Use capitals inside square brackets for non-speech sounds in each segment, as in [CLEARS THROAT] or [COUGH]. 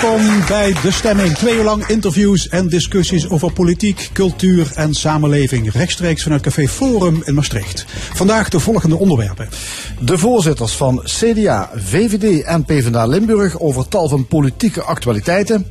Welkom bij De Stemming. Twee uur lang interviews en discussies over politiek, cultuur en samenleving. Rechtstreeks vanuit Café Forum in Maastricht. Vandaag de volgende onderwerpen. De voorzitters van CDA, VVD en PvdA Limburg over tal van politieke actualiteiten.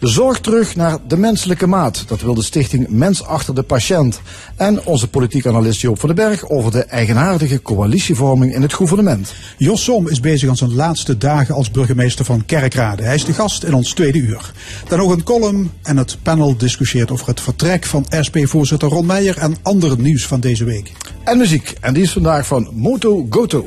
Zorg terug naar de menselijke maat. Dat wil de stichting Mens achter de patiënt. En onze politiek analist Joop van den Berg over de eigenaardige coalitievorming in het gouvernement. Jos Som is bezig aan zijn laatste dagen als burgemeester van Kerkrade. Hij is de gast in ons tweede uur. Dan nog een column en het panel discussieert over het vertrek van SP-voorzitter Ron Meijer en ander nieuws van deze week. En muziek. En die is vandaag van Moto Goto.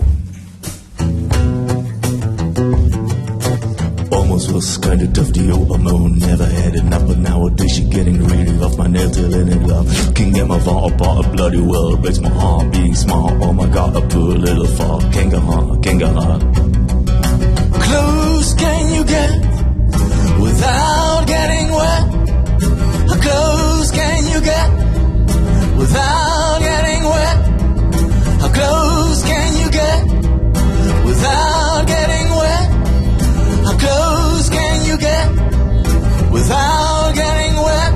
Almost was kinda tough to old alone. Never had enough, but nowadays she getting really off my nail till in it love. Can't get my vault apart, a bloody well. Breaks my heart being smart. Oh my god, I put a little far. Can't get hard, can't without getting wet? How close can you get without getting wet? How close can you get without getting wet? How close can you get without getting wet?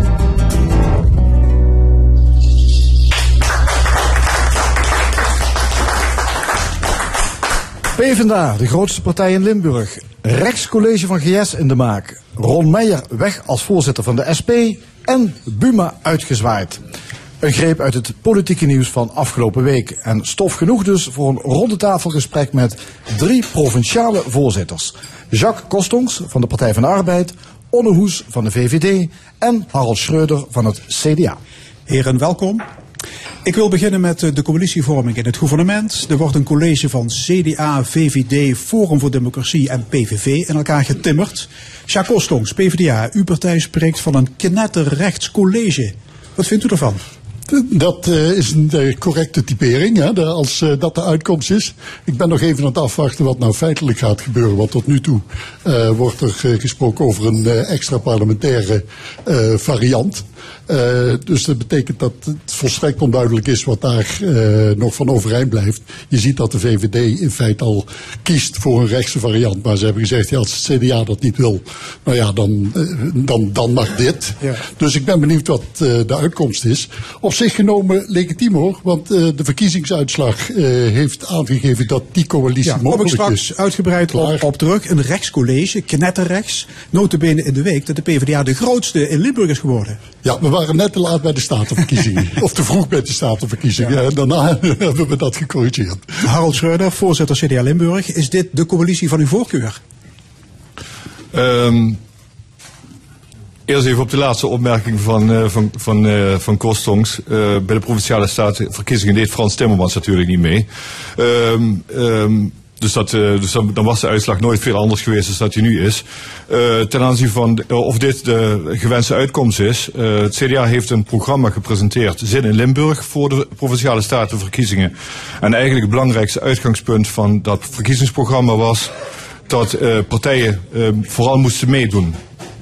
PvdA, de grootste partij in Limburg. Rechtscollege van GS in de maak. Ron Meijer weg als voorzitter van de SP. En Buma uitgezwaaid. Een greep uit het politieke nieuws van afgelopen week. En stof genoeg dus voor een rondetafelgesprek met drie provinciale voorzitters. Jacques Kostongs van de Partij van de Arbeid. Onne Hoes van de VVD. En Harald Schreuder van het CDA. Heren, welkom. Ik wil beginnen met eh, de coalitievorming in het gouvernement. Er wordt een college van CDA, VVD, Forum voor Democratie en PVV in elkaar getimmerd. Jacques Kostongs, PvdA, uw partij spreekt van een knetterrechts college. Wat vindt u ervan? Dat eh, is een eh, correcte typering, hè, als eh, dat de uitkomst is. Ik ben nog even aan het afwachten wat nou feitelijk gaat gebeuren. Want tot nu toe eh, wordt er eh, gesproken over een eh, extra parlementaire eh, variant. Eh, dus dat betekent dat het volstrekt onduidelijk is wat daar eh, nog van overeind blijft. Je ziet dat de VVD in feite al kiest voor een rechtse variant. Maar ze hebben gezegd, ja, als het CDA dat niet wil, nou ja, dan, eh, dan, dan mag dit. Ja. Dus ik ben benieuwd wat de uitkomst is. Op zich genomen legitiem hoor, want de verkiezingsuitslag heeft aangegeven dat die coalitie Ja, kom ik mogelijk straks is. uitgebreid op, op terug. Een rechtscollege, knetterrechts. Notabene in de week dat de PvdA de grootste in Limburg is geworden. Ja, we waren net te laat bij de statenverkiezingen. [LAUGHS] of te vroeg bij de statenverkiezingen. En daarna [LAUGHS] hebben we dat gecorrigeerd. Harald Schreuder, voorzitter CDA Limburg. Is dit de coalitie van uw voorkeur? Ehm, eerst even op de laatste opmerking van, eh, van, van, eh, van Kostongs. Eh, bij de provinciale statenverkiezingen deed Frans Timmermans natuurlijk niet mee. Ehm, ehm, dus dat, eh, dus dan, was de uitslag nooit veel anders geweest dan dat hij nu is. Eh, ten aanzien van of dit de gewenste uitkomst is. eh, het CDA heeft een programma gepresenteerd, Zin in Limburg, voor de provinciale statenverkiezingen. En eigenlijk het belangrijkste uitgangspunt van dat verkiezingsprogramma was dat partijen vooral moesten meedoen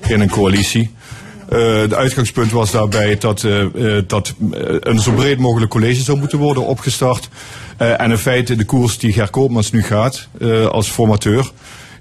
in een coalitie. Eh, de uitgangspunt was daarbij dat, eh, eh, dat eh, een zo breed mogelijk college zou moeten worden opgestart. Eh, en in feite de koers die Ger Koopmans nu gaat eh, als formateur,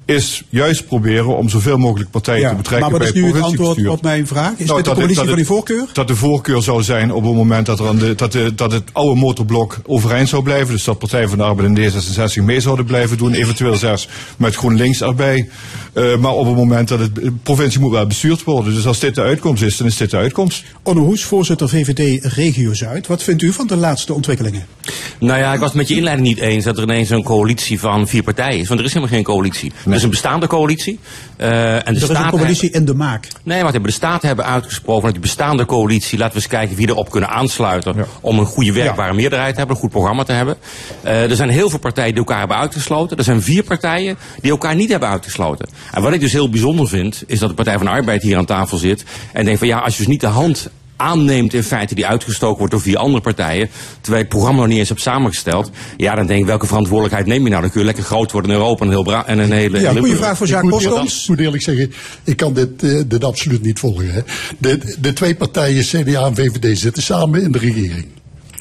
is juist proberen om zoveel mogelijk partijen te betrekken maar wat is bij nu het het antwoord provinciebestuur. op mijn vraag? Is Nou, dit de dat coalitie het- van dat voorkeur? Dat de voorkeur zou zijn op het moment dat, er aan de, dat, de, dat het oude motorblok overeind zou blijven. Dus dat Partij van de Arbeid en D66 mee zouden blijven doen. Eventueel zelfs met GroenLinks erbij. Eh, maar op het moment dat het de provincie moet wel bestuurd worden. Dus als dit de uitkomst is, dan is dit de uitkomst. Onno Hoes, voorzitter VVD Regio Zuid. Wat vindt u van de laatste ontwikkelingen? Nou ja, ik was het met je inleiding niet eens dat er ineens een coalitie van vier partijen is. Want er is helemaal geen coalitie. Is een bestaande coalitie. eh, en de Er is een coalitie in de maak. Nee, hebben de Staten hebben uitgesproken dat die bestaande coalitie, laten we eens kijken wie erop kunnen aansluiten om een goede werkbare meerderheid te hebben, een goed programma te hebben. Eh, er zijn heel veel partijen die elkaar hebben uitgesloten. Er zijn vier partijen die elkaar niet hebben uitgesloten. En wat ik dus heel bijzonder vind, is dat de Partij van de Arbeid hier aan tafel zit en denkt van ja, als je dus niet de hand aanneemt in feite die uitgestoken wordt door vier andere partijen, terwijl je het programma nog niet eens hebt samengesteld, ja, dan denk ik, welke verantwoordelijkheid neem je nou? Dan kun je lekker groot worden in Europa en, heel Bra- en een hele... Ja, goede vraag voor Jacques moet, Kostons. ik moet eerlijk zeggen, ik kan dit, eh, dit absoluut niet volgen. Hè. De, de twee partijen, CDA en VVD, zitten samen in de regering.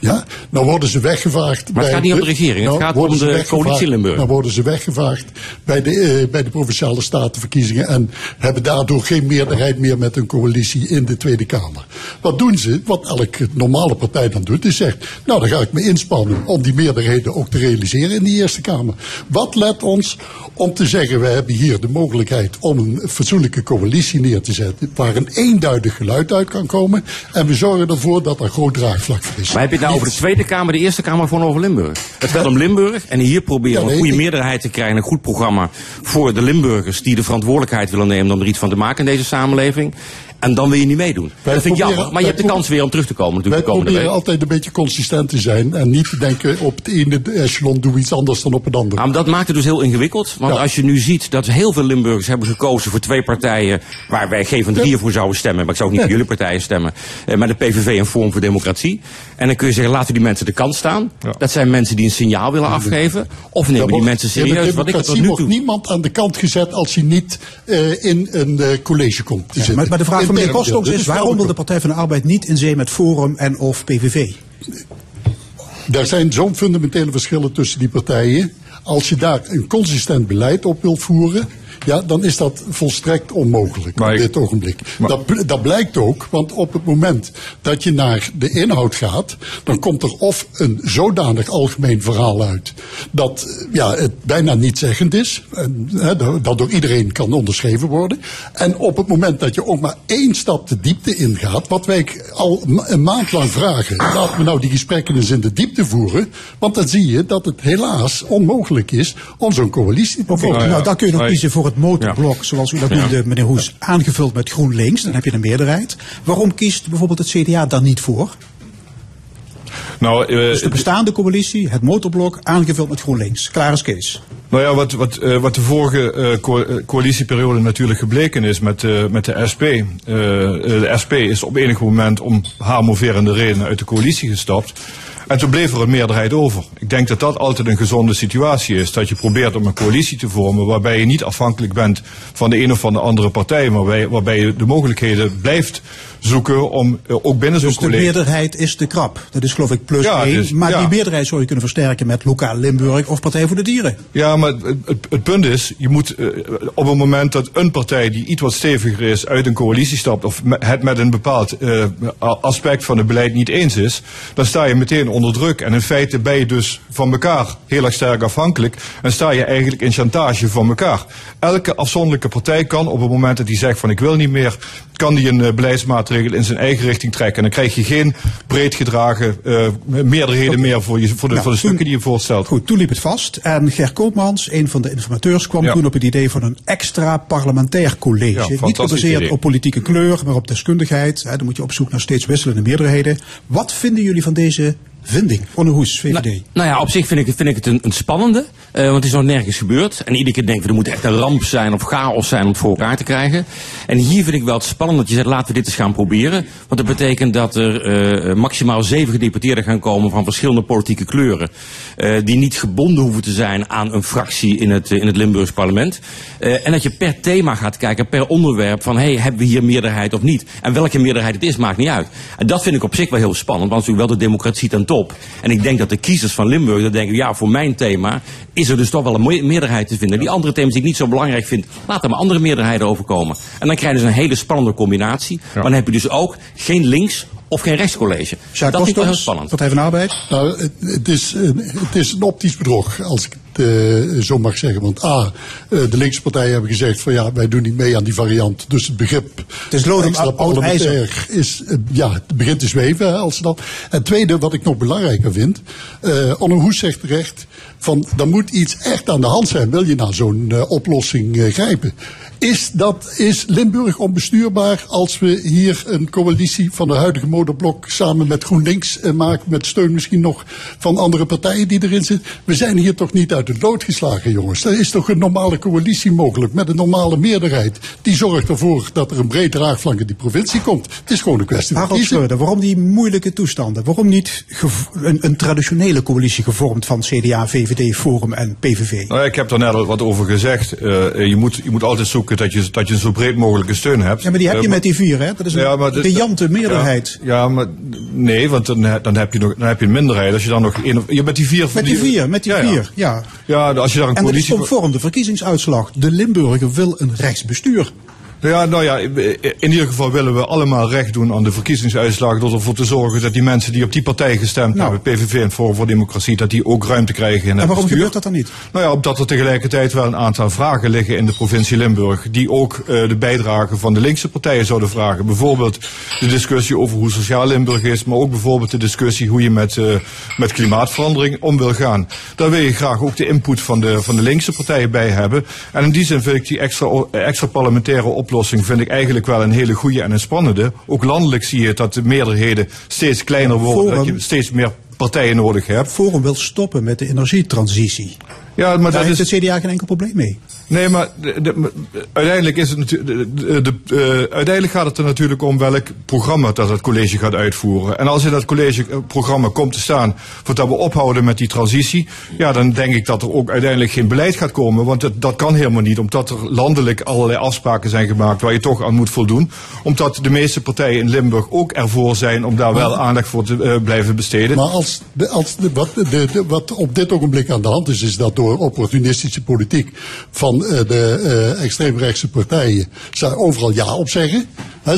Ja, dan worden ze weggevaagd. Maar het gaat niet om de regering, het gaat worden om de coalitie in Limburg. Dan worden ze weggevaagd bij de, eh, bij de provinciale statenverkiezingen en hebben daardoor geen meerderheid meer met een coalitie in de Tweede Kamer. Wat doen ze? Wat elke normale partij dan doet, is zegt, nou dan ga ik me inspannen om die meerderheden ook te realiseren in die Eerste Kamer. Wat let ons om te zeggen, we hebben hier de mogelijkheid om een fatsoenlijke coalitie neer te zetten, waar een eenduidig geluid uit kan komen en we zorgen ervoor dat er groot draagvlak voor is. Maar heb je nou over de Tweede Kamer, de Eerste Kamer, gewoon over Limburg? Het gaat om Limburg en hier proberen we een goede ik- meerderheid te krijgen. Een goed programma voor de Limburgers die de verantwoordelijkheid willen nemen om er iets van te maken in deze samenleving. En dan wil je niet meedoen. Wij dat vind ik jammer. Maar je hebt de wij kans weer om terug te komen Wij natuurlijk de komende proberen week. altijd een beetje consistent te zijn en niet te denken op het ene echelon doe iets anders dan op het andere. Maar dat maakt het dus heel ingewikkeld. Want Ja. als je nu ziet dat heel veel Limburgers hebben gekozen voor twee partijen waar wij geen van drieën voor zouden stemmen. Maar ik zou ook niet voor jullie partijen stemmen. Eh, maar de PVV en Forum voor Democratie. En dan kun je zeggen, laten we die mensen de kant staan. Ja. Dat zijn mensen die een signaal willen afgeven. Of nemen die mensen in de serieus. Wat ik tot nu wordt toe... niemand aan de kant gezet als hij niet eh, in een eh, college komt te zitten. Maar, maar de vraag van meneer dit is, waarom wil de Partij van de Arbeid niet in zee met Forum en of PVV? Er zijn zo'n fundamentele verschillen tussen die partijen. Als je daar een consistent beleid op wilt voeren, ja, dan is dat volstrekt onmogelijk Maar op ik- dit ogenblik. maar- dat, dat blijkt ook, want op het moment dat je naar de inhoud gaat, dan komt er of een zodanig algemeen verhaal uit dat eh, ja, het bijna niet zeggend is, en, hè, dat door iedereen kan onderschreven worden. En op het moment dat je ook maar één stap de diepte ingaat, wat wij al een maand lang vragen, laten we nou die gesprekken eens in de diepte voeren, want dan zie je dat het helaas onmogelijk is om zo'n coalitie te Oké, vormen. nou dan kun je nog kiezen voor het motorblok, zoals u dat noemde, meneer Hoes, aangevuld met GroenLinks. Dan heb je een meerderheid. Waarom kiest bijvoorbeeld het CDA dan niet voor? Nou, eh, Dus de bestaande coalitie, het motorblok, aangevuld met GroenLinks. Klaar is Kees. Nou ja, wat, wat, eh, wat de vorige eh, co- coalitieperiode natuurlijk gebleken is met, met de SP. de SP is op enig moment om haar moverende redenen uit de coalitie gestapt. En toen bleef er een meerderheid over. Ik denk dat dat altijd een gezonde situatie is. Dat je probeert om een coalitie te vormen waarbij je niet afhankelijk bent van de een of van de andere partij. Maar waarbij, waarbij je de mogelijkheden blijft zoeken om eh, ook binnen zo'n Dus de meerderheid is te krap. Dat is geloof ik plus Ja, één. dus- maar ja. die meerderheid zou je kunnen versterken met Lokaal Limburg of Partij voor de Dieren. Ja, maar het, het, het punt is, je moet eh, op het moment dat een partij die iets wat steviger is uit een coalitie stapt of het met een bepaald eh, aspect van het beleid niet eens is, dan sta je meteen onder druk. En in feite ben je dus van elkaar heel erg sterk afhankelijk en sta je eigenlijk in chantage van elkaar. Elke afzonderlijke partij kan op het moment dat hij zegt van ik wil niet meer, kan die een eh, in zijn eigen richting trekken. En dan krijg je geen breed gedragen eh, meerderheden meer voor, je, voor de, Nou, voor de toen- stukken die je voorstelt. Goed, toen liep het vast. En Ger Koopmans, een van de informateurs, kwam Ja. toen op het idee van een extra parlementair college. Ja, Niet gebaseerd op politieke kleur, maar op deskundigheid. Hè, dan moet je op zoek naar steeds wisselende meerderheden. Wat vinden jullie van deze vinding? Onne Hoes, VVD. Nou, nou ja, op zich vind ik, het- vind ik het een, een spannende. eh, want het is nog nergens gebeurd. En iedere keer denken we, er moet echt een ramp zijn of chaos zijn om het voor elkaar te krijgen. En hier vind ik wel het spannend dat je zegt, laten we dit eens gaan proberen. Want dat betekent dat er eh, maximaal zeven gedeputeerden gaan komen van verschillende politieke kleuren. eh, die niet gebonden hoeven te zijn aan een fractie in het, in het Limburgs parlement. Eh, en dat je per thema gaat kijken, per onderwerp van, hey, hebben we hier meerderheid of niet? En welke meerderheid het is, maakt niet uit. En dat vind ik op zich wel heel spannend, want natuurlijk wel de democratie ten top. En ik denk dat de kiezers van Limburg dan denken, ja, voor mijn thema is er dus toch wel een me- meerderheid te vinden. Die andere thema's die ik niet zo belangrijk vind, laat er maar andere meerderheden overkomen. En dan krijg je dus een hele spannende combinatie. Maar dan heb je dus ook geen links of geen rechtscollege. Jacques dat wel heel Kostos, spannend. Partij van de Arbeid. Nou, het, het, is, een- het is een optisch bedrog, als ik het eh, zo mag zeggen. Want A, eh, de linkse partijen hebben gezegd van ja, wij doen niet mee aan die variant. Dus het begrip Het is lood extra parlementair is, eh, ja, het begint te zweven als dat. En tweede, wat ik nog belangrijker vind, eh Onno Hoes zegt terecht, van er moet iets echt aan de hand zijn, wil je naar zo'n eh, oplossing eh, grijpen. Is, dat, is Limburg onbestuurbaar als we hier een coalitie van de huidige motorblok samen met GroenLinks eh, maken, met steun misschien nog van andere partijen die erin zitten? We zijn hier toch niet uit de dood geslagen, jongens. Er is toch een normale coalitie mogelijk met een normale meerderheid. Die zorgt ervoor dat er een breed draagvlak in die provincie komt. Het is gewoon een kwestie van kiezen. Schreuder, waarom die moeilijke toestanden? Waarom niet een, een traditionele coalitie gevormd van CDA, VVD, Forum en PVV? Nou ja, ik heb daar net al wat over gezegd. Eh, je, moet, je moet altijd zoeken dat je, dat je een zo breed mogelijke steun hebt. Ja, maar die heb je Eh, met die vier, hè? Dat is een Ja, briljante meerderheid. Ja, ja, maar nee, want dan, dan, heb je nog, dan heb je een minderheid. Als je dan nog één of- je met die vier. Met die vier, met die ja, vier, ja. Ja, als je daar een En dat is coalitie. conform de verkiezingsuitslag. De Limburger wil een rechtsbestuur. Ja, nou ja, in ieder geval willen we allemaal recht doen aan de verkiezingsuitslag. Door ervoor te zorgen dat die mensen die op die partij gestemd Nou. hebben, PVV en Forum voor Democratie, dat die ook ruimte krijgen in het En waarom bestuur. gebeurt dat dan niet? Nou ja, omdat er tegelijkertijd wel een aantal vragen liggen in de provincie Limburg. Die ook eh, de bijdrage van de linkse partijen zouden vragen. Bijvoorbeeld de discussie over hoe sociaal Limburg is. Maar ook bijvoorbeeld de discussie hoe je met, eh, met klimaatverandering om wil gaan. Daar wil je graag ook de input van de, van de linkse partijen bij hebben. En in die zin vind ik die extra, extra parlementaire oplossing vind ik eigenlijk wel een hele goede en een spannende. Ook landelijk zie je dat de meerderheden steeds kleiner worden. Dat je steeds meer partijen nodig hebt. Forum wil stoppen met de energietransitie. Ja, maar Daar dat heeft is... het CDA geen enkel probleem mee. Nee, maar de- de- uiteindelijk, is het natuurlijk, de, eh, uiteindelijk gaat het er natuurlijk om welk programma dat het college gaat uitvoeren. En als in dat collegeprogramma komt te staan voordat we ophouden met die transitie, ja, dan denk ik dat er ook uiteindelijk geen beleid gaat komen. Want dat, dat kan helemaal niet, omdat er landelijk allerlei afspraken zijn gemaakt waar je toch aan moet voldoen. Omdat de meeste partijen in Limburg ook ervoor zijn om daar wel aandacht voor te eh, blijven besteden. Maar als, als wat, wat op dit ogenblik aan de hand is, is dat door opportunistische politiek van eh, de eh, extreemrechtse partijen ze overal ja op zeggen.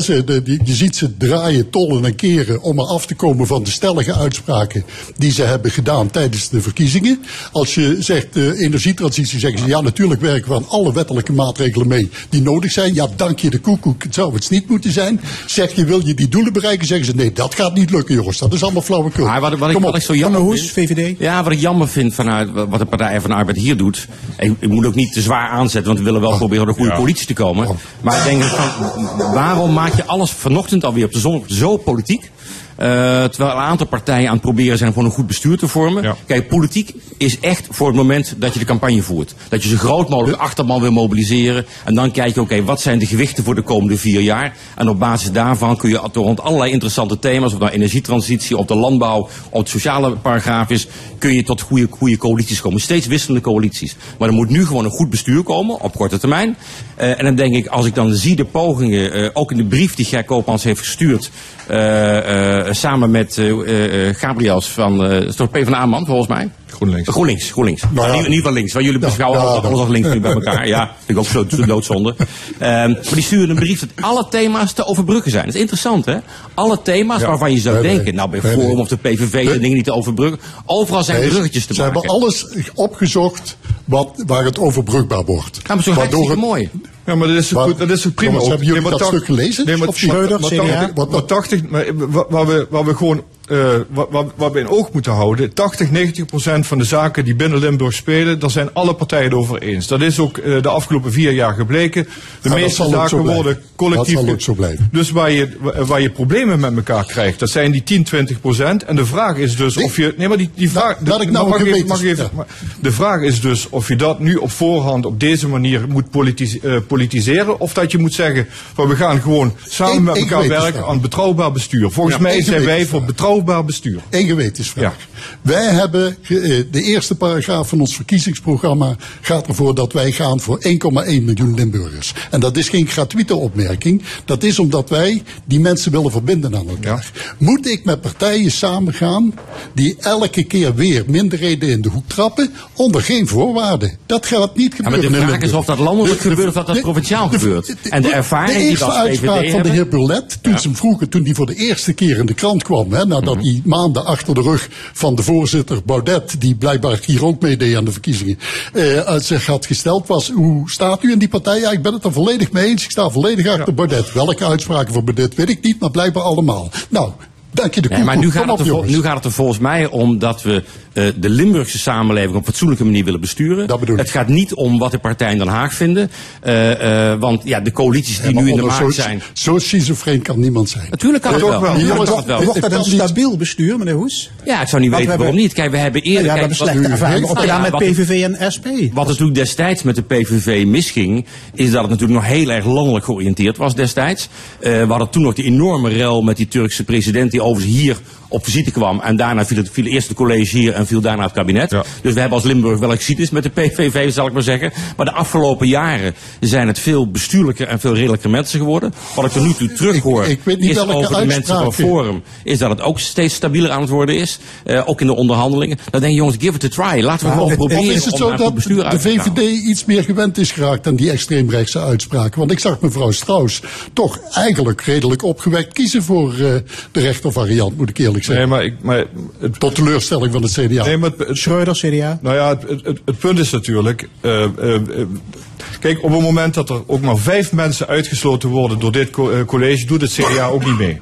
Ze, de, die, je ziet ze draaien, tollen en keren om er af te komen van de stellige uitspraken die ze hebben gedaan tijdens de verkiezingen. Als je zegt eh, energietransitie, zeggen ze ja, natuurlijk werken we aan alle wettelijke maatregelen mee die nodig zijn. Ja, dank je de koekoek, het zou het niet moeten zijn. Zeg je, wil je die doelen bereiken, zeggen ze nee, dat gaat niet lukken jongens, dat is allemaal flauwekul. Maar wat, wat, ik, wat ik zo jammer Hoes, vind... VVD. Ja, wat ik jammer vind vanuit wat de Partij van de Arbeid hier doet. Ik, ik moet ook niet te zwaar aanzetten, want we willen wel proberen een goede coalitie te komen. Maar ik denk van, waarom maak je alles vanochtend alweer op de zon zo politiek? Eh, terwijl een aantal partijen aan het proberen zijn voor een goed bestuur te vormen. Ja. Kijk, politiek is echt voor het moment dat je de campagne voert. Dat je zo groot mogelijk achterban wil mobiliseren. En dan kijk je, oké, wat zijn de gewichten voor de komende vier jaar? En op basis daarvan kun je rond allerlei interessante thema's, of nou energietransitie, op de landbouw, op het sociale paragraaf is, kun je tot goede, goede coalities komen. Steeds wisselende coalities. Maar er moet nu gewoon een goed bestuur komen, op korte termijn. Eh, en dan denk ik, als ik dan zie de pogingen, eh, ook in de brief die Ger Koopmans heeft gestuurd, samen met eh, eh, Gabriels van, eh is toch PvdA-man volgens mij? GroenLinks. GroenLinks, GroenLinks. Nou Maar ja. niet, niet van links, want jullie beschouwen ja, alles, dat- alles als links nu bij elkaar. Ja, [LAUGHS] vind ik ook zo, zo doodzonde. Ehm, maar die sturen een brief dat alle thema's te overbruggen zijn. Dat is interessant, hè? Alle thema's waarvan je zou Nee, nee. denken, nou bij Nee, Forum nee. of de PVV, Nee. de dingen niet te overbruggen. Overal zijn Nee, bruggetjes te ze maken. hebben alles opgezocht wat, waar het overbrugbaar wordt. Ja, maar zo hartstikke het- mooi. Ja, maar dat is, Wat- goed, dat is ook prima. Jongens, ook. hebben jullie maar dat stuk gelezen? Nee, maar, Of maar, Schreuder, maar, CDA? tachtig- Wat- maar 80, maar, wa- waar, we, waar we gewoon, eh waar- waar we in oog moeten houden, 80, 90 procent van de zaken die binnen Limburg spelen, daar zijn alle partijen het over eens. Dat is ook eh, de afgelopen vier jaar gebleken. De Ja, meeste zaken worden collectief. Dat zal ook zo blijven. Dus waar je, wa- waar je problemen met elkaar krijgt, dat zijn die 10, 20 procent. En de vraag is dus Nee. of je, nee maar die, die vraag, laat ik nou mag even- mag even- ja. de vraag is dus of je dat nu op voorhand op deze manier moet politis- eh, politiseren. Of dat je moet zeggen, van we gaan gewoon samen met elkaar werken aan betrouwbaar bestuur. Volgens Ja, mij zijn wij voor gewetensvraag. Betrouwbaar bestuur. Eén gewetensvraag. Wij hebben, eh, de eerste paragraaf van ons verkiezingsprogramma gaat ervoor dat wij gaan voor 1,1 miljoen Limburgers. En dat is geen gratuite opmerking. Dat is omdat wij die mensen willen verbinden aan elkaar. Moet ik met partijen samengaan die elke keer weer minderheden in de hoek trappen? Onder geen voorwaarden. Dat gaat niet Ja, maar gebeuren. de in vraag is of dat landelijk De- de- gebeurt of dat dat de- provinciaal de- gebeurt. de- En de ervaring de die we eerste als uitspraak VVD van de heer Burlet, toen ze hem vroegen, toen hij voor de eerste keer in de krant kwam, hè, nadat Mhm. hij maanden achter de rug van de voorzitter Baudet, die blijkbaar hier ook meedeed aan de verkiezingen, eh, uit zich had gesteld was, hoe staat u in die partij? Ja, ik ben het er volledig mee eens, ik sta volledig achter Baudet. Welke uitspraken van Baudet weet ik niet, maar blijkbaar allemaal. Nou, dank je de Nee, maar nu gaat, het er, nu gaat het er volgens mij om dat we eh, de Limburgse samenleving op fatsoenlijke manier willen besturen. Dat bedoel ik. Het gaat niet om wat de partijen in Den Haag vinden. Eh, eh, want ja, de coalities die nu in de maak zo, zijn. Zo schizofreen kan niemand zijn. Natuurlijk kan het wel. wel. Jongens, het wel. Wordt dat een stabiel bestuur, meneer Hoes? Ja, ik zou niet Want weten we waarom hebben- niet. Kijk, we hebben Ja, eerder... we hebben wat- slechte ervaringen Nou opgedaan ja, met PVV en SP. Wat natuurlijk destijds met de PVV misging, is dat het natuurlijk nog heel erg landelijk georiënteerd was destijds. Eh, we hadden toen nog die enorme rel met die Turkse president die overigens hier op visite kwam. En daarna viel het, viel eerst het college hier en viel daarna het kabinet. Ja. Dus we hebben als Limburg wel geschiedenis met de PVV, zal ik maar zeggen. Maar de afgelopen jaren zijn het veel bestuurlijker en veel redelijker mensen geworden. Wat ik er nu toe terug hoor, Ik- ik weet niet is welke over de mensen van Forum, is dat het ook steeds stabieler aan het worden is. Eh, ook in de onderhandelingen. Dan denk je, jongens, give it a try. Laten we gewoon het- proberen Of is het om zo dat bestuur de. VVD iets meer gewend is geraakt aan die extreemrechtse uitspraken? Want ik zag mevrouw Strauss toch eigenlijk redelijk opgewekt kiezen voor eh, de rechtervariant, moet ik eerlijk Nee, zeggen. maar, ik, maar het, Tot teleurstelling van het CDA. nee, maar het, het- Schreuder, CDA. Nou ja, het, het, het- het punt is natuurlijk. eh, eh, eh, kijk, op het moment dat er ook maar vijf mensen uitgesloten worden door dit co- college, doet het CDA ook niet mee.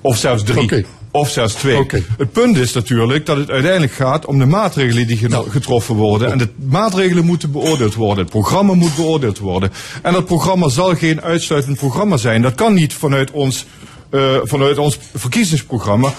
Of zelfs drie. Of zelfs twee. Het punt is natuurlijk dat het uiteindelijk gaat om de maatregelen die Nou. getroffen worden. En de maatregelen moeten beoordeeld worden. Het programma moet beoordeeld worden. En dat programma zal geen uitsluitend programma zijn. Dat kan niet vanuit ons, eh, vanuit ons verkiezingsprogramma.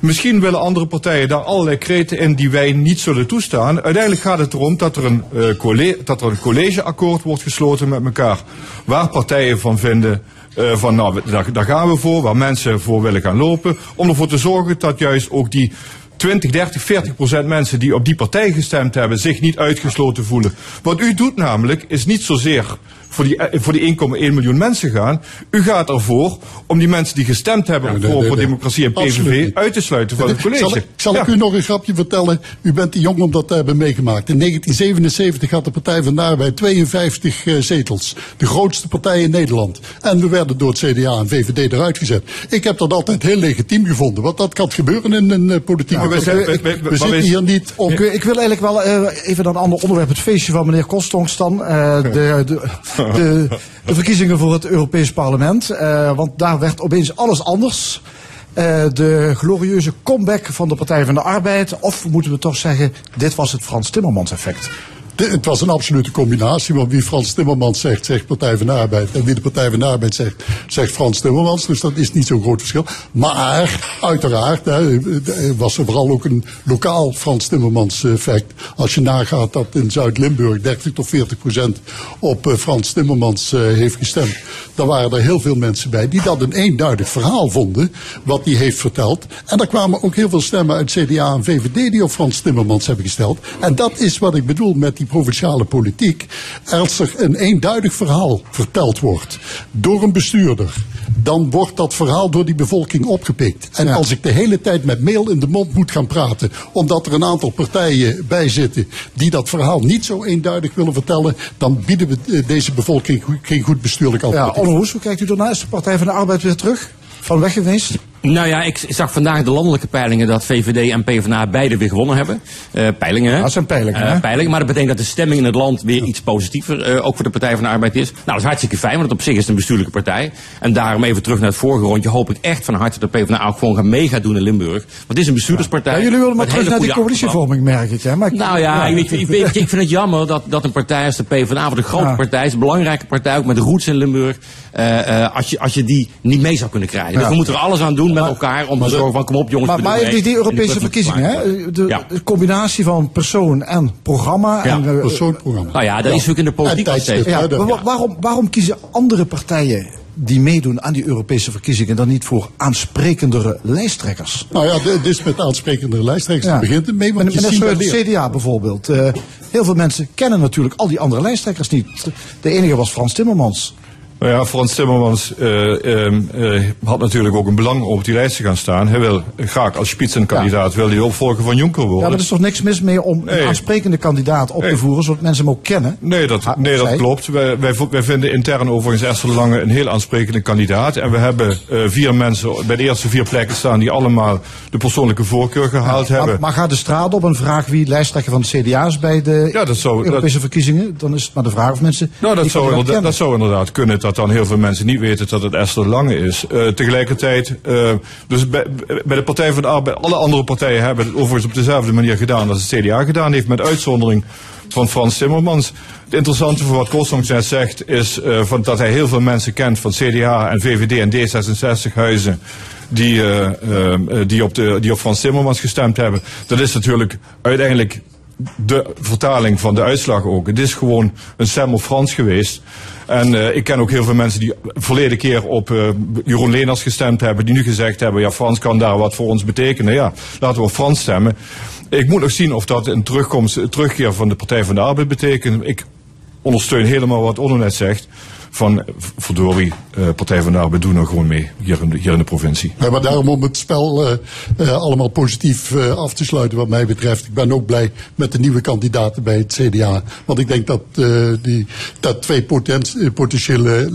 Misschien willen andere partijen daar allerlei kreten in die wij niet zullen toestaan. Uiteindelijk gaat het erom dat er een, eh, colle- dat er een collegeakkoord wordt gesloten met elkaar. Waar partijen van vinden eh, van nou, daar, daar gaan we voor, waar mensen voor willen gaan lopen. Om ervoor te zorgen dat juist ook die 20, 30, 40 procent mensen die op die partij gestemd hebben zich niet uitgesloten voelen. Wat u doet namelijk is niet zozeer voor die, eh, voor die 1,1 miljoen mensen gaan. U gaat ervoor om die mensen die gestemd hebben Ja, voor, nee, nee, voor nee. democratie en PVV uit te sluiten van het college. Zal, ik, zal ik Ja. u nog een grapje vertellen? U bent te jong om dat te hebben meegemaakt. In 1977 had de Partij van de Arbeid 52 eh, zetels. De grootste partij in Nederland. En we werden door het CDA en VVD eruit gezet. Ik heb dat altijd heel legitiem gevonden. Want dat kan gebeuren in een uh, politiek maar wij zijn- wij- wij- We zitten hier niet op... Ik, ik wil eigenlijk wel eh, even naar een ander onderwerp. Het feestje van meneer Kostongs dan. eh, de, de, de, de verkiezingen voor het Europees Parlement. Eh, want daar werd opeens alles anders. Eh, de glorieuze comeback van de Partij van de Arbeid. Of moeten we toch zeggen, dit was het Frans Timmermans effect. Het was een absolute combinatie, want wie Frans Timmermans zegt, zegt Partij van de Arbeid. En wie de Partij van de Arbeid zegt, zegt Frans Timmermans. Dus dat is niet zo'n groot verschil. Maar, uiteraard, hè, was er vooral ook een lokaal Frans Timmermans effect. Als je nagaat dat in Zuid-Limburg 30 tot 40 procent op eh, Frans Timmermans eh, heeft gestemd. Dan waren er heel veel mensen bij die dat een eenduidig verhaal vonden, wat hij heeft verteld. En er kwamen ook heel veel stemmen uit CDA en VVD die op Frans Timmermans hebben gesteld. En dat is wat ik bedoel met die provinciale politiek. Als er een eenduidig verhaal verteld wordt door een bestuurder, dan wordt dat verhaal door die bevolking opgepikt. En als ik de hele tijd met mail in de mond moet gaan praten, omdat er een aantal partijen bij zitten die dat verhaal niet zo eenduidig willen vertellen, dan bieden we eh, deze bevolking geen goed bestuurlijk Ja, alternatief. Onno Hoes, hoe kijkt u daarna? Is de Partij van de Arbeid weer terug? Van weg geweest? Nou ja, ik zag vandaag de landelijke peilingen dat VVD en PvdA beide weer gewonnen hebben. Eh, peilingen, hè? dat zijn peilingen, Eh, hè? peilingen, maar dat betekent dat de stemming in het land weer iets positiever, eh, ook voor de Partij van de Arbeid is. Nou, dat is hartstikke fijn, want op zich is het een bestuurlijke partij. En daarom even terug naar het vorige rondje, hoop ik echt van harte dat de PvdA ook gewoon gaan mee gaat doen in Limburg. Want het is een bestuurderspartij. Ja, jullie willen maar terug naar die coalitievorming, merk ik. Hè? Maar ik- Nou ja, ik, ik, ik, ik vind het jammer dat, dat een partij als de PvdA, wat een grote Ja. partij is, een belangrijke partij, ook met roots in Limburg, als, je, als je die niet mee zou kunnen krijgen. Dus we moeten er alles aan doen met elkaar om te zorgen van, kom op jongens. Maar, maar die, die. En Europese de verkiezingen, hè? De, Ja. de combinatie van persoon en programma. Ja, en, eh, Persoonprogramma. Nou ja, dat is ook in de politiek En steeds. ja, Ja, maar wa- waarom, waarom kiezen andere partijen die meedoen aan die Europese verkiezingen dan niet voor aansprekendere lijsttrekkers? Nou ja, dit is met aansprekende lijsttrekkers. Daar begint het mee, want je ziet Schreuder, dat het CDA bijvoorbeeld. Eh, heel veel mensen kennen natuurlijk al die andere lijsttrekkers niet. De enige was Frans Timmermans. Nou ja, Frans Timmermans eh, ehm, eh, had natuurlijk ook een belang om op die lijst te gaan staan. Hij wil graag als spitsenkandidaat wil hij opvolger van Juncker Ja, worden. maar er is toch niks mis mee om Nee. een aansprekende kandidaat op te voeren, zodat mensen hem ook kennen? Nee, dat, Ah, nee, dat zij? klopt. Wij, wij, vinden intern overigens Esther Lange een heel aansprekende kandidaat. En we hebben eh, vier mensen bij de eerste vier plekken staan die allemaal de persoonlijke voorkeur gehaald hebben. Maar, maar ga de straat op en vraag wie lijsttrekker van de CDA is bij de Ja, dat zou- Europese verkiezingen. Dan is het maar de vraag of mensen. Nou, dat die zou, inderdaad, dat zou inderdaad kunnen. Dat dan heel veel mensen niet weten dat het Esther Lange is. Uh, tegelijkertijd, uh, dus bij, de Partij van de Arbeid, alle andere partijen hebben het overigens op dezelfde manier gedaan als het CDA gedaan heeft, met uitzondering van Frans Timmermans. Het interessante voor wat Koolstonk net zegt, is uh, van dat hij heel veel mensen kent van CDA en VVD en D66 huizen die, die, op de, die op Frans Timmermans gestemd hebben. Dat is natuurlijk uiteindelijk de vertaling van de uitslag ook. Het is gewoon een stem op Frans geweest. En uh, ik ken ook heel veel mensen die verleden keer op uh, Jeroen Leners gestemd hebben, die nu gezegd hebben, ja, Frans kan daar wat voor ons betekenen. Ja, laten we op Frans stemmen. Ik moet nog zien of dat een terugkomst, terugkeer van de Partij van de Arbeid betekent. Ik ondersteun helemaal wat Onno net zegt van verdorie, uh, Partij van de Arbeid doen er gewoon mee hier in de, hier in de provincie. Ja, maar daarom om het spel uh, uh, allemaal positief af te sluiten wat mij betreft. Ik ben ook blij met de nieuwe kandidaten bij het CDA. Want ik denk dat, die, dat twee potent, potentiële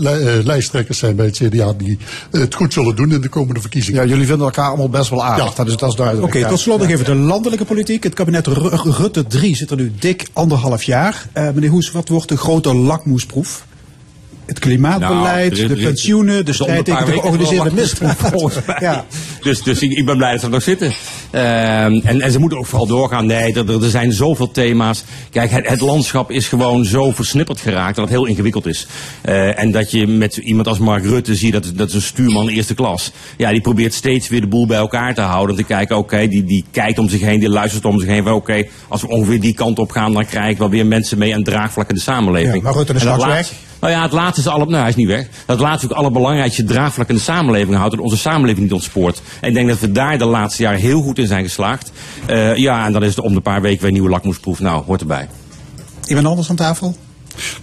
lijsttrekkers zijn bij het CDA die het goed zullen doen in de komende verkiezingen. Ja, jullie vinden elkaar allemaal best wel aardig. Ja. Dat, is, dat is duidelijk. Oké, okay, tot slot nog even de landelijke politiek. Het kabinet Rutte 3 zit er nu dik anderhalf jaar. meneer Hoes, wat wordt de grote lakmoesproef? Het klimaatbeleid, nou, de pensioenen, de strijd tegen de georganiseerde misdaad. [LAUGHS] ja. Dus, dus ik, ik, ben blij dat ze er nog zitten. Uh, en, en ze moeten ook vooral doorgaan. Nee, er, er zijn zoveel thema's. Kijk, het, het, landschap is gewoon zo versnipperd geraakt dat het heel ingewikkeld is. Uh, en dat je met iemand als Mark Rutte ziet, dat, dat is een stuurman eerste klas. Ja, die probeert steeds weer de boel bij elkaar te houden. Om te kijken, oké, okay, die, die kijkt om zich heen, die luistert om zich heen. Oké, okay, als we ongeveer die kant op gaan, dan krijg ik wel weer mensen mee aan draagvlak in de samenleving. Ja, maar Rutte is straks weg. Nou ja, het laatste is al, nou hij is niet weg. Dat laatste ook allerbelangrijkste draagvlak in de samenleving houdt. Dat onze samenleving niet ontspoort. En ik denk dat we daar de laatste jaren heel goed in zijn geslaagd. Uh, ja, en dan is het om de paar weken weer een nieuwe lakmoesproef. Nou, hoort erbij. Iemand anders aan tafel?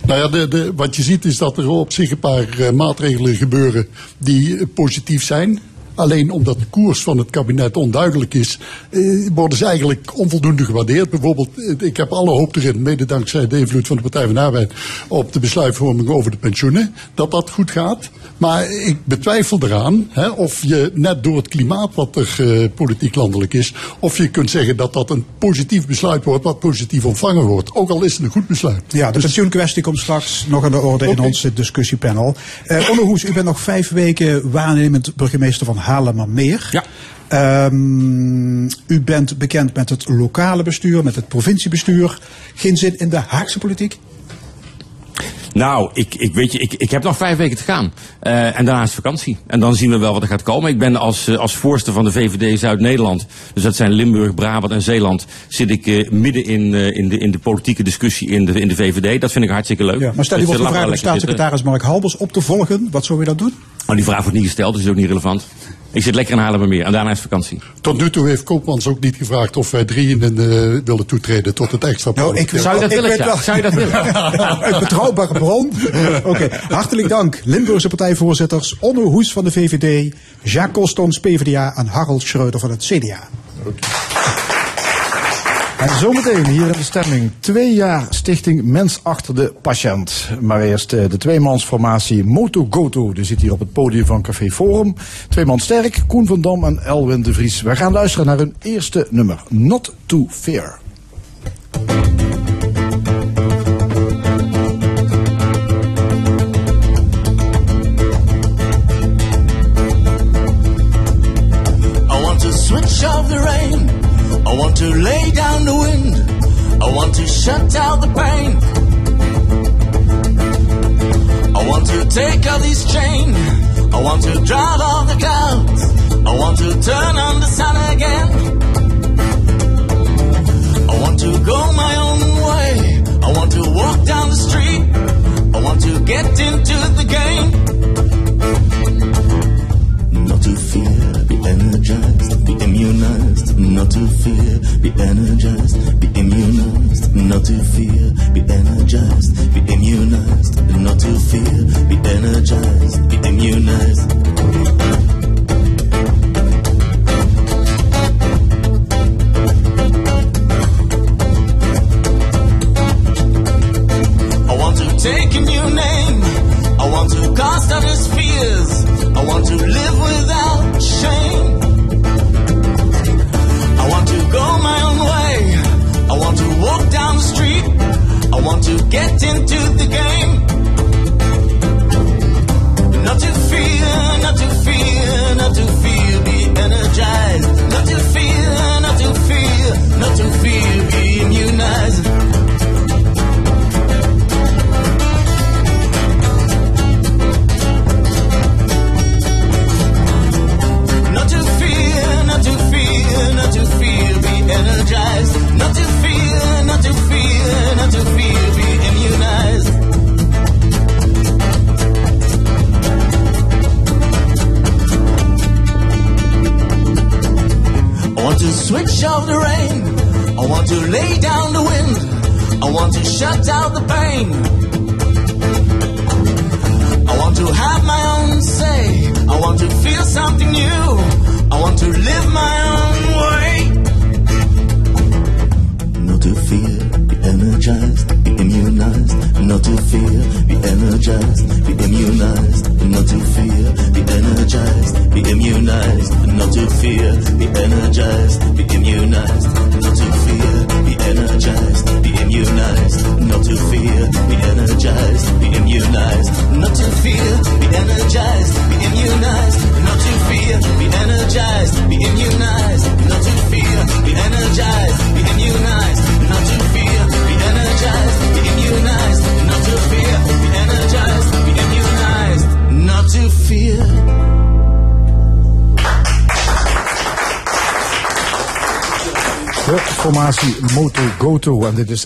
Nou ja, de, de, wat je ziet is dat er op zich een paar uh, maatregelen gebeuren die uh, positief zijn. Alleen omdat de koers van het kabinet onduidelijk is, eh, worden ze eigenlijk onvoldoende gewaardeerd. Bijvoorbeeld, eh, ik heb alle hoop erin, mede dankzij de invloed van de Partij van de Arbeid, op de besluitvorming over de pensioenen, dat dat goed gaat. Maar ik betwijfel eraan hè, of je net door het klimaat wat er uh, politiek landelijk is, of je kunt zeggen dat dat een positief besluit wordt, wat positief ontvangen wordt. Ook al is het een goed besluit. Ja, de dus... pensioenkwestie komt straks nog aan de orde okay. in ons discussiepanel. Uh, Onno Hoes, u bent nog vijf weken waarnemend burgemeester van Haarlemmermeer. Ja. Um, u bent bekend met het lokale bestuur, met het provinciebestuur. Geen zin in de Haagse politiek? Nou, ik, ik weet je, ik, ik heb nog vijf weken te gaan. Uh, en daarna is vakantie. En dan zien we wel wat er gaat komen. Ik ben als, uh, als voorste van de VVD Zuid-Nederland, dus dat zijn Limburg, Brabant en Zeeland, zit ik uh, midden in, in, de, in de politieke discussie in de, in de VVD. Dat vind ik hartstikke leuk. Ja, maar stel je wordt gevraagd om staatssecretaris Mark Halbers op te volgen. Wat zou je dat doen? Oh, die vraag wordt niet gesteld, dus is ook niet relevant. Ik zit lekker in Haarlemmermeer en daarna is vakantie. Tot nu toe heeft Koopmans ook niet gevraagd of wij drieën uh, willen toetreden tot het extra nou, ik, Zou je dat willen? Ja? Zou je dat willen? een betrouwbare bron. [LAUGHS] Oké, okay. hartelijk dank. Limburgse partijvoorzitters Onno Hoes van de VVD, Jacques Kostons PvdA en Harald Schreuder van het CDA. Okay. En zometeen hier in de stemming twee jaar stichting Mens achter de patiënt. Maar eerst de tweemansformatie Moto Goto. Die zit hier op het podium van Café Forum. Twee man sterk, Koen van Dam en Elwin de Vries. We gaan luisteren naar hun eerste nummer, Not Too Fair. I want to switch off the rain. I want to lay down the wind. I want to shut out the pain. I want to take out this chain. I want to drive off the clouds. I want to turn on the sun again. I want to go my own way. I want to walk down the street. I want to get into the game. Not to fear, be energized, be immunized not to fear, be energized, be immunized, not to fear, be energized, be immunized, not to fear,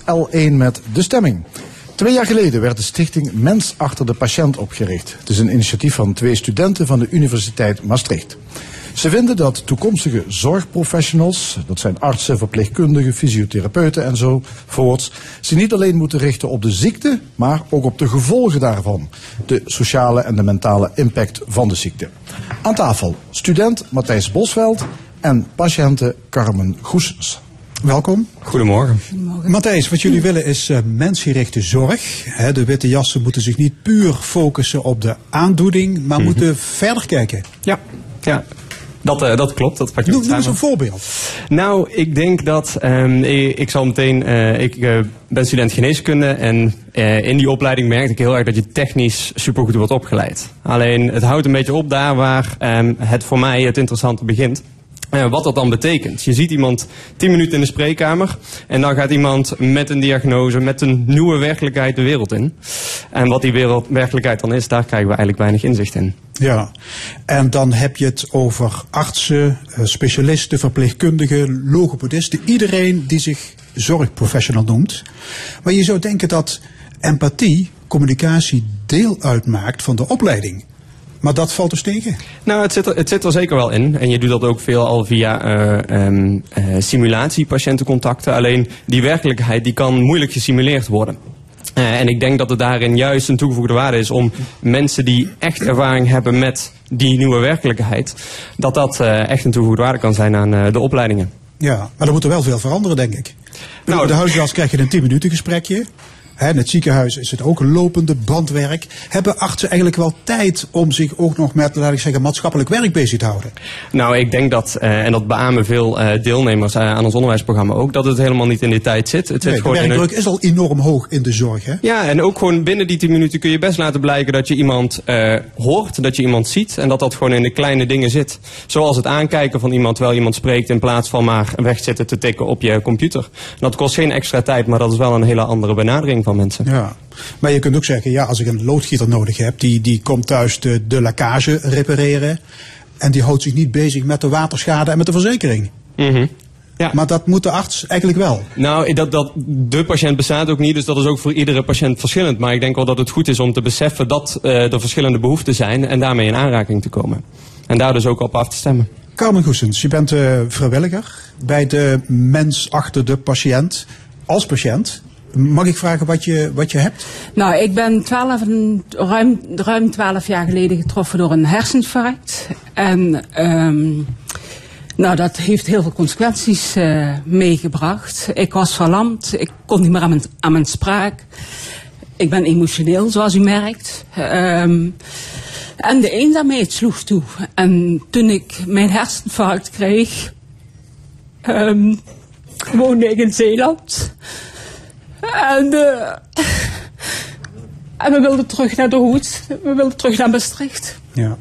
L1 met De Stemming. Twee jaar geleden werd de stichting Mens achter de patiënt opgericht. Het is een initiatief van twee studenten van de Universiteit Maastricht. Ze vinden dat toekomstige zorgprofessionals, dat zijn artsen, verpleegkundigen, fysiotherapeuten enzovoorts, zich niet alleen moeten richten op de ziekte, maar ook op de gevolgen daarvan. De sociale en de mentale impact van de ziekte. Aan tafel student Matthijs Bosveld en patiënte Carmen Goesens. Welkom. Goedemorgen. Matthijs, wat jullie willen is eh, mensgerichte zorg. Hè, de witte jassen moeten zich niet puur focussen op de aandoening, maar moeten verder kijken. Ja, ja. Dat, eh, dat klopt. Dat pak je Noem, noem eens een voorbeeld. Nou, ik denk dat ehm, ik, ik zal meteen. eh, ik ben student geneeskunde en eh, in die opleiding merkte ik heel erg dat je technisch supergoed wordt opgeleid. Alleen het houdt een beetje op daar waar ehm, het voor mij het interessante begint. Eh, wat dat dan betekent. Je ziet iemand 10 minuten in de spreekkamer en dan gaat iemand met een diagnose, met een nieuwe werkelijkheid de wereld in. En wat die wereld, werkelijkheid dan is, daar krijgen we eigenlijk weinig inzicht in. Ja, en dan heb je het over artsen, eh, specialisten, verpleegkundigen, logopedisten. Iedereen die zich zorgprofessional noemt. Maar je zou denken dat empathie, communicatie deel uitmaakt van de opleiding. Maar dat valt dus tegen. Nou, het zit, er, het zit er zeker wel in. En je doet dat ook veel al via eh ehm, eh, simulatie-patiëntencontacten. Alleen die werkelijkheid die kan moeilijk gesimuleerd worden. Eh, en ik denk dat het daarin juist een toegevoegde waarde is om mensen die echt ervaring hebben met die nieuwe werkelijkheid, dat dat echt een toegevoegde waarde kan zijn aan de opleidingen. Ja, maar er moet er wel veel veranderen, denk ik. Nou, Nou, de huisarts krijg je een 10 minuten gesprekje. In het ziekenhuis is het ook lopende bandwerk. Hebben artsen eigenlijk wel tijd om zich ook nog met, laat ik zeggen, maatschappelijk werk bezig te houden? Nou, ik denk dat, eh, en dat beamen veel eh, deelnemers eh, aan ons onderwijsprogramma ook, dat het helemaal niet in die tijd zit. Het zit Nee, de gewoon een, werkdruk is al enorm hoog in de zorg. Hè? Ja, en ook gewoon binnen die 10 minuten kun je best laten blijken dat je iemand hoort, dat je iemand ziet en dat dat gewoon in de kleine dingen zit. Zoals het aankijken van iemand terwijl iemand spreekt in plaats van maar wegzitten te tikken op je computer. Dat kost geen extra tijd, maar dat is wel een hele andere benadering van mensen. Ja, maar je kunt ook zeggen, ja, als ik een loodgieter nodig heb, die, die komt thuis de, de lekkage repareren. En die houdt zich niet bezig met de waterschade en met de verzekering. Mhm. Ja. Maar dat moet de arts eigenlijk wel. Nou, dat, dat, de patiënt bestaat ook niet, dus dat is ook voor iedere patiënt verschillend. Maar ik denk wel dat het goed is om te beseffen dat eh, er verschillende behoeften zijn en daarmee in aanraking te komen. En daar dus ook op af te stemmen. Carmen Goesens, je bent eh, vrijwilliger bij de mens achter de patiënt. Als patiënt, mag ik vragen wat je, wat je hebt? Nou, ik ben 12, en- ruim, ruim 12 jaar geleden getroffen door een herseninfarct. En ehm, nou, dat heeft heel veel consequenties eh, meegebracht. Ik was verlamd, ik kon niet meer aan mijn, aan mijn spraak. Ik ben emotioneel, zoals u merkt. Ehm, en de eenzaamheid sloeg toe. En toen ik mijn herseninfarct kreeg, ehm, woonde ik in Zeeland. En, eh, En we wilden terug naar de Hoed. We wilden terug naar Maastricht. Ja.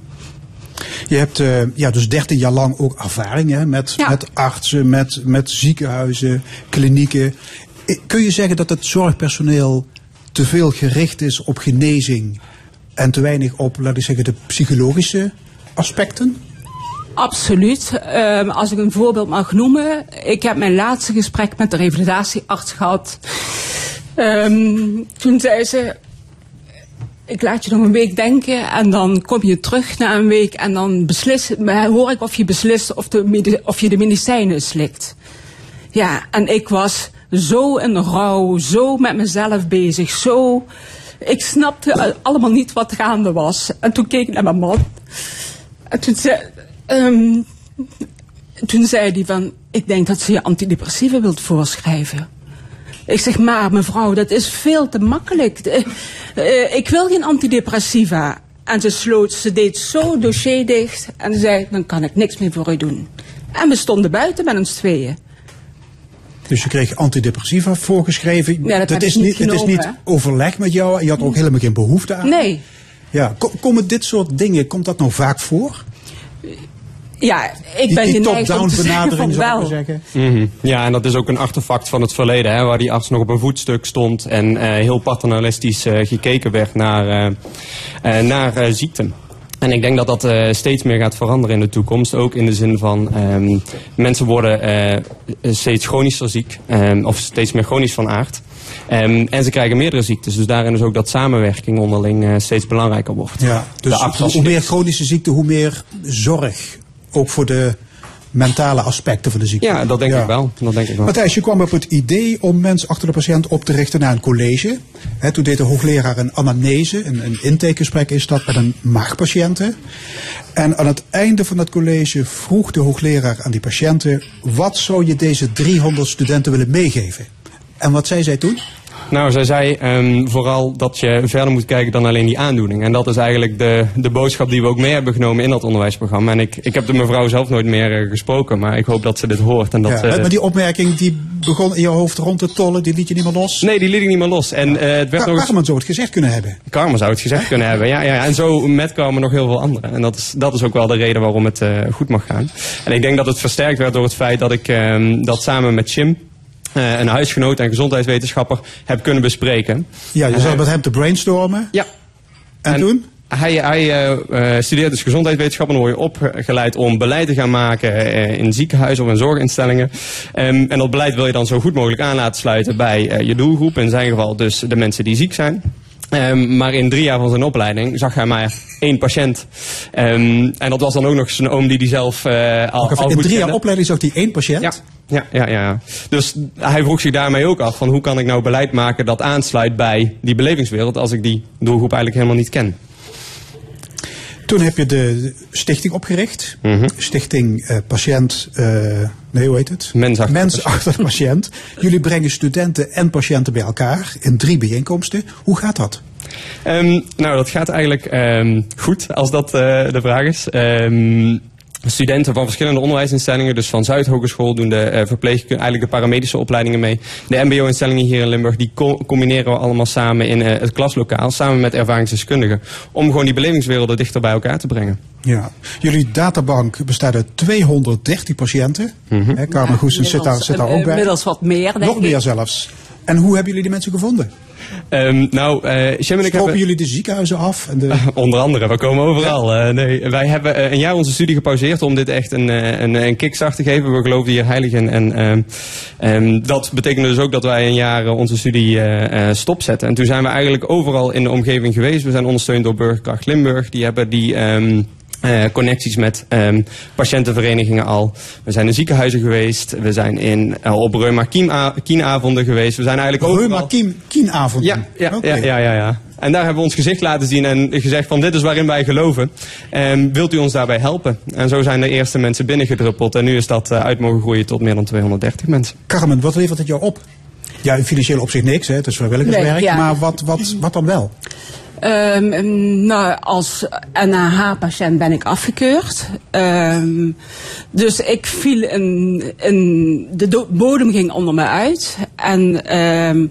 Je hebt eh, ja, dus 13 jaar lang ook ervaring hè, met, Ja. met artsen, met, met ziekenhuizen, klinieken. Eh, Kun je zeggen dat het zorgpersoneel te veel gericht is op genezing en te weinig op, laat ik zeggen, de psychologische aspecten? Absoluut. Ehm, als ik een voorbeeld mag noemen. Ik heb mijn laatste gesprek met de revalidatiearts gehad. Ehm, toen zei ze, ik laat je nog een week denken en dan kom je terug na een week en dan beslis, hoor ik of je beslist of, de, of je de medicijnen slikt. Ja, en ik was zo in rouw, zo met mezelf bezig, zo... Ik snapte allemaal niet wat gaande was. En toen keek ik naar mijn man. En toen zei, ehm, toen zei hij van, ik denk dat ze je antidepressiva wilt voorschrijven. Ik zeg, maar mevrouw, dat is veel te makkelijk. Eh, eh, ik wil geen antidepressiva. En ze sloot, ze deed zo dossier dicht en zei, dan kan ik niks meer voor u doen. En we stonden buiten met ons tweeën. Dus je kreeg antidepressiva voorgeschreven. Ja, dat is niet het is niet overleg met jou. en Je had ook helemaal geen behoefte aan. Nee. Ja, ko- komen dit soort dingen, komt dat nou vaak voor? Ja, ik Die, ben die top-down benadering, van zou ik wel. maar zeggen. Mhm. Ja, en dat is ook een artefact van het verleden, hè, waar die arts nog op een voetstuk stond en eh, heel paternalistisch eh, gekeken werd naar, eh, eh, naar eh, ziekten. En ik denk dat dat eh, steeds meer gaat veranderen in de toekomst. Ook in de zin van ehm, mensen worden eh, steeds chronischer ziek. ehm, of steeds meer chronisch van aard. Ehm, en ze krijgen meerdere ziektes. Dus daarin is ook dat samenwerking onderling steeds belangrijker wordt. Ja, dus hoe meer chronische ziekte, hoe meer zorg. Ook voor de mentale aspecten van de ziekte. Ja, dat denk ik wel. Dat denk ik wel. Matthijs, je kwam op het idee om mensen achter de patiënt op te richten naar een college. Toen deed de hoogleraar een anamnese, een, een intakegesprek is dat met een maagpatiënten. En aan het einde van dat college vroeg de hoogleraar aan die patiënten... wat zou je deze 300 studenten willen meegeven? En wat zei zij toen? Nou, zij zei ehm, vooral dat je verder moet kijken dan alleen die aandoening. En dat is eigenlijk de, de boodschap die we ook mee hebben genomen in dat onderwijsprogramma. En ik, ik heb de mevrouw zelf nooit meer eh, gesproken, maar ik hoop dat ze dit hoort. En dat, Ja, eh, maar die opmerking die begon in je hoofd rond te tollen, die liet je niet meer los. Nee, die liet ik niet meer los. En eh, het werd Ka- nog eens... Carmen zou het gezegd kunnen hebben. Carmen zou het gezegd kunnen hebben. Ja, ja, ja. En zo met Carmen nog heel veel anderen. En dat is, dat is ook wel de reden waarom het goed mag gaan. En ik denk dat het versterkt werd door het feit dat ik ehm, dat samen met Jim, een huisgenoot en gezondheidswetenschapper, heb kunnen bespreken. Ja, je Eh, zat met hem te brainstormen. Ja. En, toen? Hij, hij eh, eh, studeert dus gezondheidswetenschap en dan word je opgeleid om beleid te gaan maken eh, in ziekenhuizen of in zorginstellingen. Ehm, en dat beleid wil je dan zo goed mogelijk aan laten sluiten bij eh, je doelgroep. In zijn geval dus de mensen die ziek zijn. Ehm, maar in drie jaar van zijn opleiding zag hij maar één patiënt. Ehm, en dat was dan ook nog zijn oom die die zelf eh, al, al in drie jaar kende. opleiding zag hij één patiënt. Ja, ja, ja, ja. Dus hij vroeg zich daarmee ook af van hoe kan ik nou beleid maken dat aansluit bij die belevingswereld als ik die doelgroep eigenlijk helemaal niet ken. Toen heb je de stichting opgericht. Mhm. Stichting eh, Patiënt, eh, nee hoe heet het? Mens achter patiënt. achter de patiënt. [LAUGHS] Jullie brengen studenten en patiënten bij elkaar in drie bijeenkomsten. Hoe gaat dat? Ehm, nou, dat gaat eigenlijk ehm, goed, als dat eh, de vraag is. Ehm, studenten van verschillende onderwijsinstellingen, dus van Zuidhogeschool doen de eh verpleegkunde, eigenlijk de paramedische opleidingen mee. De mbo-instellingen hier in Limburg, die co- combineren we allemaal samen in eh, het klaslokaal, samen met ervaringsdeskundigen, om gewoon die belevingswerelden dichter bij elkaar te brengen. Ja. Jullie databank bestaat uit 230 patiënten. Mhm. Hè, Carmen Goesens zit daar, zit daar ook bij. Inmiddels wat meer, denk Nog ik. meer zelfs. En hoe hebben jullie die mensen gevonden? Ehm, nou, en ik hebben... jullie de ziekenhuizen af? En de... [LAUGHS] Onder andere, we komen overal. Eh, nee, wij hebben eh, een jaar onze studie gepauzeerd om dit echt een, een, een kickstart te geven. We geloofden hier heilig in. En ehm, ehm, dat betekende dus ook dat wij een jaar onze studie stopzetten. En toen zijn we eigenlijk overal in de omgeving geweest. We zijn ondersteund door Burgerkracht Limburg. Die hebben die... ehm, eh, connecties met ehm, patiëntenverenigingen al. We zijn in ziekenhuizen geweest. We zijn in, eh, op Reuma Kiena- Kienavonden geweest. We zijn eigenlijk overal... Reuma Kiem, Kienavond. Ja, ja, Oké. ja, ja, ja, ja. En daar hebben we ons gezicht laten zien en gezegd van dit is waarin wij geloven. En wilt u ons daarbij helpen? En zo zijn de eerste mensen binnengedruppeld. En nu is dat eh, uit mogen groeien tot meer dan 230 mensen. Carmen, wat levert het jou op? Ja, in financieel opzicht niks, hè? het is vrijwilligerswerk. Nee, ja. Maar wat, wat, wat dan wel? Ehm, nou, als NAH-patiënt ben ik afgekeurd. Ehm, dus ik viel in, de bodem ging onder me uit. En ehm,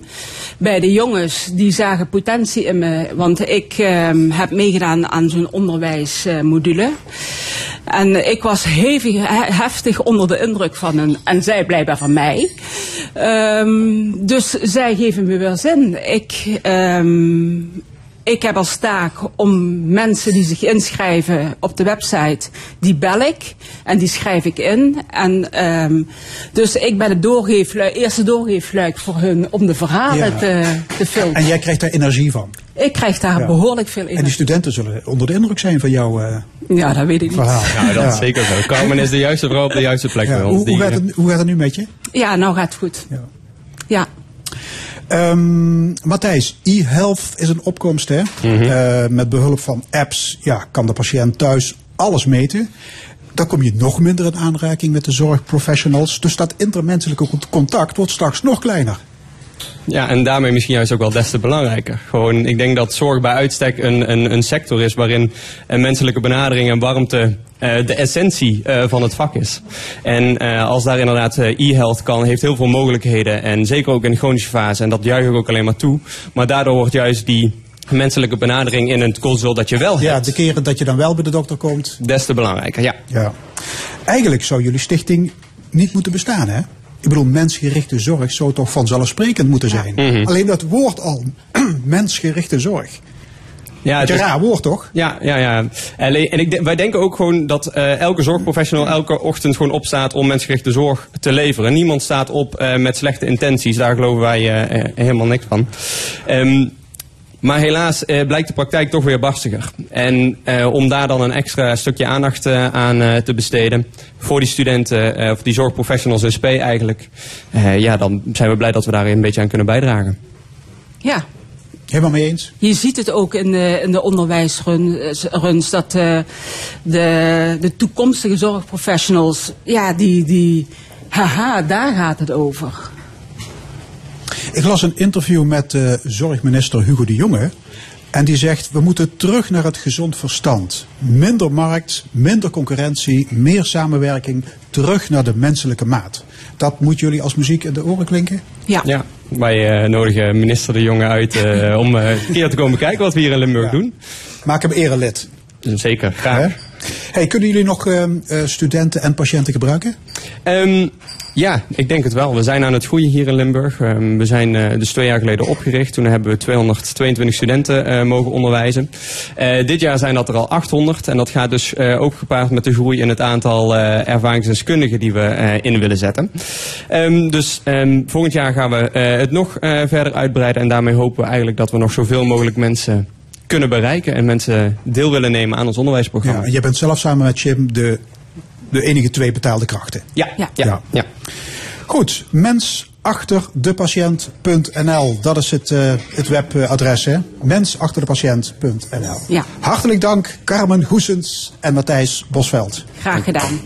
bij de jongens, die zagen potentie in me. Want ik heb meegedaan aan zo'n onderwijsmodule. En ik was hevig, he- heftig onder de indruk van hen. En zij blijkbaar van mij. Dus zij geven me weer zin. Ik, ik heb als taak om mensen die zich inschrijven op de website, die bel ik en die schrijf ik in. En ehm, dus ik ben het doorgeefluik, eerste doorgeefluik voor hun om de verhalen Ja. te, te filmen. En jij krijgt daar energie van. ik krijg daar Ja. behoorlijk veel En die studenten zullen onder de indruk zijn van jouw eh, Ja, dat weet ik niet. verhaal. Ja, dat is zeker zo. Carmen is de juiste vrouw op de juiste plek Ja, bij ons. hoe, hoe, gaat het, hoe gaat het nu met je? Ja, nou gaat het goed. Ja. Ehm, Matthijs, e-health is een opkomst. Hè? Eh, met behulp van apps ja, kan de patiënt thuis alles meten. Dan kom je nog minder in aanraking met de zorgprofessionals. Dus dat intermenselijke cont- contact wordt straks nog kleiner. Ja, en daarmee misschien juist ook wel des te belangrijker. Gewoon, ik denk dat zorg bij uitstek een, een, een sector is waarin een menselijke benadering en warmte de essentie eh, van het vak is. En eh, als daar inderdaad eh, e-health kan, heeft heel veel mogelijkheden. En zeker ook in de chronische fase. En dat juich ik ook alleen maar toe. Maar daardoor wordt juist die menselijke benadering in een consult dat je wel Ja, hebt, de keren dat je dan wel bij de dokter komt. des te belangrijker. Ja. Ja. Eigenlijk zou jullie stichting niet moeten bestaan, hè? Ik bedoel, mensgerichte zorg zou toch vanzelfsprekend moeten zijn. Alleen dat woord al, [CLEARS THROAT] mensgerichte zorg. Ja, Het is een raar woord, toch? Ja, ja, ja. En, en ik, wij denken ook gewoon dat eh, elke zorgprofessional elke ochtend gewoon opstaat om mensgerichte zorg te leveren. Niemand staat op eh, met slechte intenties. Daar geloven wij eh, helemaal niks van. Ehm, maar helaas eh, blijkt de praktijk toch weer barstiger. En eh, om daar dan een extra stukje aandacht eh, aan eh, te besteden voor die studenten, eh, of die zorgprofessionals SP eigenlijk, eh, ja, dan zijn we blij dat we daar een beetje aan kunnen bijdragen. Ja. Helemaal mee eens? Je ziet het ook in de, in de onderwijsruns dat eh, de, de toekomstige zorgprofessionals, ja, die, die, haha, daar gaat het over. Ik las een interview met eh, zorgminister Hugo de Jonge. En die zegt, we moeten terug naar het gezond verstand. Minder markt, minder concurrentie, meer samenwerking. Terug naar de menselijke maat. Dat moet jullie als muziek in de oren klinken? Ja. Ja, wij eh, nodigen minister De Jonge uit eh, om een keer te komen kijken wat we hier in Limburg Ja. doen. Maak hem erelid. Zeker, Hè? Hey, kunnen jullie nog eh, eh, studenten en patiënten gebruiken? Ehm, ja, ik denk het wel. We zijn aan het groeien hier in Limburg. Ehm, we zijn eh, dus twee jaar geleden opgericht. Toen hebben we 222 studenten eh, mogen onderwijzen. Dit jaar zijn dat er al 800. En dat gaat dus ook gepaard met de groei in het aantal ervaringsdeskundigen die we in willen zetten. Ehm, dus ehm, volgend jaar gaan we het nog verder uitbreiden. En daarmee hopen we eigenlijk dat we nog zoveel mogelijk mensen kunnen bereiken. En mensen deel willen nemen aan ons onderwijsprogramma. Ja, jij bent zelf samen met Jim de, de enige twee betaalde krachten. Ja, Ja. ja, ja. Ja. Goed, mensachterdepatiënt.nl. Dat is het, eh, het webadres, hè? Mensachterdepatiënt.nl. Ja. Hartelijk dank, Carmen Goesens en Matthijs Bosveld. Graag gedaan.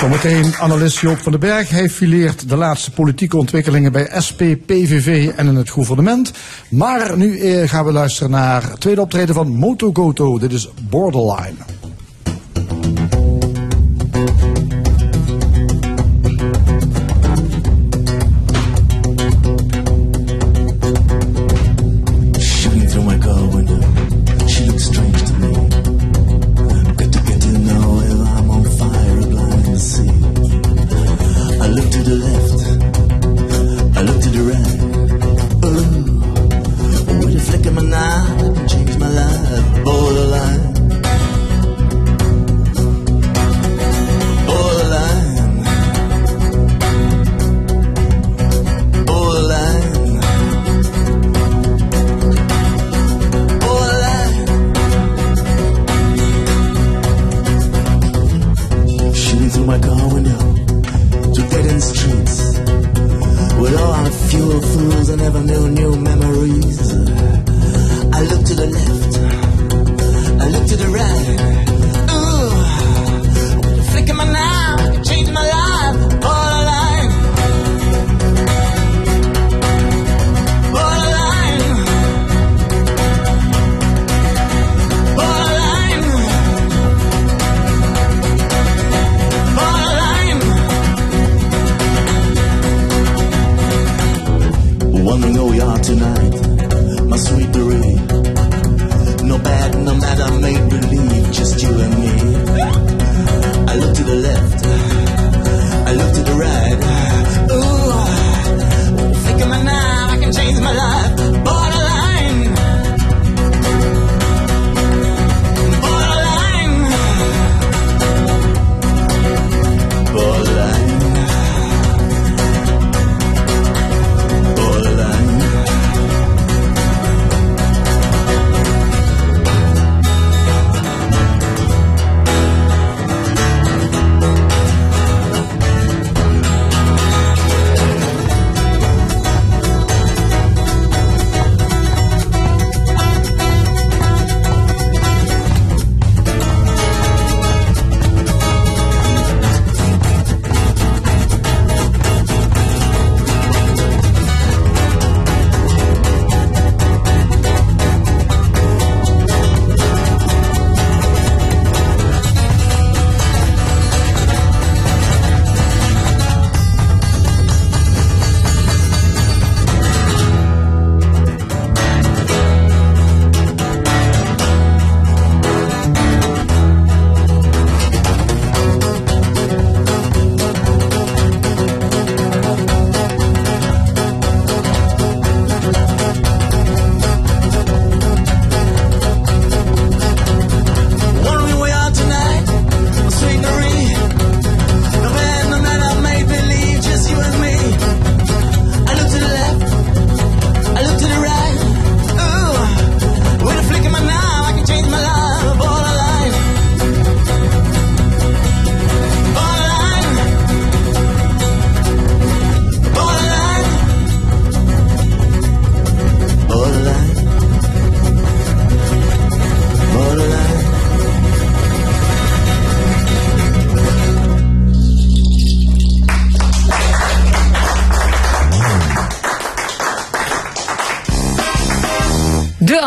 Zometeen analist Joop van den Berg. Hij fileert de laatste politieke ontwikkelingen bij SP, PVV en in het gouvernement. Maar nu eh, gaan we luisteren naar het tweede optreden van Moto Goto. Dit is Borderline.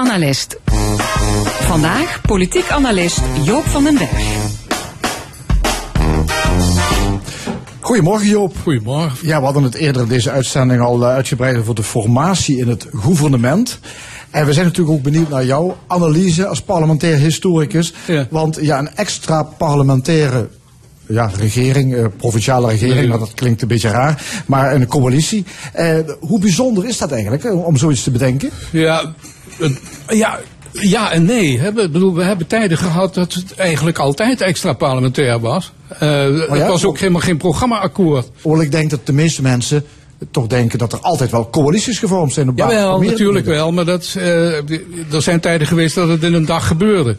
Analist. Vandaag politiek analist Joop van den Berg. Goedemorgen Joop. Goedemorgen. Ja, we hadden het eerder in deze uitzending al eh, uitgebreid over de formatie in het gouvernement. En we zijn natuurlijk ook benieuwd naar jouw analyse als parlementair historicus. Ja. Want ja, een extra parlementaire ja, regering, eh, provinciale regering, maar dat klinkt een beetje raar. Maar een coalitie. Eh, hoe bijzonder is dat eigenlijk, eh, om zoiets te bedenken? Ja, het- ja, ja en nee. Hè. Bedoel, we hebben tijden gehad dat het eigenlijk altijd extra parlementair was. Eh Oh ja? Het was ook helemaal geen programmaakkoord. Hoewel ik denk dat de meeste mensen toch denken dat er altijd wel coalities gevormd zijn op basis meerdere natuurlijk wel. Maar dat, eh, er zijn tijden geweest dat het in een dag gebeurde.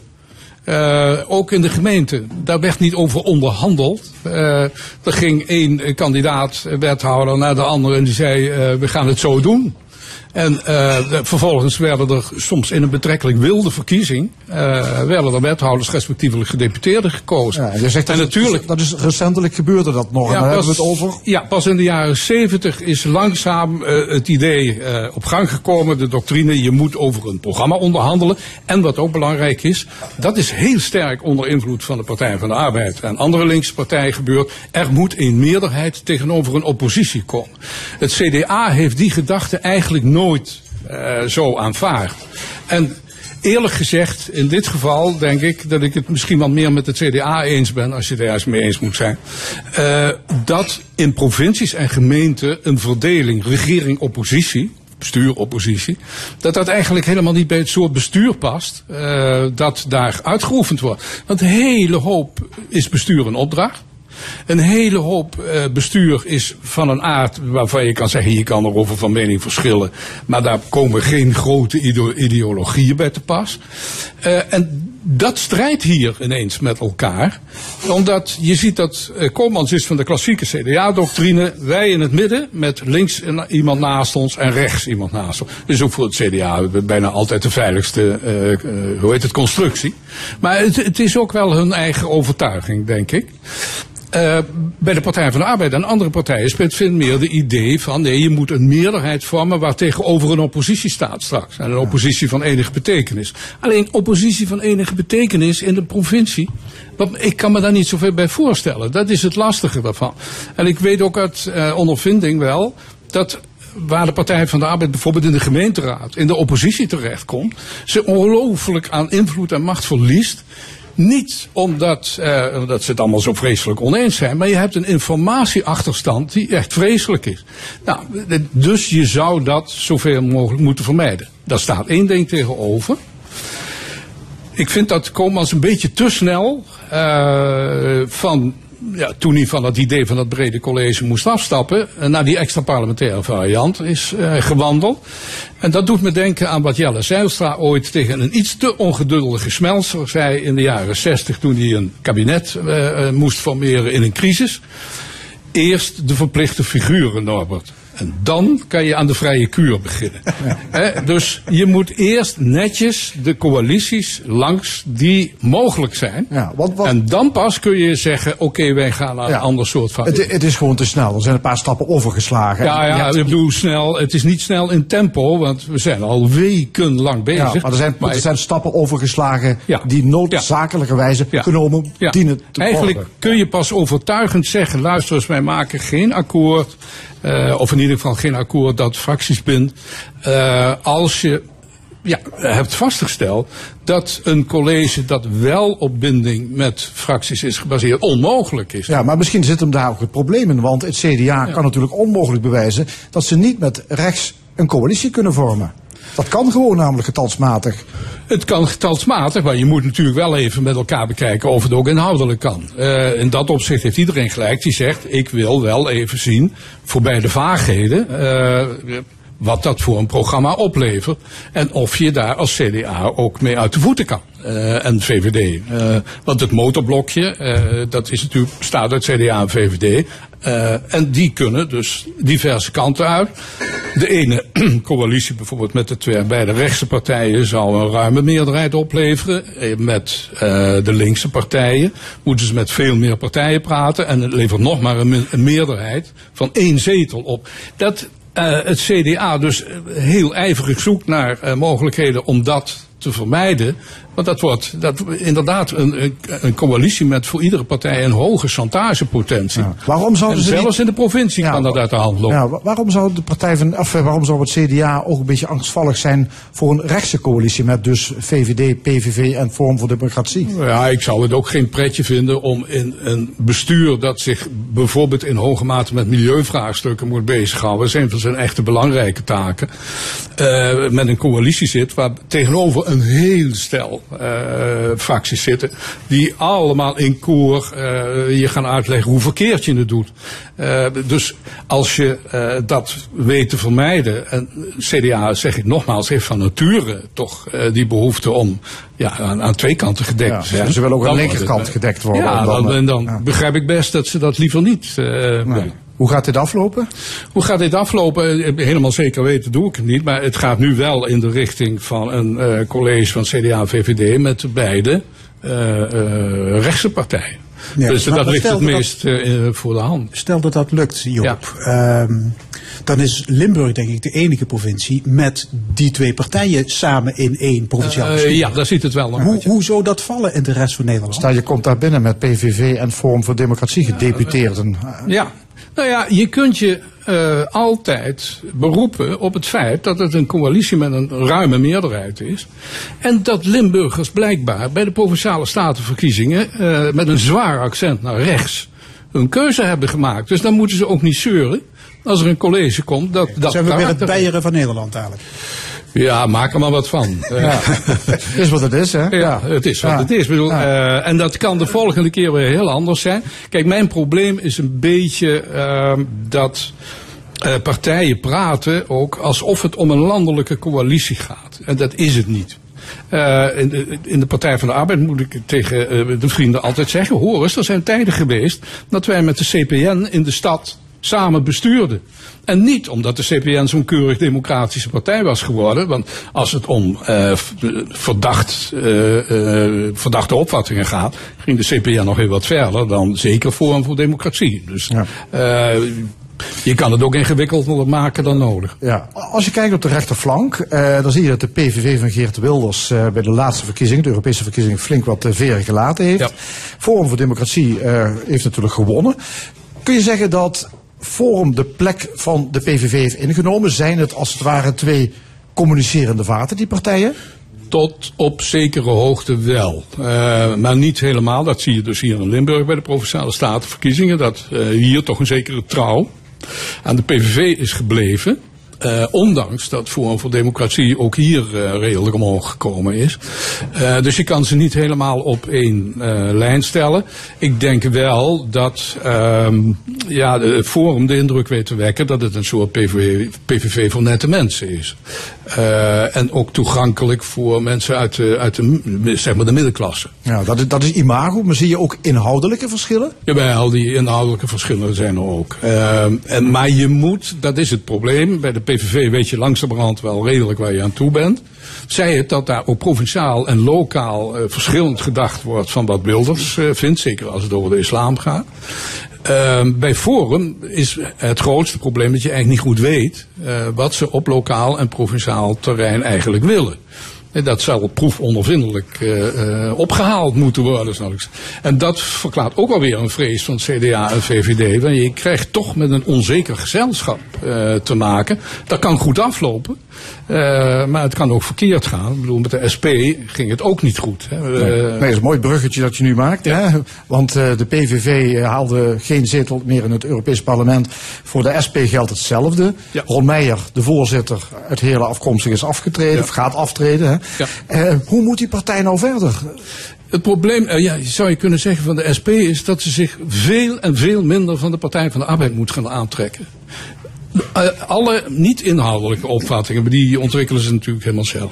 Eh, ook in de gemeente. Daar werd niet over onderhandeld. Er ging één kandidaat, wethouder, naar de andere en die zei: We gaan het zo doen. En eh, vervolgens werden er soms in een betrekkelijk wilde verkiezing. eh, werden er wethouders, respectievelijk gedeputeerden gekozen. Ja, je zegt en dat, natuurlijk. dat is recentelijk gebeurde dat nog. en daar hebben we het over. Ja, pas in de jaren 70 is langzaam eh, het idee op gang gekomen. De doctrine, je moet over een programma onderhandelen. En wat ook belangrijk is, dat is heel sterk onder invloed van de Partij van de Arbeid en andere linkse partijen gebeurd. Er moet een meerderheid tegenover een oppositie komen. Het CDA heeft die gedachte eigenlijk nooit eh, zo aanvaard. En Eerlijk gezegd, in dit geval denk ik dat ik het misschien wat meer met het CDA eens ben, als je het ergens mee eens moet zijn. eh, dat in provincies en gemeenten een verdeling regering-oppositie, bestuur-oppositie, dat dat eigenlijk helemaal niet bij het soort bestuur past eh, dat daar uitgeoefend wordt. Want een hele hoop is bestuur een opdracht. Een hele hoop eh, bestuur is van een aard waarvan je kan zeggen, je kan erover van mening verschillen. Maar daar komen geen grote ideo- ideologieën bij te pas. Eh, en dat strijdt hier ineens met elkaar. Omdat je ziet dat Komans is van de klassieke CDA-doctrine. Wij in het midden met links iemand naast ons en rechts iemand naast ons. Dus ook voor het CDA bijna altijd de veiligste, hoe heet het, constructie. Maar het is ook wel hun eigen overtuiging, denk ik. Eh, bij de Partij van de Arbeid en andere partijen speelt veel meer de idee van nee, je moet een meerderheid vormen waar tegenover een oppositie staat straks. En een oppositie van enige betekenis. Alleen oppositie van enige betekenis in de provincie. Want ik kan me daar niet zoveel bij voorstellen. Dat is het lastige daarvan. En ik weet ook uit eh, ondervinding wel dat waar de Partij van de Arbeid bijvoorbeeld in de gemeenteraad, in de oppositie terechtkomt, ze ongelooflijk aan invloed en macht verliest. Niet omdat, eh, omdat ze het allemaal zo vreselijk oneens zijn, maar je hebt een informatieachterstand die echt vreselijk is. Nou, dus je zou dat zoveel mogelijk moeten vermijden. Daar staat één ding tegenover. Ik vind dat Komans een beetje te snel uh, van ja, toen hij van het idee van dat brede college moest afstappen, uh, naar die extra parlementaire variant is uh, gewandeld. En dat doet me denken aan wat Jelle Zijlstra ooit tegen een iets te ongeduldige Smelser zei in de jaren 60 toen hij een kabinet moest formeren in een crisis. Eerst de verplichte figuren, Norbert. En dan kan je aan de vrije kuur beginnen. [LAUGHS] Ja. dus je moet eerst netjes de coalities langs die mogelijk zijn. Ja. En dan pas kun je zeggen, oké, okay, wij gaan naar ja. een ander soort van... Het, het, is gewoon te snel. Er zijn een paar stappen overgeslagen. Ja, ja, ik bedoel snel. Het is niet snel in tempo, want we zijn al weken lang bezig. Ja, maar er zijn, maar... er zijn stappen overgeslagen die noodzakelijkerwijze genomen dienen te Eigenlijk worden. kun je pas overtuigend zeggen, luister eens, wij maken geen akkoord... Uh, of in ieder geval geen akkoord dat fracties bindt. Uh, als je ja, hebt vastgesteld dat een college dat wel op binding met fracties is gebaseerd onmogelijk is. Ja, maar misschien zit hem daar ook het probleem in. Want het CDA ja. kan natuurlijk onmogelijk bewijzen dat ze niet met rechts een coalitie kunnen vormen. Dat kan gewoon namelijk getalsmatig. Het kan getalsmatig, maar je moet natuurlijk wel even met elkaar bekijken of het ook inhoudelijk kan. Uh, in dat opzicht heeft iedereen gelijk die zegt, ik wil wel even zien, voorbij de vaagheden, uh, wat dat voor een programma oplevert. En of je daar als CDA ook mee uit de voeten kan. Uh, en VVD. Uh, want het motorblokje, uh, dat is natuurlijk, bestaat uit CDA en VVD. en die kunnen dus diverse kanten uit. De ene [CLEARS THROAT] coalitie bijvoorbeeld met de twee beide rechtse partijen zou een ruime meerderheid opleveren. Met de linkse partijen moeten ze met veel meer partijen praten. En het levert nog maar een, een meerderheid van één zetel op. Dat, uh, het CDA dus heel ijverig zoekt naar uh, mogelijkheden om dat te vermijden. Want dat wordt dat, inderdaad een, een coalitie met voor iedere partij een hoge chantagepotentie. Ja. Waarom zouden en ze zelfs niet... in de provincie ja, kan dat uit de hand lopen. Ja, waarom zou de partij van, of waarom zou het CDA ook een beetje angstvallig zijn voor een rechtse coalitie met dus VVD, PVV en Forum voor Democratie? Ja, ik zou het ook geen pretje vinden om in een bestuur dat zich bijvoorbeeld in hoge mate met milieuvraagstukken moet bezighouden, dat is een van zijn echte belangrijke taken, uh, met een coalitie zit waar tegenover een heel stel fracties zitten. Die allemaal in koor uh, je gaan uitleggen hoe verkeerd je het doet. Uh, dus als je dat weet te vermijden. En CDA, zeg ik nogmaals, heeft van nature toch die behoefte om ja, aan, aan twee kanten gedekt te zijn. Ja, ze willen ook aan de linkerkant gedekt worden. Ja, dan, dan, dan ja. begrijp ik best dat ze dat liever niet nee. Hoe gaat dit aflopen? Hoe gaat dit aflopen? Helemaal zeker weten doe ik het niet. Maar het gaat nu wel in de richting van een uh, college van CDA en VVD met beide uh, uh, rechtse partijen. Ja, dus dat ligt het meest dat, voor de hand. Stel dat dat lukt, Joop. Ja. Um, dan is Limburg denk ik de enige provincie met die twee partijen samen in één provinciaal bestuur. ja, daar ziet het wel naar hoe, hoe zou dat vallen in de rest van Nederland? Stel je komt daar binnen met PVV en Forum voor Democratie gedeputeerden. Ja, nou ja, je kunt je uh, altijd beroepen op het feit dat het een coalitie met een ruime meerderheid is. En dat Limburgers blijkbaar bij de provinciale statenverkiezingen uh, met een zwaar accent naar rechts hun keuze hebben gemaakt. Dus dan moeten ze ook niet zeuren als er een college komt. Dat, dat zijn we weer het Beieren van Nederland eigenlijk. Ja, maak er maar wat van. Ja. het [LAUGHS] is wat het is, hè? Ja, het is wat ja. het is. Ik bedoel, ja. uh, en dat kan de volgende keer weer heel anders zijn. Kijk, mijn probleem is een beetje uh, dat uh, partijen praten ook alsof het om een landelijke coalitie gaat. En dat is het niet. Uh, in, de, in, de, Partij van de Arbeid moet ik tegen uh, de vrienden altijd zeggen: hoor eens, er zijn tijden geweest dat wij met de CPN in de stad samen bestuurden. En niet omdat de CPN zo'n keurig democratische partij was geworden. Want als het om uh, verdacht, uh, verdachte opvattingen gaat, ging de CPN nog heel wat verder dan zeker Forum voor Democratie. Dus ja. je kan het ook ingewikkelder maken dan nodig. Ja. Als je kijkt op de rechterflank, dan zie je dat de PVV van Geert Wilders bij de laatste verkiezingen, de Europese verkiezingen, flink wat veren gelaten heeft. Ja. Forum voor Democratie heeft natuurlijk gewonnen. Kun je zeggen dat Forum de plek van de PVV heeft ingenomen? Zijn het als het ware twee communicerende vaten, die partijen? Tot op zekere hoogte wel. Uh, maar niet helemaal. Dat zie je dus hier in Limburg bij de Provinciale Statenverkiezingen. Dat uh, hier toch een zekere trouw aan de PVV is gebleven. Uh, ondanks dat Forum voor Democratie ook hier uh, redelijk omhoog gekomen is. Uh, dus je kan ze niet helemaal op één lijn stellen. Ik denk wel dat ehm, ja, het Forum de indruk weet te wekken dat het een soort PVV, PVV voor nette mensen is. En ook toegankelijk voor mensen uit de, uit de, zeg maar de middenklasse. Ja, dat is, dat is imago, maar zie je ook inhoudelijke verschillen? Jawel, die inhoudelijke verschillen zijn er ook. Ehm, en, maar je moet, dat is het probleem, bij de PVV weet je langzamerhand wel redelijk waar je aan toe bent. Zij het dat daar ook provinciaal en lokaal uh, verschillend gedacht wordt van wat Wilders vindt, zeker als het over de islam gaat. Uh, bij Forum is het grootste probleem dat je eigenlijk niet goed weet uh, wat ze op lokaal en provinciaal terrein eigenlijk willen. Dat zal proefondervindelijk uh, uh, opgehaald moeten worden. Straks. En dat verklaart ook alweer een vrees van CDA en VVD. Want je krijgt toch met een onzeker gezelschap te maken. Dat kan goed aflopen. Maar het kan ook verkeerd gaan. Ik bedoel, met de SP ging het ook niet goed. Hè. Nee, nee, dat is een mooi bruggetje dat je nu maakt. Ja. Hè? Want de PVV haalde geen zetel meer in het Europees Parlement. Voor de SP geldt hetzelfde. Ja. Ron Meijer, de voorzitter, uit Heerlen afkomstig, is afgetreden. Ja. Of gaat aftreden. Hè? Uh, hoe moet die partij nou verder? Het probleem, ja, zou je kunnen zeggen van de SP, is dat ze zich veel en veel minder van de Partij van de Arbeid moet gaan aantrekken. Uh, alle niet-inhoudelijke opvattingen, die ontwikkelen ze natuurlijk helemaal zelf.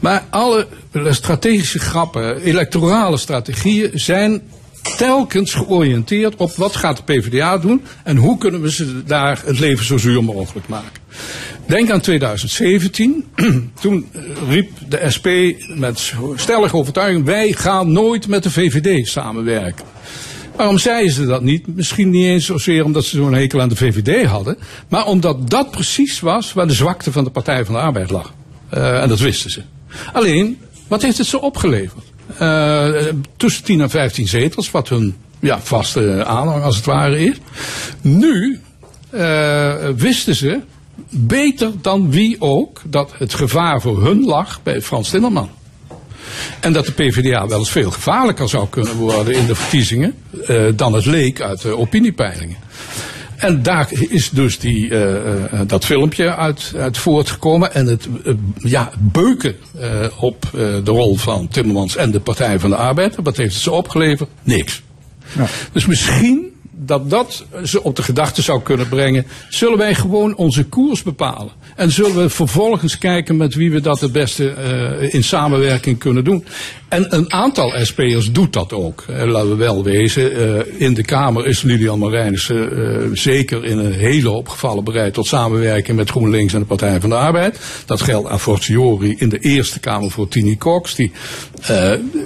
Maar alle strategische grappen, electorale strategieën zijn telkens georiënteerd op wat gaat de PvdA doen en hoe kunnen we ze daar het leven zo zuur mogelijk maken. Denk aan 2017. [CLEARS THROAT] Toen riep de SP met stellige overtuiging: wij gaan nooit met de VVD samenwerken. Waarom zeiden ze dat niet? Misschien niet eens zozeer omdat ze zo'n hekel aan de VVD hadden, maar omdat dat precies was waar de zwakte van de Partij van de Arbeid lag. Uh, en dat wisten ze. Alleen, wat heeft het ze opgeleverd? Uh, tussen 10 en 15 zetels, wat hun ja, vaste aanhang als het ware is. Nu uh, wisten ze beter dan wie ook dat het gevaar voor hun lag bij Frans Timmerman. En dat de PvdA wel eens veel gevaarlijker zou kunnen worden in de verkiezingen uh, dan het leek uit de opiniepeilingen. En daar is dus die, uh, uh, dat filmpje uit, uit voortgekomen. En het uh, ja, beuken op de rol van Timmermans en de Partij van de Arbeid. Wat heeft het ze opgeleverd? Niks. Ja. Dus misschien dat dat ze op de gedachte zou kunnen brengen. Zullen wij gewoon onze koers bepalen? En zullen we vervolgens kijken met wie we dat het beste uh, in samenwerking kunnen doen? En een aantal SP'ers doet dat ook. Uh, laten we wel wezen. Uh, in de Kamer is Lilian Marijnissen zeker in een hele hoop gevallen bereid tot samenwerking met GroenLinks en de Partij van de Arbeid. Dat geldt a fortiori in de Eerste Kamer voor Tini Cox. Die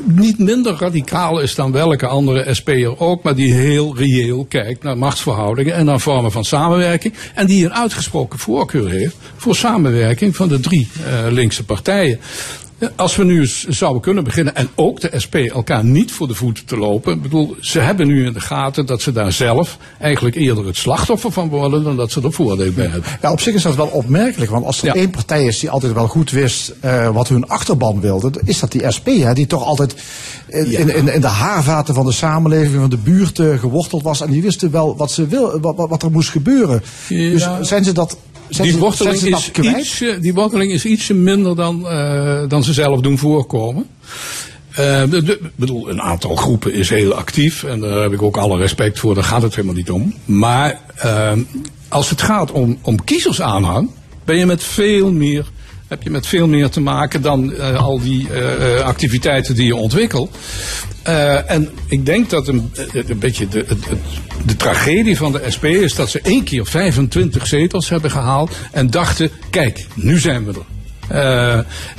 niet minder radicaal is dan welke andere SP'er ook. Maar die heel reëel kijkt naar machtsverhoudingen en naar vormen van samenwerking. En die een uitgesproken voorkeur heeft voor samenwerking van de drie linkse partijen. Als we nu eens zouden kunnen beginnen en ook de SP elkaar niet voor de voeten te lopen. Ik bedoel, ze hebben nu in de gaten dat ze daar zelf eigenlijk eerder het slachtoffer van worden dan dat ze er voordeel bij hebben. Ja, op zich is dat wel opmerkelijk, want als er ja. één partij is die altijd wel goed wist uh, wat hun achterban wilde, is dat die SP, hè, die toch altijd in, ja. in, in, de haarvaten van de samenleving, van de buurt uh, geworteld was en die wisten wel wat, ze wil, wat, wat er moest gebeuren. Ja. Dus zijn ze dat die worteling, is iets, die worteling is ietsje minder dan, uh, dan ze zelf doen voorkomen. Uh, ik bedoel, een aantal groepen is heel actief en daar heb ik ook alle respect voor, daar gaat het helemaal niet om. Maar uh, als het gaat om, om kiezersaanhang, ben je met veel meer heb je met veel meer te maken dan uh, al die uh, activiteiten die je ontwikkelt. Uh, en ik denk dat een, een beetje de, de, de, tragedie van de SP is dat ze één keer 25 zetels hebben gehaald en dachten, kijk, nu zijn we er. Uh,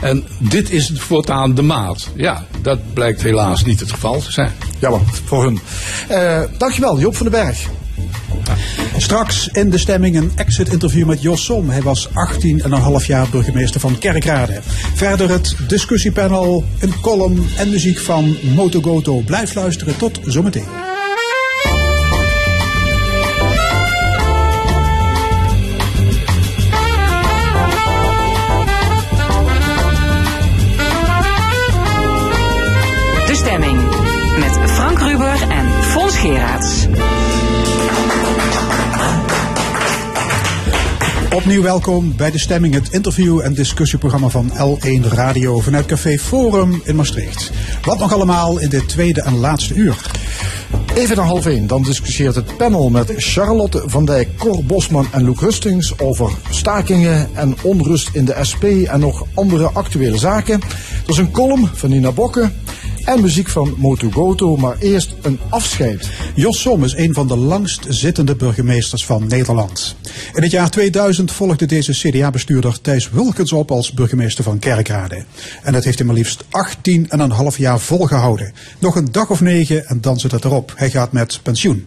en dit is voortaan de maat. Ja, dat blijkt helaas niet het geval te zijn. Jammer, voor hun. Uh, dankjewel, Joop van den Berg. Straks in de stemming een exit-interview met Jos Som. Hij was 18,5 jaar burgemeester van Kerkrade. Verder het discussiepanel, een column en muziek van Motogoto. Blijf luisteren, tot zometeen. Opnieuw welkom bij De Stemming, het interview- en discussieprogramma van L1 Radio vanuit Café Forum in Maastricht. Wat nog allemaal in dit tweede en laatste uur? Even naar half één, dan discussieert het panel met Charlotte van Dijk, Cor Bosman en Luc Hustings over stakingen en onrust in de SP en nog andere actuele zaken. Er is een column van Nina Bokke en muziek van Motu Goto, maar eerst een afscheid. Jos Som is een van de langst zittende burgemeesters van Nederland. In het jaar 2000 volgde deze CDA-bestuurder Thijs Wilkens op als burgemeester van Kerkrade. En dat heeft hij maar liefst 18,5 jaar volgehouden. Nog een dag of negen en dan zit het erop. Hij gaat met pensioen.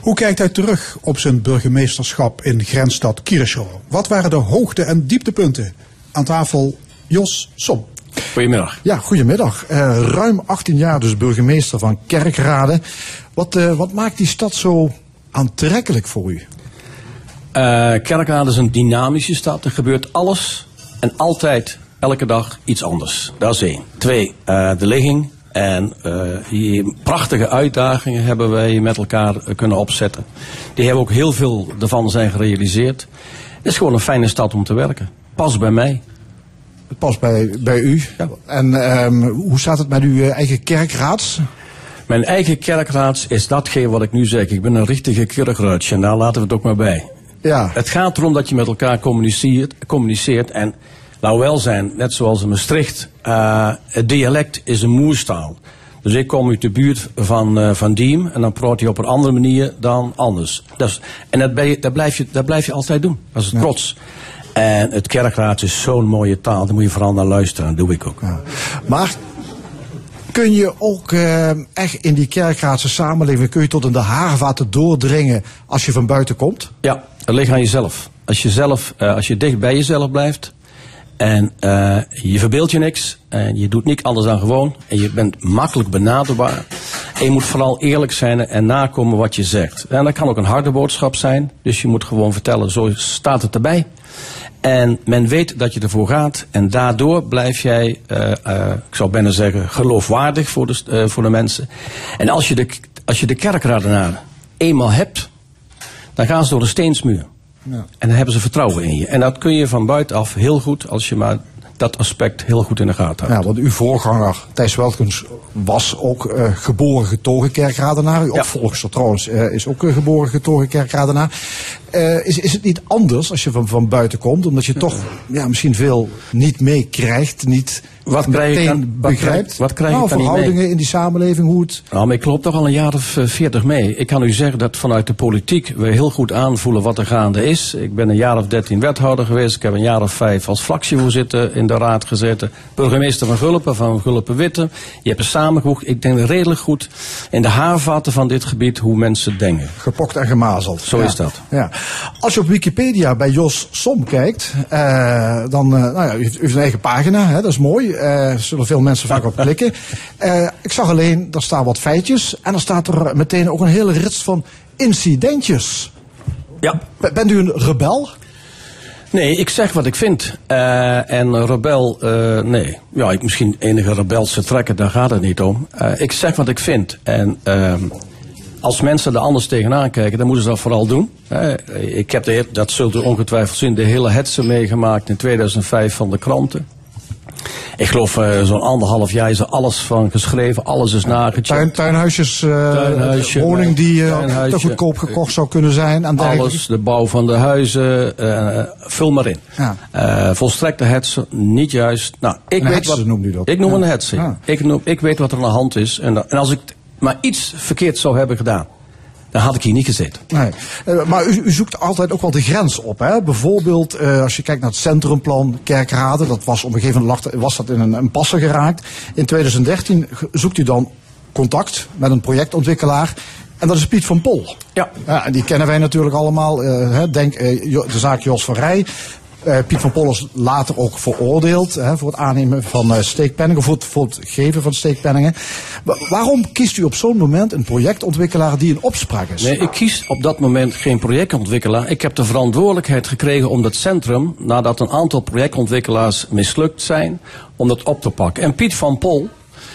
Hoe kijkt hij terug op zijn burgemeesterschap in grensstad Kirchhoff? Wat waren de hoogte- en dieptepunten? Aan tafel Jos Som. Goedemiddag. Ja, goedemiddag. Eh, ruim 18 jaar dus burgemeester van Kerkrade. Wat, eh, wat maakt die stad zo aantrekkelijk voor u? Uh, Kerkrade is een dynamische stad. Er gebeurt alles en altijd, elke dag, iets anders. Dat is één. Twee, de ligging. En die prachtige uitdagingen hebben wij met elkaar kunnen opzetten. Die hebben ook heel veel ervan zijn gerealiseerd. Het is gewoon een fijne stad om te werken. Pas bij mij. Het past bij, bij u. Ja. En um, hoe staat het met uw eigen kerkraad? Mijn eigen kerkraad is datgene wat ik nu zeg. Ik ben een richtige kerkraadje en daar laten we het ook maar bij. Ja. Het gaat erom dat je met elkaar communiceert, communiceert en nou wel zijn, net zoals in Maastricht, uh, het dialect is een moerstaal. Dus ik kom uit de buurt van, uh, van Diem en dan praat je op een andere manier dan anders. Dus, en dat, ben je, dat, blijf je, dat blijf je altijd doen. Dat is Ja. En het kerkraad is zo'n mooie taal, daar moet je vooral naar luisteren. Dat doe ik ook. Ja. Maar kun je ook uh, echt in die kerkraadse samenleving, kun je tot in de haarvaten doordringen als je van buiten komt? Ja, dat ligt aan jezelf. Als je, zelf, uh, als je dicht bij jezelf blijft en uh, je verbeeldt je niks en je doet niks anders dan gewoon en je bent makkelijk benaderbaar. En je moet vooral eerlijk zijn en nakomen wat je zegt. En dat kan ook een harde boodschap zijn, dus je moet gewoon vertellen, zo staat het erbij. En men weet dat je ervoor gaat. En daardoor blijf jij, uh, uh, ik zou bijna zeggen, geloofwaardig voor de, uh, voor de mensen. En als je de, als je de kerkradenaar eenmaal hebt, dan gaan ze door de steensmuur. Ja. En dan hebben ze vertrouwen in je. En dat kun je van buitenaf heel goed als je maar dat aspect heel goed in de gaten houdt. Ja, want uw voorganger Thijs Welkens was ook uh, geboren getogen kerkradenaar. Uw Ja. opvolger trouwens uh, is ook uh, geboren getogen kerkradenaar. Uh, is, is het niet anders als je van, van buiten komt? Omdat je toch ja, misschien veel niet meekrijgt, niet Wat krijg ik meteen dan- wat begrijpt? wat krijg ik nou, dan mee? verhoudingen in die samenleving, hoe het... Nou, maar ik loop toch al een jaar of eh, veertig mee. Ik kan u zeggen dat vanuit de politiek we heel goed aanvoelen wat er gaande is. Ik ben een jaar of dertien wethouder geweest. Ik heb een jaar of vijf als fractievoorzitter in de raad gezeten. Burgemeester van Gulpen, van Gulpen-Witte. Je hebt er samengevoegd. Ik denk redelijk goed in de haarvaten van dit gebied hoe mensen denken. Gepokt en gemazeld. Zo Ja. is dat. Ja. Als je op Wikipedia bij Jos Som kijkt, eh, dan, eh, nou ja, u heeft, u heeft een eigen pagina, hè, dat is mooi. Eh zullen veel mensen vaak op klikken. Eh, ik zag alleen, daar staan wat feitjes en er staat er meteen ook een hele rits van incidentjes. Ja. B- bent u een rebel? Nee, ik zeg wat ik vind. Eh, en rebel, nee. Ja, ik misschien enige rebelse trekken, daar gaat het niet om. Ik zeg wat ik vind. En ehm, als mensen er anders tegenaan kijken, dan moeten ze dat vooral doen. Ik heb de, dat zult u ongetwijfeld zien, de hele hetze meegemaakt in 2005 van de kranten. Ik geloof eh, zo'n anderhalf jaar is er alles van geschreven, alles is nagecheckt. Tuin, tuinhuisjes, eh, Tuinhuisje, woning die tuinhuisje. te goedkoop gekocht zou kunnen zijn en dergelijke. Alles, de bouw van de huizen, vul maar in. Ja. Volstrekte hetze, niet juist. Nou, ik Een weet wat, noemt u dat? Ik noem Ja. een hetze. Ja. Ik, noem, ik weet wat er aan de hand is. En, en als ik maar iets verkeerd zou hebben gedaan, dan had ik hier niet gezeten. Nee. Eh, maar u, u zoekt altijd ook wel de grens op. Hè? Bijvoorbeeld eh, als je kijkt naar het centrumplan Kerkrade. Dat was op een gegeven moment was dat in een, een passen geraakt. In 2013 ge- zoekt u dan contact met een projectontwikkelaar. En dat is Piet van Pol. Ja. Ja, en die kennen wij natuurlijk allemaal. eh, hè, denk de zaak Jos van Rij. Eh, Piet van Pol is later ook veroordeeld hè, voor het aannemen van eh, steekpenningen, voor het, voor het geven van steekpenningen. Wa- waarom kiest u op zo'n moment een projectontwikkelaar die in opspraak is? Nee, ik kies op dat moment geen projectontwikkelaar. Ik heb de verantwoordelijkheid gekregen om dat centrum, nadat een aantal projectontwikkelaars mislukt zijn, om dat op te pakken. En Piet van Pol,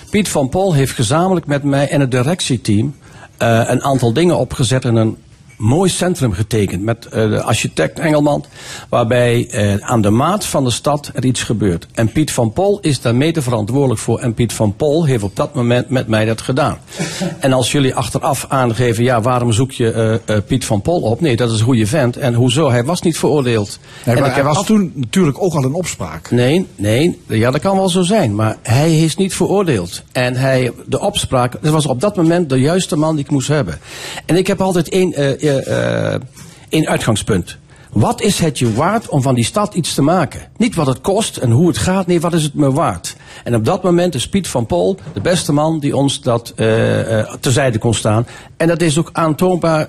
Piet van Pol heeft gezamenlijk met mij en het directieteam eh, een aantal dingen opgezet in een mooi centrum getekend met eh, de architect Engelman, waarbij eh, aan de maat van de stad er iets gebeurt. En Piet van Pol is daar mede verantwoordelijk voor. En Piet van Pol heeft op dat moment met mij dat gedaan. [LAUGHS] En als jullie achteraf aangeven, ja, waarom zoek je eh, Piet van Pol op? Nee, dat is een goede vent. En hoezo? Hij was niet veroordeeld. Nee, en maar hij was toen natuurlijk ook al in opspraak. Nee, nee, ja, dat kan wel zo zijn. Maar hij is niet veroordeeld. En hij, de opspraak, dat was op dat moment de juiste man die ik moest hebben. En ik heb altijd één, eh, eh, één uitgangspunt. Wat is het je waard om van die stad iets te maken? Niet wat het kost en hoe het gaat, nee, wat is het me waard? En op dat moment is Piet van Pol de beste man die ons dat eh eh terzijde kon staan. En dat is ook aantoonbaar,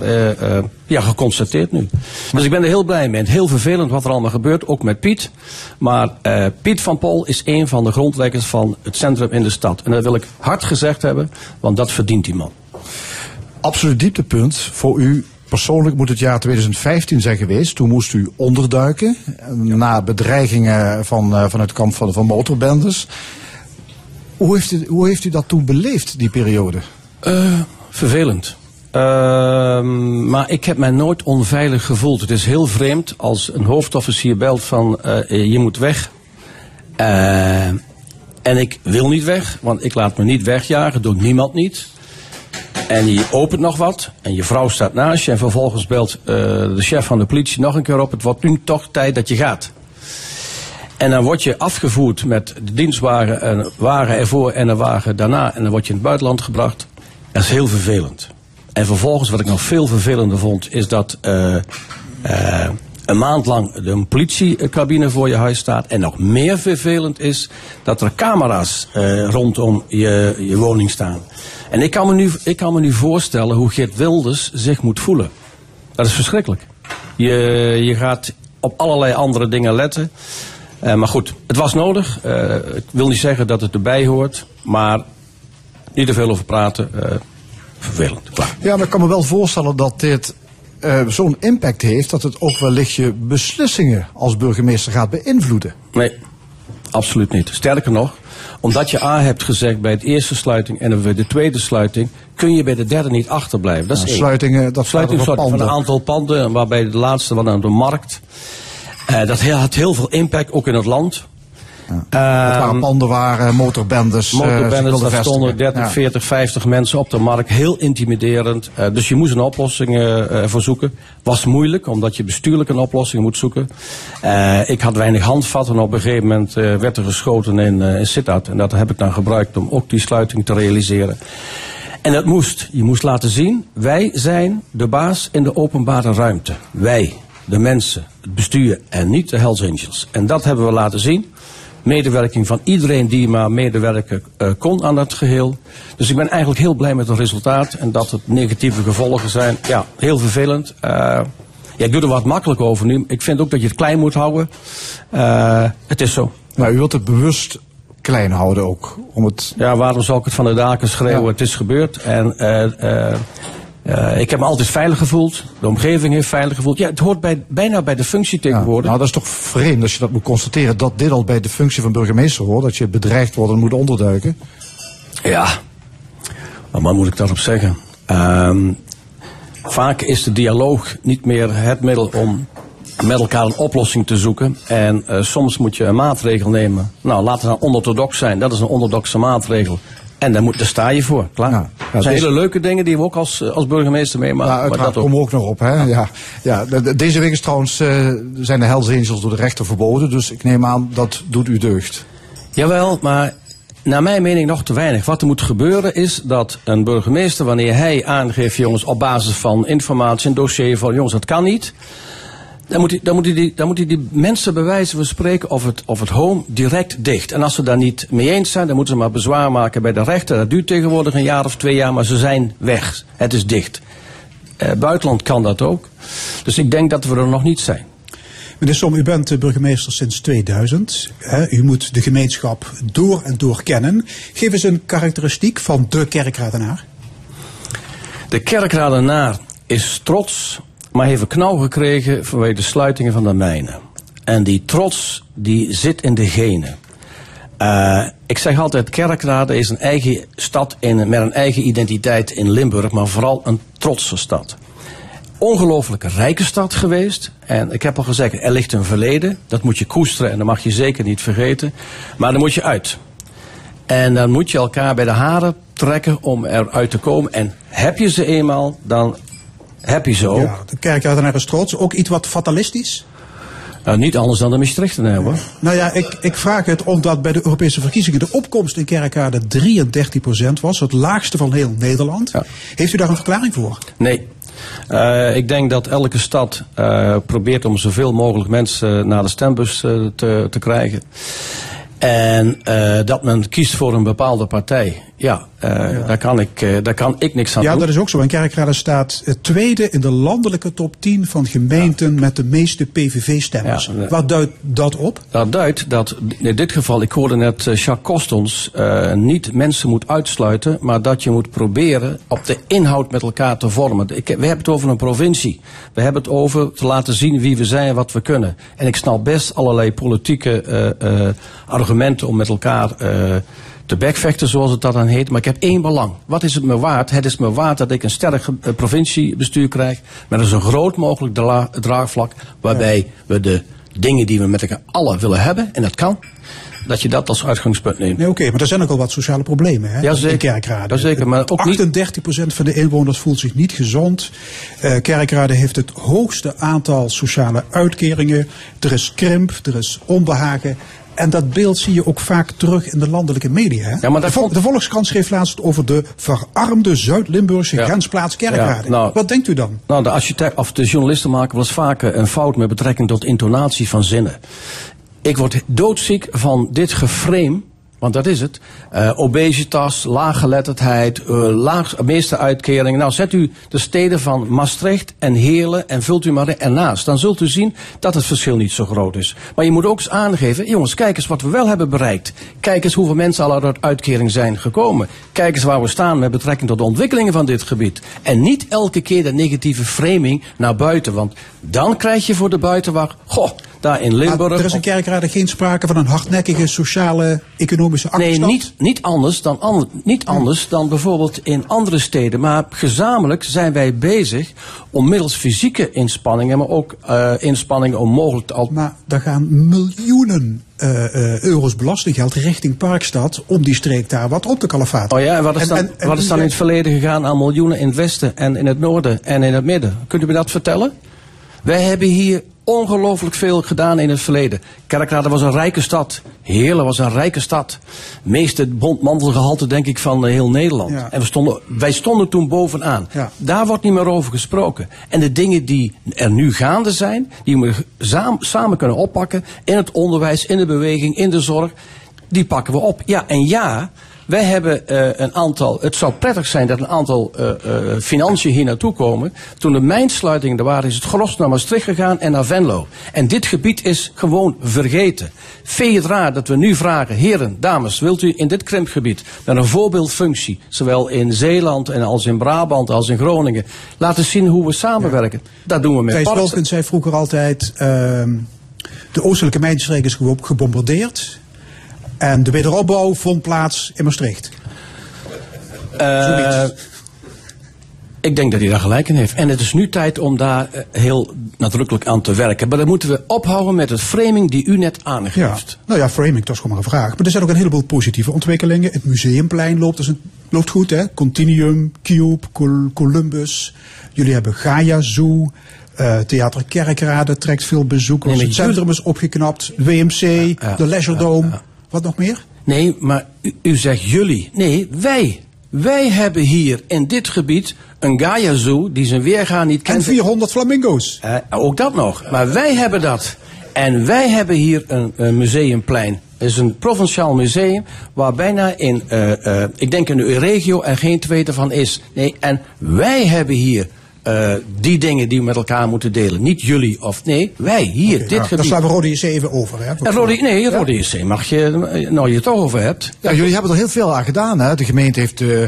eh, ja, geconstateerd nu. Dus ik ben er heel blij mee. Heel vervelend wat er allemaal gebeurt, ook met Piet. Maar Piet van Pol is een van de grondleggers van het centrum in de stad. En dat wil ik hard gezegd hebben, want dat verdient die man. Absoluut dieptepunt voor u persoonlijk moet het jaar 2015 zijn geweest. Toen moest u onderduiken na bedreigingen van, eh, vanuit de kant van, van motorbendes. Hoe heeft, u, hoe heeft u dat toen beleefd, die periode? Eh, vervelend. Ehm, maar ik heb mij nooit onveilig gevoeld. Het is heel vreemd als een hoofdofficier belt van eh, je moet weg. En ik wil niet weg, want ik laat me niet wegjagen, doet niemand niet. En je opent nog wat en je vrouw staat naast je en vervolgens belt eh, de chef van de politie nog een keer op. Het wordt nu toch tijd dat je gaat. En dan word je afgevoerd met de dienstwagen, een wagen ervoor en een wagen daarna. En dan word je in het buitenland gebracht. Dat is heel vervelend. En vervolgens, wat ik nog veel vervelender vond, is dat eh, eh, een maand lang een politiecabine voor je huis staat. En nog meer vervelend is dat er camera's eh, rondom je, je woning staan. En ik kan, me nu, ik kan me nu voorstellen hoe Geert Wilders zich moet voelen. Dat is verschrikkelijk. Je, je gaat op allerlei andere dingen letten. Eh, maar goed, het was nodig. Eh, ik wil niet zeggen dat het erbij hoort, maar niet te veel over praten. vervelend. Ja, maar ik kan me wel voorstellen dat dit eh, zo'n impact heeft dat het ook wellicht je beslissingen als burgemeester gaat beïnvloeden. Nee, absoluut niet. Sterker nog, omdat je A hebt gezegd bij de eerste sluiting en bij de tweede sluiting, kun je bij de derde niet achterblijven. Dat is sluitingen, dat sluiting van een aantal panden, waarbij de laatste was aan de markt. Eh, dat had heel veel impact, ook in het land. Het waren panden waar eh, motorbendes, eh, Motorbendes, daar stonden vestigen. 30, Ja. 40, 50 mensen op de markt. Heel intimiderend. Eh, dus je moest een oplossing eh, voor zoeken. Was moeilijk, omdat je bestuurlijk een oplossing moet zoeken. Ik had weinig handvatten. Op een gegeven moment werd er geschoten in, in Sittard. En dat heb ik dan gebruikt om ook die sluiting te realiseren. En dat moest. Je moest laten zien, wij zijn de baas in de openbare ruimte. Wij, de mensen, het bestuur en niet de Hells Angels. En dat hebben we laten zien. Medewerking van iedereen die maar medewerken eh, kon aan dat geheel. Dus ik ben eigenlijk heel blij met het resultaat. En dat het negatieve gevolgen zijn, ja, heel vervelend. Eh, ja, ik doe er wat makkelijk over nu. Ik vind ook dat je het klein moet houden. Eh, het is zo. Nou, u wilt het bewust klein houden ook. Om het... Ja, waarom zou ik het van de daken schreeuwen? Ja. Het is gebeurd. En eh, ik heb me altijd veilig gevoeld. De omgeving heeft veilig gevoeld. Ja, het hoort bij, bijna bij de functie Ja, tegenwoordig. nou, dat is toch vreemd als je dat moet constateren dat dit al bij de functie van burgemeester hoort. Dat je bedreigd wordt en moet onderduiken. Ja, maar wat moet ik daarop zeggen? Ehm, vaak is de dialoog niet meer het middel om met elkaar een oplossing te zoeken. En eh, soms moet je een maatregel nemen. Nou, laat het dan onorthodox zijn. Dat is een orthodoxe maatregel. En daar, moet, daar sta je voor, klaar. Ja. dat zijn hele leuke dingen die we ook als, eh, als burgemeester meemaken. Ja, uiteraard komen we ook nog op. Hè? Ja. Ja, de- de- deze week is trouwens, eh, zijn de Hells Angels door de rechter verboden. Dus ik neem aan, dat doet u deugd. Jawel, maar naar mijn mening nog te weinig. Wat er moet gebeuren is dat een burgemeester, wanneer hij aangeeft, jongens, op basis van informatie, een dossier van, jongens, dat kan niet. Dan moet, hij, dan, moet hij die, dan moet hij die mensen bewijzen van spreken of het, of het home direct dicht. En als ze daar niet mee eens zijn, dan moeten ze maar bezwaar maken bij de rechter. Dat duurt tegenwoordig een jaar of twee jaar, maar ze zijn weg. Het is dicht. Eh, buitenland kan dat ook. Dus ik denk dat we er nog niet zijn. Meneer Som, u bent burgemeester sinds 2000. Hè? U moet de gemeenschap door en door kennen. Geef eens een karakteristiek van de kerkradenaar. De kerkradenaar is trots, maar heeft een knauw gekregen vanwege de sluitingen van de mijnen. En die trots, die zit in de genen. Eh, ik zeg altijd, Kerkrade is een eigen stad in, met een eigen identiteit in Limburg, maar vooral een trotse stad. Ongelooflijk rijke stad geweest. En ik heb al gezegd, er ligt een verleden. Dat moet je koesteren en dat mag je zeker niet vergeten. Maar dan moet je uit. En dan moet je elkaar bij de haren trekken om eruit te komen. En heb je ze eenmaal, dan heb je ze ook. Ja, de kerkradenaar is trots. Ook iets wat fatalistisch? Nou, niet anders dan de Maastrichtenaar hoor. Nou ja, ik, ik vraag het omdat bij de Europese verkiezingen de opkomst in Kerkrade 33% was. Het laagste van heel Nederland. Heeft u daar een verklaring voor? Nee. Uh, ik denk dat elke stad uh, probeert om zoveel mogelijk mensen naar de stembus uh, te, te krijgen. En uh, dat men kiest voor een bepaalde partij. Ja, uh, ja. Daar, kan ik, uh, daar kan ik niks aan ja, doen. Ja, dat is ook zo. En Kerkrade staat het tweede in de landelijke top 10 van gemeenten ja. met de meeste PVV-stemmers. Wat duidt dat op? Dat duidt dat in dit geval, ik hoorde net Jacques Kostons, niet mensen moet uitsluiten, maar dat je moet proberen op de inhoud met elkaar te vormen. Ik, we hebben het over een provincie. We hebben het over te laten zien wie we zijn en wat we kunnen. En ik snap best allerlei politieke argumenten om met elkaar te backvechten, zoals het dat dan heet. Maar ik heb één belang. Wat is het me waard? Het is me waard dat ik een sterk uh, provinciebestuur krijg. Met een zo groot mogelijk dra draagvlak. Waarbij ja. we de dingen die we met elkaar allen willen hebben, en dat kan. Dat je dat als uitgangspunt neemt. Nee, oké, okay, maar er zijn ook al wat sociale problemen hè, ja, zeker. in Kerkrade. Ja, zeker, maar ook 38% van de inwoners voelt zich niet gezond. Uh, Kerkrade heeft het hoogste aantal sociale uitkeringen. Er is krimp, er is onbehagen. En dat beeld zie je ook vaak terug in de landelijke media. Hè? Ja, maar de, Vol vond... de, Volkskrant schreef laatst over de verarmde Zuid-Limburgse ja. grensplaats Kerkrade. Ja, nou, Wat denkt u dan? Nou, de architect of de journalisten maken wel eens vaker een fout met betrekking tot intonatie van zinnen. Ik word doodziek van dit geframe want dat is het. Uh, obesitas, laaggeletterdheid, uh, laag, meeste uitkeringen. Nou, zet u de steden van Maastricht en Heerlen en vult u maar ernaast. Dan zult u zien dat het verschil niet zo groot is. Maar je moet ook eens aangeven, jongens, kijk eens wat we wel hebben bereikt. Kijk eens hoeveel mensen al uit uitkering zijn gekomen. Kijk eens waar we staan met betrekking tot de ontwikkelingen van dit gebied. En niet elke keer de negatieve framing naar buiten. Want dan krijg je voor de buitenwacht, goh, daar in Limburg. Maar er is in Kerkrade geen sprake van een hardnekkige sociale, economische Nee, niet, niet, anders dan, an, niet anders dan bijvoorbeeld in andere steden. Maar gezamenlijk zijn wij bezig om middels fysieke inspanningen, maar ook uh, inspanningen om mogelijk te... Maar daar gaan miljoenen uh, uh, euro's belastinggeld richting Parkstad om die streek daar wat op te kalefaten. Oh ja, en wat is dan, en, en, wat is dan in het verleden gegaan aan miljoenen in het westen en in het noorden en in het midden? Kunt u me dat vertellen? Wij hebben hier ongelooflijk veel gedaan in het verleden. Kerkrade was een rijke stad. Heerlen was een rijke stad. Meeste bondmantelgehalte, denk ik, van heel Nederland. Ja. En we stonden, wij stonden toen bovenaan. Ja. Daar wordt niet meer over gesproken. En de dingen die er nu gaande zijn, die we samen kunnen oppakken. In het onderwijs, in de beweging, in de zorg. Die pakken we op. Ja, en ja, wij hebben uh, een aantal, het zou prettig zijn dat een aantal uh, uh, financiën hier naartoe komen. Toen de mijnsluitingen er waren, is het gros naar Maastricht gegaan en naar Venlo. En dit gebied is gewoon vergeten. Vind je het raar dat we nu vragen, heren, dames, wilt u in dit krimpgebied met een voorbeeldfunctie, zowel in Zeeland en als in Brabant als in Groningen, laten zien hoe we samenwerken? Ja. Dat doen we met Thijs Wilkins zei vroeger altijd, de oostelijke mijnstreek is gebombardeerd. En de wederopbouw vond plaats in Maastricht. Uh, ik denk dat hij daar gelijk in heeft. En het is nu tijd om daar heel nadrukkelijk aan te werken. Maar dan moeten we ophouden met het framing die u net aangeeft. Ja. Nou ja, framing, dat is gewoon maar een vraag. Maar er zijn ook een heleboel positieve ontwikkelingen. Het museumplein loopt, dus een, loopt goed, hè? Continuum, Cube, Col Columbus. Jullie hebben Gaia Zoo. Uh, Theater Kerkrade trekt veel bezoekers. Nee, het centrum is opgeknapt. WMC, ja, de Leisure Dome. Ja, wat nog meer? Nee, maar u, u, zegt jullie. Nee, wij. Wij hebben hier in dit gebied een Gaia Zoo die zijn weergaan niet kent. En 400 flamingo's. Uh, ook dat nog. Maar wij hebben dat. En wij hebben hier een, een museumplein. Het is een provinciaal museum waar bijna in, uh, uh, ik denk in de regio er geen tweede van is. Nee, en wij hebben hier uh, die dingen die we met elkaar moeten delen. Niet jullie of nee, wij hier, okay, dit nou, gebied. Dan slaan we Rode JC even over. Hè, ja, Rode, nee, ja? Rode JC mag je, nou je het toch over hebt. Ja, jullie hebben er heel veel aan gedaan. Hè? De gemeente heeft uh,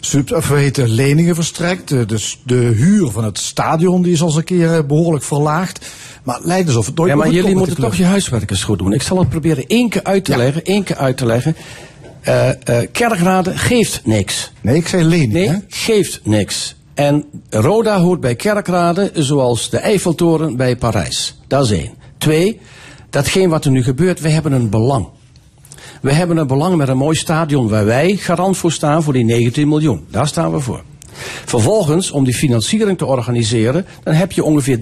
sub, of heet, leningen verstrekt. Dus de huur van het stadion die is al eens een keer behoorlijk verlaagd. Maar het lijkt alsof het nooit Ja, maar jullie moeten toch je huiswerk eens goed doen. Ik zal het proberen één keer uit te leggen. één keer uit te leggen. Eh eh, Kerkrade geeft niks. Nee, ik zei lening. Nee, hè? geeft niks. En Roda hoort bij Kerkrade zoals de Eiffeltoren bij Parijs. Dat is één. Twee, datgene wat er nu gebeurt, we hebben een belang. We hebben een belang met een mooi stadion waar wij garant voor staan voor die 19 miljoen. Daar staan we voor. Vervolgens, om die financiering te organiseren, dan heb je ongeveer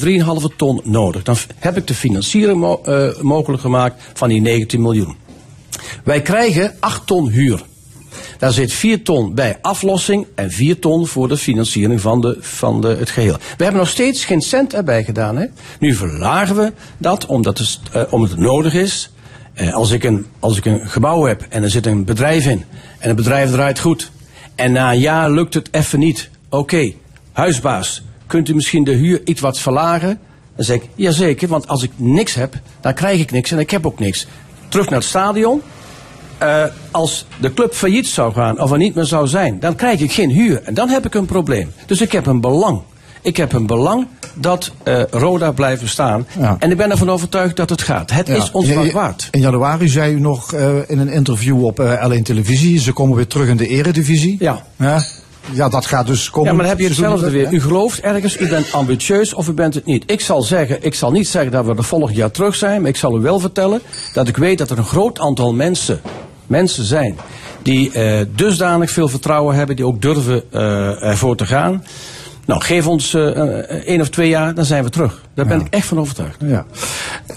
3,5 ton nodig. Dan heb ik de financiering eh, mogelijk gemaakt van die 19 miljoen. Wij krijgen 8 ton huur. Daar zit 4 ton bij aflossing en 4 ton voor de financiering van, de, van de, het geheel. We hebben nog steeds geen cent erbij gedaan. Hè? Nu verlagen we dat omdat het, eh, het nodig is. Eh, als, ik een, als ik een gebouw heb en er zit een bedrijf in en het bedrijf draait goed. En na een jaar lukt het even niet. Oké, huisbaas, kunt u misschien de huur iets wat verlagen? Dan zeg ik, jazeker, want als ik niks heb, dan krijg ik niks en ik heb ook niks. Terug naar het stadion. Eh, als de club failliet zou gaan of er niet meer zou zijn, dan krijg ik geen huur. En dan heb ik een probleem. Dus ik heb een belang. Ik heb een belang dat eh, Roda blijft bestaan. Ja. En ik ben ervan overtuigd dat het gaat. Het Ja. is ons wat waard. In januari zei u nog eh, in een interview op eh, L1 Televisie, ze komen weer terug in de eredivisie. Ja. Ja, ja dat gaat dus komen. Ja, maar dan heb je hetzelfde weer. U gelooft ergens, u bent ambitieus of u bent het niet. Ik zal zeggen, ik zal niet zeggen dat we er volgend jaar terug zijn, maar ik zal u wel vertellen dat ik weet dat er een groot aantal mensen, mensen zijn die eh, dusdanig veel vertrouwen hebben, die ook durven eh, ervoor te gaan. Nou, geef ons eh, één of twee jaar, dan zijn we terug. Daar ben ik echt van overtuigd. Ja.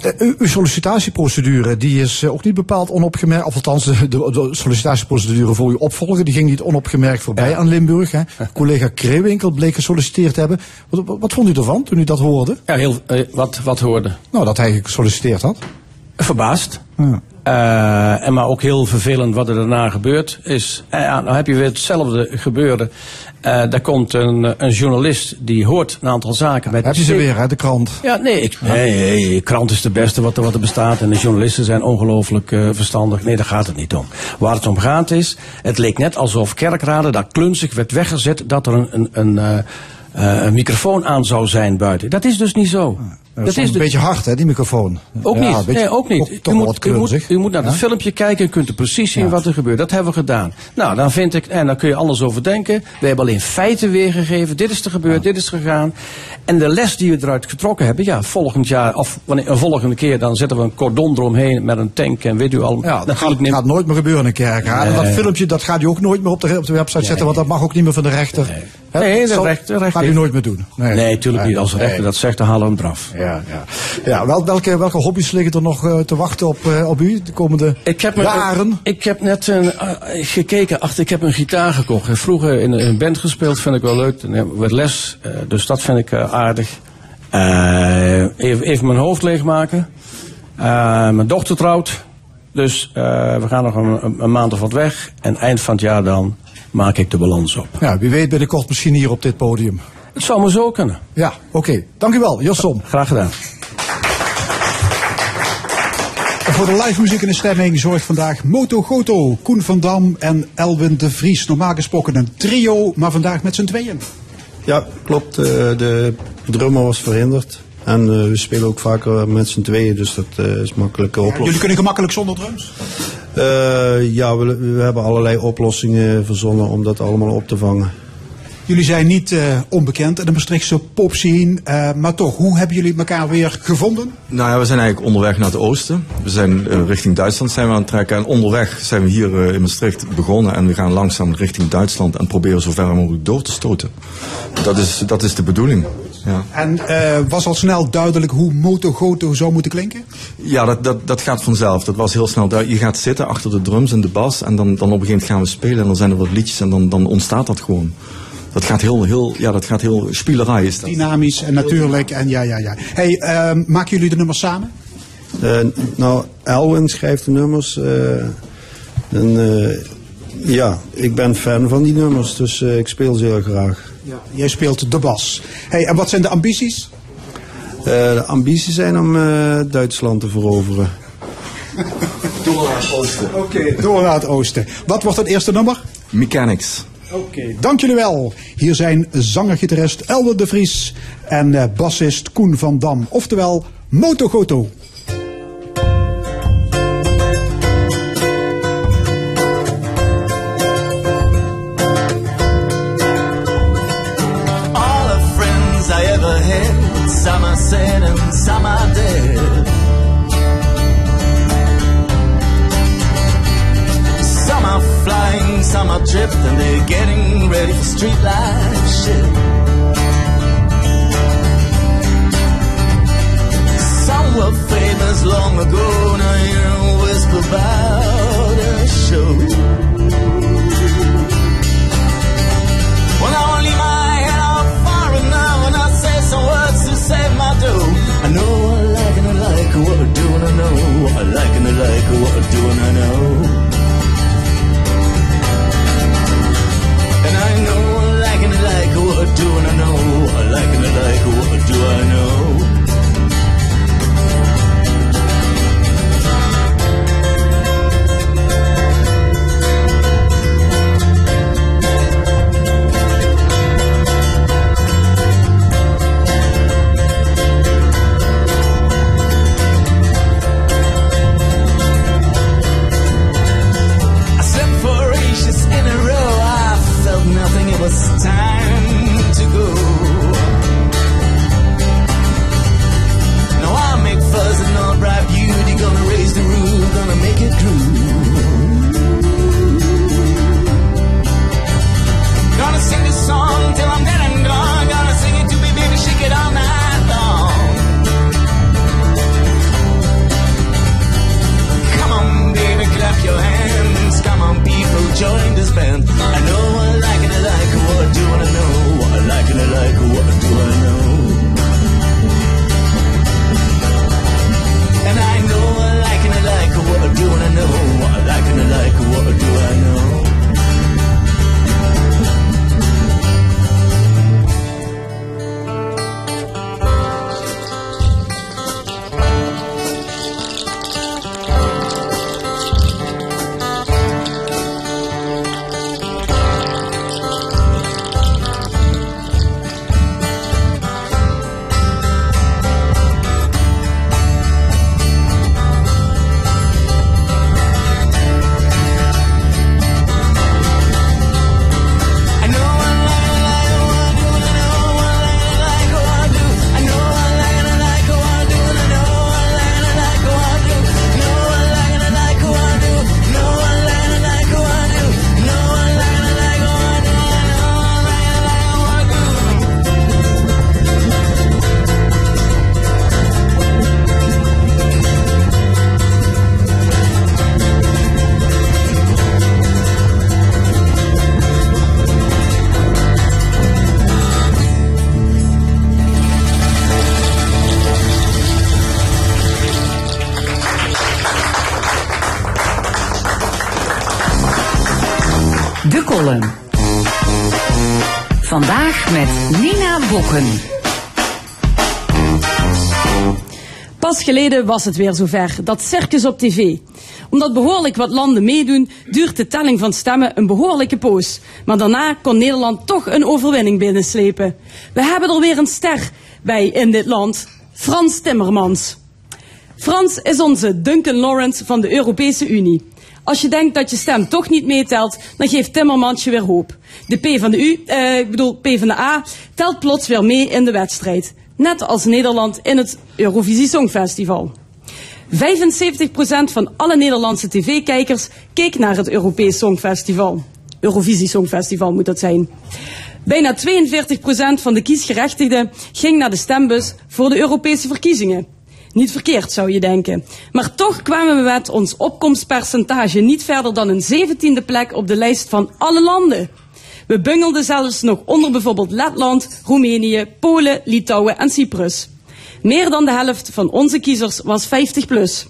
Eh, uw, sollicitatieprocedure die is ook niet bepaald onopgemerkt. Of althans, de, de, de sollicitatieprocedure voor uw opvolger die ging niet onopgemerkt voorbij aan Limburg. Hè. Collega Kreewinkel bleek gesolliciteerd te hebben. Wat, wat, vond u ervan toen u dat hoorde? Ja, heel, wat, wat hoorde? Nou, dat hij gesolliciteerd had. Verbaasd. Ja. Eh, en maar ook heel vervelend wat er daarna gebeurt is. eh, nou heb je weer hetzelfde gebeuren. Eh daar komt een, een journalist die hoort een aantal zaken. Met Heb je ze weer, hè, de krant? Ja, nee, ik, nee, nee, krant is de beste wat er, wat er bestaat. En de journalisten zijn ongelooflijk verstandig. Nee, daar gaat het niet om. Waar het om gaat is, het leek net alsof kerkraden daar klunzig werd weggezet dat er een, een, een, een microfoon aan zou zijn buiten. Dat is dus niet zo. Dat is de- een beetje hard, hè, die microfoon. ook Ja, niet. nee, ook niet. ook u, moet, u, moet, u moet naar het Ja? filmpje kijken en kunt er precies zien wat er gebeurt. Dat hebben we gedaan. Nou, dan vind ik, en dan kun je alles over denken. We hebben alleen feiten weergegeven. Dit is er gebeurd, dit is gegaan. En de les die we eruit getrokken hebben, ja, volgend jaar, of wanneer, een volgende keer, dan zetten we een cordon eromheen met een tank en weet u al. Ja, dat gaat, gaat nooit meer gebeuren in een kerk. En dat Nee. filmpje dat gaat u ook nooit meer op de, op de website zetten, want dat mag ook niet meer van de rechter. Hè? Nee, de rechter- rechter gaat u nooit meer doen. Nee, tuurlijk niet. Als de rechter nee. dat zegt, dan halen we hem eraf. Ja, ja. ja wel, welke, welke hobby's liggen er nog eh, te wachten op, eh, op u de komende Ik heb, me- jaren? ik heb net een, eh, gekeken, ach, ik heb een gitaar gekocht. Vroeger in een band gespeeld, vind ik wel leuk. Met les, dus dat vind ik aardig. Even, even mijn hoofd leegmaken. Eh, mijn dochter trouwt. Dus we gaan nog een, een- een maand of wat weg. En eind van het jaar dan maak ik de balans op. Ja, wie weet binnenkort misschien hier op dit podium. Het zou maar zo kunnen. Ja, oké. Dank u wel, Jos Som. Graag gedaan. Voor de live muziek in de stemming zorgt vandaag Moto Goto, Koen van Dam en Elwin de Vries. Normaal gesproken een trio, maar vandaag met z'n tweeën. Ja, klopt. eh, de drummer was verhinderd. En eh, we spelen ook vaker met z'n tweeën, dus dat eh, is makkelijk oplossen. Jullie kunnen gemakkelijk zonder drums? Eh, ja, we, we hebben allerlei oplossingen verzonnen om dat allemaal op te vangen. Jullie zijn niet eh, onbekend in de Maastrichtse popscene, eh, maar toch, hoe hebben jullie elkaar weer gevonden? Nou ja, we zijn eigenlijk onderweg naar het oosten. We zijn eh, richting Duitsland zijn we aan het trekken. En onderweg zijn we hier in Maastricht begonnen. En we gaan langzaam richting Duitsland en proberen zo ver mogelijk door te stoten. Dat is, dat is de bedoeling. Ja, En was al snel duidelijk hoe Moto Goto zou moeten klinken? ja dat, dat, dat gaat vanzelf. Dat was heel snel duidelijk. Je gaat zitten achter de drums en de bas. En dan, dan op een gegeven moment gaan we spelen. En dan zijn er wat liedjes en dan, dan ontstaat dat gewoon. Dat gaat heel, heel, ja, dat gaat heel spielerij is dat. Dynamisch en natuurlijk. En ja, ja, ja. Hey, ehm, maken jullie de nummers samen? Eh, nou, Elwin schrijft de nummers. eh, en eh, ja, ik ben fan van die nummers, dus eh, ik speel ze heel graag. Ja. Jij speelt de bas. Hey, en wat zijn de ambities? Eh, de ambities zijn om eh, Duitsland te veroveren. Door naar het oosten. Oké, door naar het oosten. Wat wordt het eerste nummer? Mechanics. Oké, dank jullie wel. Hier zijn zanger-gitarist Elder de Vries en eh, bassist Koen van Dam. Oftewel Motogoto. All the friends I ever had, some are sad and some are dead. Some are drift, and they're getting ready for street life shit. Some were famous long ago, now you whisper about a show. Well, I leave head out far now and I say some words to save my dough. I know I like and I like what I do and I know what I like and I like what I do and I know. Like and I like what do I know. I slept for the roof, gonna make it groove. Gonna sing this song till I'm dead and gone. Gonna sing it to me, baby, shake it all night long. Come on, baby, clap your hands. Come on, people, join this band. I know I like and I like what and I know I like and I like what and I know what I like and I like what was het weer zover, dat circus op tv. Omdat behoorlijk wat landen meedoen, duurt de telling van stemmen een behoorlijke poos. Maar daarna kon Nederland toch een overwinning binnenslepen. We hebben er weer een ster bij in dit land, Frans Timmermans. Frans is onze Duncan Lawrence van de Europese Unie. Als je denkt dat je stem toch niet meetelt, dan geeft Timmermans je weer hoop. De P van de U, eh, ik bedoel P van de A, telt plots weer mee in de wedstrijd. Net als Nederland in het Eurovisie Songfestival. 75% van alle Nederlandse tv-kijkers keek naar het Europees Songfestival. Eurovisie Songfestival moet dat zijn. Bijna 42% van de kiesgerechtigden ging naar de stembus voor de Europese verkiezingen. Niet verkeerd zou je denken. Maar toch kwamen we met ons opkomstpercentage niet verder dan een zeventiende plek op de lijst van alle landen. We bungelden zelfs nog onder bijvoorbeeld Letland, Roemenië, Polen, Litouwen en Cyprus. Meer dan de helft van onze kiezers was 50 plus.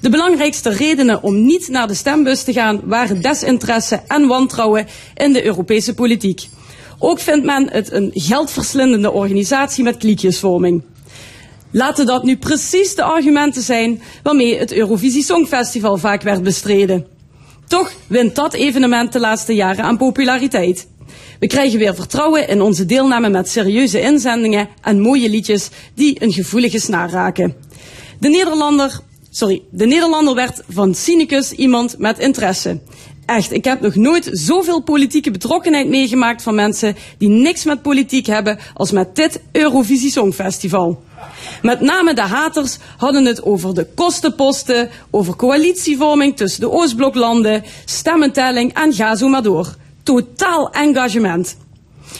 De belangrijkste redenen om niet naar de stembus te gaan waren desinteresse en wantrouwen in de Europese politiek. Ook vindt men het een geldverslindende organisatie met kliekjesvorming. Laten dat nu precies de argumenten zijn waarmee het Eurovisie Songfestival vaak werd bestreden. Toch wint dat evenement de laatste jaren aan populariteit. We krijgen weer vertrouwen in onze deelname met serieuze inzendingen en mooie liedjes die een gevoelige snaar raken. De Nederlander, sorry, de Nederlander werd van cynicus iemand met interesse. Echt, ik heb nog nooit zoveel politieke betrokkenheid meegemaakt van mensen die niks met politiek hebben als met dit Eurovisie Songfestival. Met name de haters hadden het over de kostenposten, over coalitievorming tussen de Oostbloklanden, stemmentelling en ga zo maar door. Totaal engagement.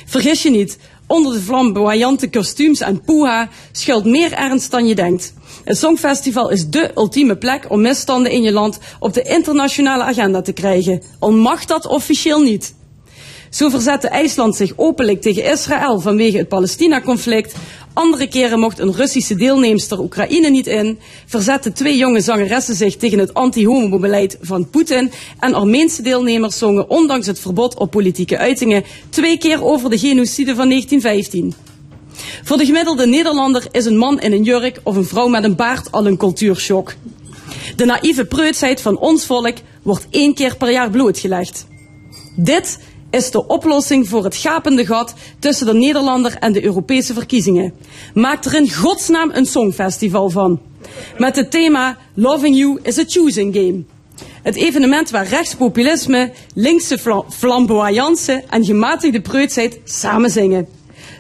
Vergis je niet, onder de flamboyante kostuums en poeha schuilt meer ernst dan je denkt. Het Songfestival is dé ultieme plek om misstanden in je land op de internationale agenda te krijgen. Al mag dat officieel niet. Zo verzette IJsland zich openlijk tegen Israël vanwege het Palestina-conflict. Andere keren mocht een Russische deelnemster Oekraïne niet in. Verzetten twee jonge zangeressen zich tegen het anti-homo-beleid van Poetin. En Armeense deelnemers zongen ondanks het verbod op politieke uitingen twee keer over de genocide van 1915. Voor de gemiddelde Nederlander is een man in een jurk of een vrouw met een baard al een cultuurshock. De naïeve preutsheid van ons volk wordt één keer per jaar blootgelegd. Dit is de oplossing voor het gapende gat tussen de Nederlander en de Europese verkiezingen. Maak er in godsnaam een songfestival van. Met het thema Loving You is a Choosing Game. Het evenement waar rechtspopulisme, linkse fla flamboyance en gematigde preutsheid samen zingen.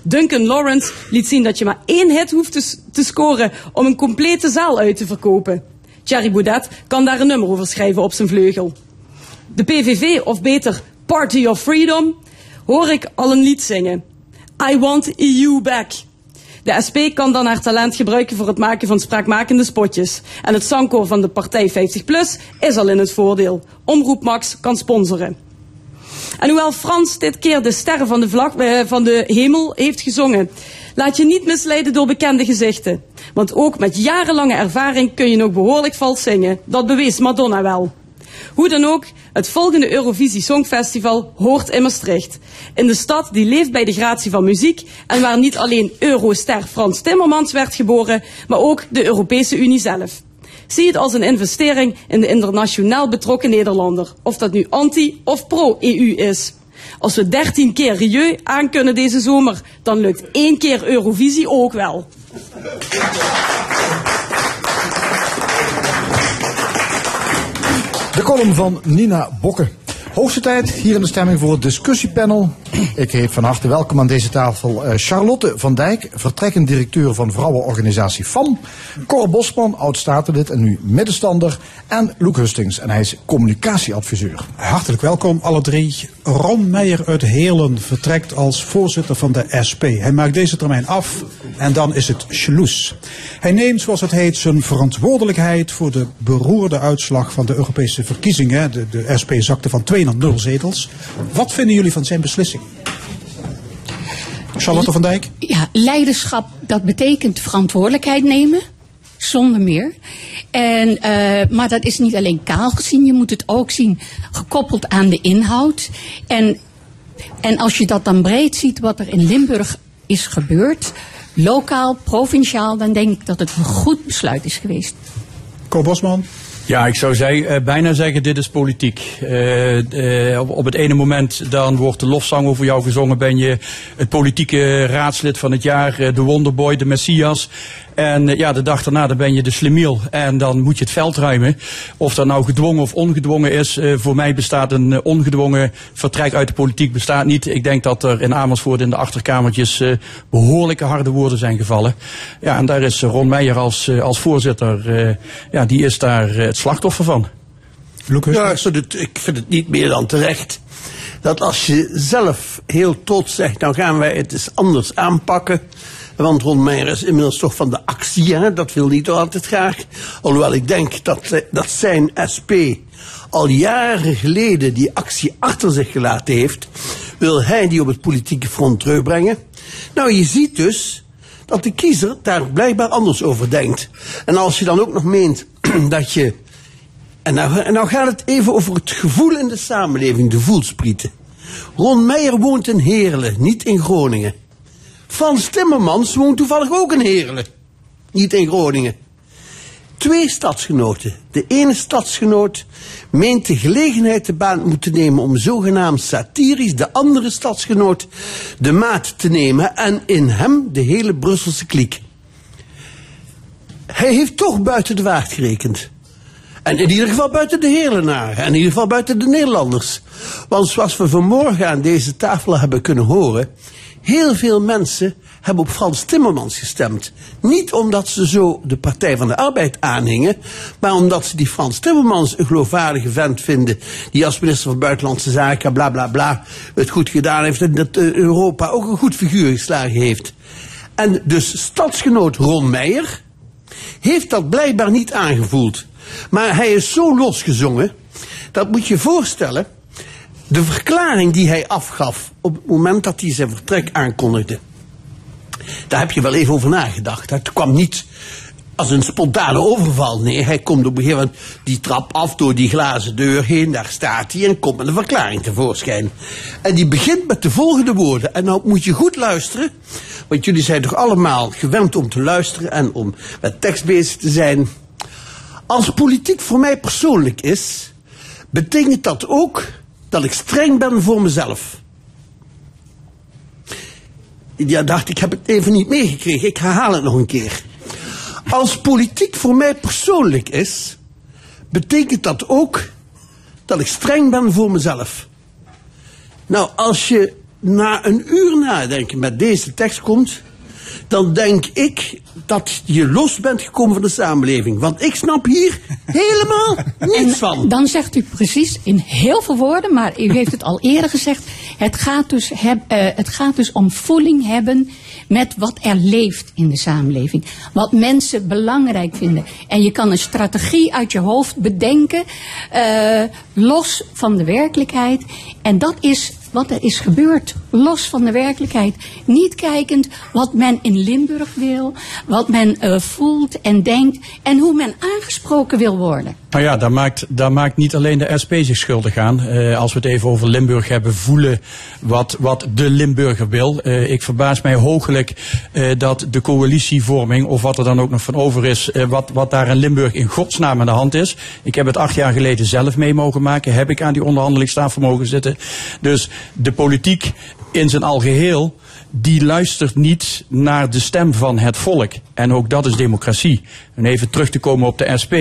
Duncan Lawrence liet zien dat je maar één hit hoeft te, te scoren om een complete zaal uit te verkopen. Thierry Boudet kan daar een nummer over schrijven op zijn vleugel. De PVV, of beter Party of Freedom, hoor ik al een lied zingen. I want EU back. De SP kan dan haar talent gebruiken voor het maken van spraakmakende spotjes. En het zangkoor van de partij 50PLUS is al in het voordeel. Omroep Max kan sponsoren. En hoewel Frans dit keer de sterren van de, vlag, eh, van de hemel heeft gezongen, laat je niet misleiden door bekende gezichten. Want ook met jarenlange ervaring kun je nog behoorlijk vals zingen. Dat bewees Madonna wel. Hoe dan ook, het volgende Eurovisie Songfestival hoort in Maastricht. In de stad die leeft bij de gratie van muziek en waar niet alleen Euroster Frans Timmermans werd geboren, maar ook de Europese Unie zelf. Zie het als een investering in de internationaal betrokken Nederlander, of dat nu anti- of pro-EU is. Als we 13 keer Rieu aan kunnen deze zomer, dan lukt één keer Eurovisie ook wel. De column van Nina Bokke. Hoogste tijd hier in de stemming voor het discussiepanel. Ik heet van harte welkom aan deze tafel uh, Charlotte van Dijk, vertrekkend directeur van vrouwenorganisatie FAM. Cor Bosman, oud-statenlid en nu middenstander. En Loek Hustings, en hij is communicatieadviseur. Hartelijk welkom alle drie. Ron Meijer uit Heerlen vertrekt als voorzitter van de SP. Hij maakt deze termijn af en dan is het schloes. Hij neemt, zoals het heet, zijn verantwoordelijkheid voor de beroerde uitslag van de Europese verkiezingen. De, de SP zakte van 2 naar 0 zetels. Wat vinden jullie van zijn beslissing? Charlotte van Dijk? Ja, leiderschap, dat betekent verantwoordelijkheid nemen. Zonder meer. En, uh, maar dat is niet alleen kaal gezien, je moet het ook zien gekoppeld aan de inhoud. En, en als je dat dan breed ziet, wat er in Limburg is gebeurd, lokaal, provinciaal, dan denk ik dat het een goed besluit is geweest. Ko Bosman? Ja, ik zou zei, uh, bijna zeggen, dit is politiek. Uh, uh, op, het ene moment dan wordt de lofzang over jou gezongen, ben je het politieke raadslid van het jaar, de Wonderboy, de Messias. En ja, de dag daarna dan ben je de slimiel en dan moet je het veld ruimen. Of dat nou gedwongen of ongedwongen is, voor mij bestaat een ongedwongen vertrek uit de politiek bestaat niet. Ik denk dat er in Amersfoort in de achterkamertjes behoorlijke harde woorden zijn gevallen. Ja, en daar is Ron Meijer als, als voorzitter, ja, die is daar slachtoffer van. Lucas? Ja, ik vind het niet meer dan terecht. Dat als je zelf heel trots zegt, nou gaan wij het eens anders aanpakken. Want Ron Meijer is inmiddels toch van de actie, hè? dat wil toch altijd graag. Alhoewel ik denk dat, dat zijn SP al jaren geleden die actie achter zich gelaten heeft, wil hij die op het politieke front terugbrengen. Nou, je ziet dus dat de kiezer daar blijkbaar anders over denkt. En als je dan ook nog meent [CLEARS THROAT] dat je. En nou, en nou gaat het even over het gevoel in de samenleving, de voelsprieten. Ron Meijer woont in Heerlen, niet in Groningen. Frans Timmermans woont toevallig ook in Heerlen, niet in Groningen. twee stadsgenoten. De ene stadsgenoot meent de gelegenheid te baan moeten nemen om zogenaamd satirisch de andere stadsgenoot de maat te nemen en in hem de hele Brusselse kliek. Hij heeft toch buiten de waard gerekend. En in ieder geval buiten de Heerlenaren. En in ieder geval buiten de Nederlanders. Want zoals we vanmorgen aan deze tafel hebben kunnen horen. Heel veel mensen hebben op Frans Timmermans gestemd. Niet omdat ze zo de Partij van de Arbeid aanhingen. Maar omdat ze die Frans Timmermans een geloofwaardige vent vinden. Die als minister van Buitenlandse Zaken bla bla bla het goed gedaan heeft. En dat eh, Europa ook een goed figuur geslagen heeft. En dus stadsgenoot Ron Meijer heeft dat blijkbaar niet aangevoeld. Maar hij is zo losgezongen, dat moet je voorstellen. De verklaring die hij afgaf op het moment dat hij zijn vertrek aankondigde. Daar heb je wel even over nagedacht. Het kwam niet als een spontane overval. Nee, hij komt op een gegeven moment die trap af door die glazen deur heen. Daar staat hij en komt met een verklaring tevoorschijn. En die begint met de volgende woorden. En nou moet je goed luisteren. Want jullie zijn toch allemaal gewend om te luisteren en om met tekst bezig te zijn. Als politiek voor mij persoonlijk is, betekent dat ook dat ik streng ben voor mezelf. Ja, dacht ik heb het even niet meegekregen. Ik herhaal het nog een keer. Als politiek voor mij persoonlijk is, betekent dat ook dat ik streng ben voor mezelf. Nou, als je na een uur nadenken met deze tekst komt, dan denk ik dat je los bent gekomen van de samenleving. Want ik snap hier helemaal [LAUGHS] niets van. Dan zegt u precies in heel veel woorden, maar u heeft het al eerder gezegd. Het gaat dus, heb, eh, het gaat dus om voeling hebben met wat er leeft in de samenleving. Wat mensen belangrijk vinden. En je kan een strategie uit je hoofd bedenken, eh, los van de werkelijkheid. En dat is wat er is gebeurd, los van de werkelijkheid. Niet kijkend wat men in Limburg wil, wat men eh, voelt en denkt en hoe men aangesproken wil worden. Nou ja, daar maakt, daar maakt niet alleen de SP zich schuldig aan. Eh, als we het even over Limburg hebben, voelen wat, wat de Limburger wil. Eh, ik verbaas mij hoogelijk eh, dat de coalitievorming, of wat er dan ook nog van over is, wat, wat daar in Limburg in godsnaam aan de hand is. Ik heb het acht jaar geleden zelf mee mogen maken, heb ik aan die onderhandelingstafel mogen zitten. Dus de politiek in zijn algeheel die luistert niet naar de stem van het volk. En ook dat is democratie. En even terug te komen op de SP.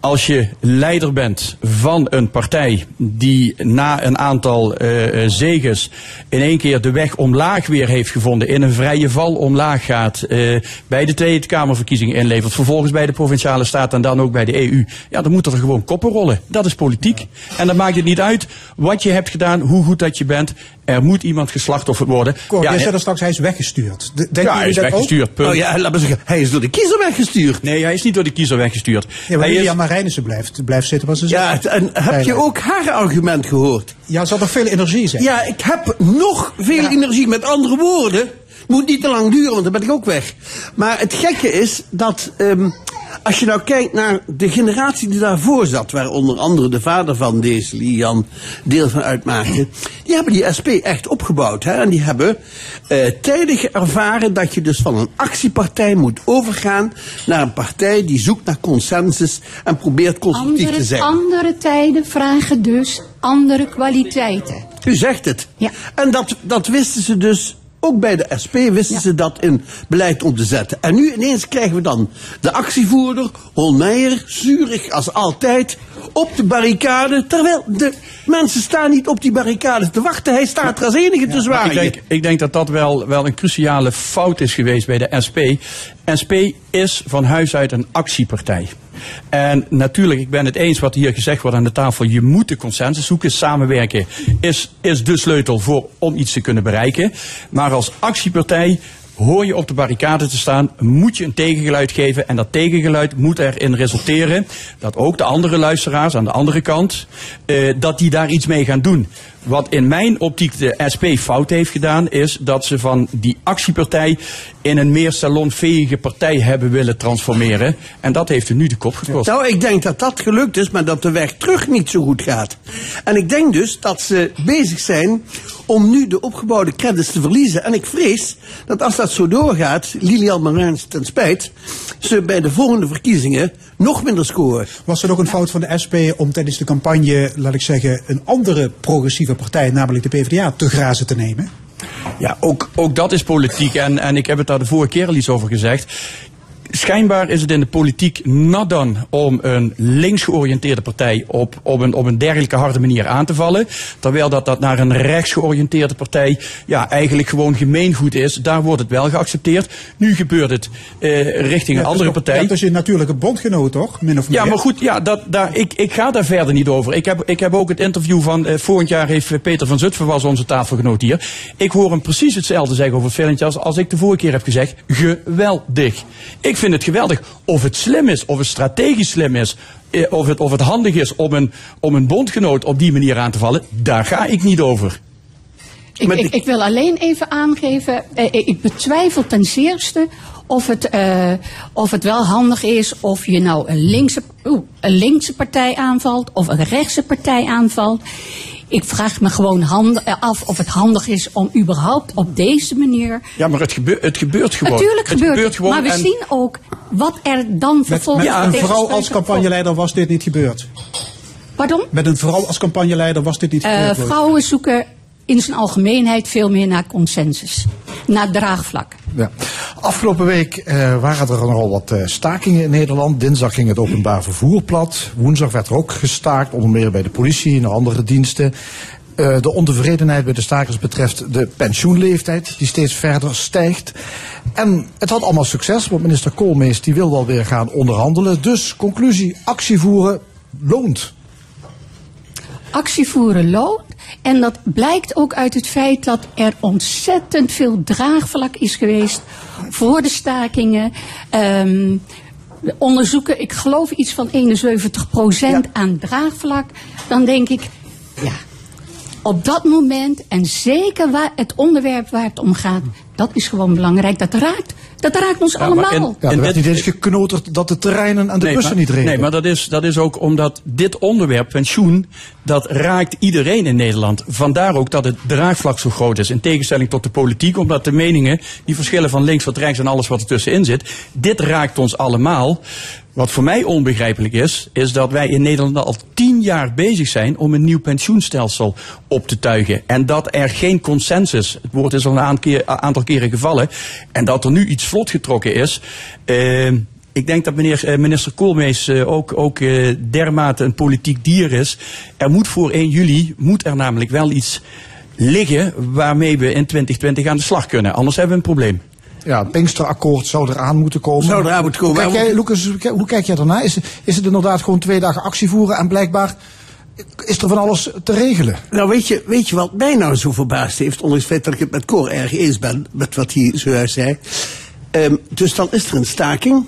Als je leider bent van een partij die na een aantal uh, zeges in één keer de weg omlaag weer heeft gevonden, in een vrije val omlaag gaat, uh, bij de Tweede Kamerverkiezingen inlevert, vervolgens bij de Provinciale Staat en dan ook bij de EU, ja, dan moet er gewoon koppen rollen. Dat is politiek. En dan maakt het niet uit wat je hebt gedaan, hoe goed dat je bent. Er moet iemand geslachtofferd worden. Cor, ja, jij zei er straks, hij is weggestuurd. De- Denk ja, hij is dat ook? weggestuurd. Punt. Oh ja, laat me zeggen, hij is door de kiezer weggestuurd. Nee, hij is niet door de kiezer weggestuurd. Ja, maar hij is, Marijnissen blijft, blijft zitten waar ze Ja, zit. en heb je ook haar argument gehoord? Ja, ze had nog veel energie, zeg. Ja, ik heb nog veel energie. Met andere woorden, moet niet te lang duren, want dan ben ik ook weg. Maar het gekke is dat ehm, als je nou kijkt naar de generatie die daarvoor zat, waar onder andere de vader van deze Lian deel van uitmaakte, die hebben die SP echt opgebouwd. Hè? En die hebben eh, tijdig ervaren dat je dus van een actiepartij moet overgaan naar een partij die zoekt naar consensus en probeert constructief te zijn. andere tijden vragen dus andere kwaliteiten. U zegt het. Ja. En dat, dat wisten ze dus, ook bij de SP wisten ze dat in beleid om te zetten. En nu ineens krijgen we dan de actievoerder, Holmeijer, zurig als altijd, op de barricade. Terwijl de mensen staan niet op die barricade te wachten. Hij staat er als enige te zwaaien. Ik denk, ik denk dat dat wel, wel een cruciale fout is geweest bij de SP. SP is van huis uit een actiepartij. En natuurlijk, ik ben het eens wat hier gezegd wordt aan de tafel. Je moet de consensus zoeken. Samenwerken is, is de sleutel voor, om iets te kunnen bereiken. Maar als actiepartij hoor je op de barricade te staan, moet je een tegengeluid geven. En dat tegengeluid moet erin resulteren dat ook de andere luisteraars aan de andere kant, eh, dat die daar iets mee gaan doen. Wat in mijn optiek de SP fout heeft gedaan, is dat ze van die actiepartij in een meer salonveege partij hebben willen transformeren. En dat heeft er nu de kop gekost. Nou, ik denk dat dat gelukt is, maar dat de weg terug niet zo goed gaat. En ik denk dus dat ze bezig zijn om nu de opgebouwde credits te verliezen. En ik vrees dat als dat zo doorgaat, Lilian Marijns ten spijt, ze bij de volgende verkiezingen nog minder scoren. Was het ook een fout van de SP om tijdens de campagne, laat ik zeggen, een andere progressieve partij, namelijk de PvdA, te grazen te nemen? Ja, ook, ook dat is politiek. En, en ik heb het daar de vorige keer al iets over gezegd. Schijnbaar is het in de politiek nadan om een links georiënteerde partij op, op, een, op een dergelijke harde manier aan te vallen. Terwijl dat, dat naar een rechts georiënteerde partij ja, eigenlijk gewoon gemeengoed is. Daar wordt het wel geaccepteerd. Nu gebeurt het eh, richting een andere partij. Dat is je natuurlijke bondgenoot, toch? Min of meer. Ja, maar goed, ja, dat, daar, ik, ik ga daar verder niet over. Ik heb, ik heb ook het interview van eh, vorig jaar heeft Peter van Zutphen was onze tafelgenoot hier. Ik hoor hem precies hetzelfde zeggen over het filmpje als, als ik de vorige keer heb gezegd. Geweldig. Ik vind het geweldig. Of het slim is, of het strategisch slim is, eh, of het, of het handig is om een, om een bondgenoot op die manier aan te vallen, daar ga ik niet over. Ik, ik, ik wil alleen even aangeven, eh, ik betwijfel ten zeerste of het, eh, of het wel handig is of je nou een linkse, een linkse partij aanvalt of een rechtse partij aanvalt. Ik vraag me gewoon hand, eh, af of het handig is om überhaupt op deze manier. Ja, maar het, gebeurt, het gebeurt gewoon. Natuurlijk het gebeurt het. gewoon maar we en- zien ook wat er dan Met, vervolgens. met een vrouw als campagneleider was dit niet gebeurd. Pardon? Met een vrouw als campagneleider was dit niet Eh, gebeurd. Roos. vrouwen zoeken in zijn algemeenheid veel meer naar consensus, naar draagvlak. Ja. Afgelopen week eh, waren er nogal wat eh, stakingen in Nederland. Dinsdag ging het openbaar vervoer plat. Woensdag werd er ook gestaakt, onder meer bij de politie en andere diensten. Eh, de ontevredenheid bij de stakers betreft de pensioenleeftijd, die steeds verder stijgt. En het had allemaal succes, want minister Koolmees die wil wel weer gaan onderhandelen. Dus conclusie, actie voeren loont. Actie voeren loont. En dat blijkt ook uit het feit dat er ontzettend veel draagvlak is geweest voor de stakingen. Ehm, de onderzoeken, ik geloof iets van 71% aan draagvlak. Dan denk ik, ja, op dat moment en zeker waar het onderwerp waar het om gaat, dat is gewoon belangrijk. Dat raakt, dat raakt ons allemaal. Ja, er werd niet eens geknoterd dat de terreinen en de Nee, bussen maar, niet reden. Nee, maar dat is, dat is ook omdat dit onderwerp, pensioen, dat raakt iedereen in Nederland. Vandaar ook dat het draagvlak zo groot is. In tegenstelling tot de politiek, omdat de meningen, die verschillen van links tot rechts en alles wat er tussenin zit. Dit raakt ons allemaal. Wat voor mij onbegrijpelijk is, is dat wij in Nederland al tien jaar bezig zijn om een nieuw pensioenstelsel op te tuigen. En dat er geen consensus, het woord is al een aantal keren gevallen, en dat er nu iets vlot getrokken is. Eh, ik denk dat meneer, eh, minister Koolmees eh, ook, ook eh, dermate een politiek dier is. Er moet voor 1 juli, moet er namelijk wel iets liggen waarmee we in 2020 aan de slag kunnen. Anders hebben we een probleem. Ja, het Pinksterakkoord zou eraan moeten komen. Zou eraan moeten komen. Hoe kijk jij, Lucas, hoe kijk- jij daarna? Is, is het inderdaad gewoon twee dagen actie voeren en blijkbaar is er van alles te regelen? Nou, weet je, weet je wat mij nou zo verbaasd heeft, ondanks het feit dat ik het met Cor erg eens ben, met wat hij zojuist zei. Ehm, dus dan is er een staking.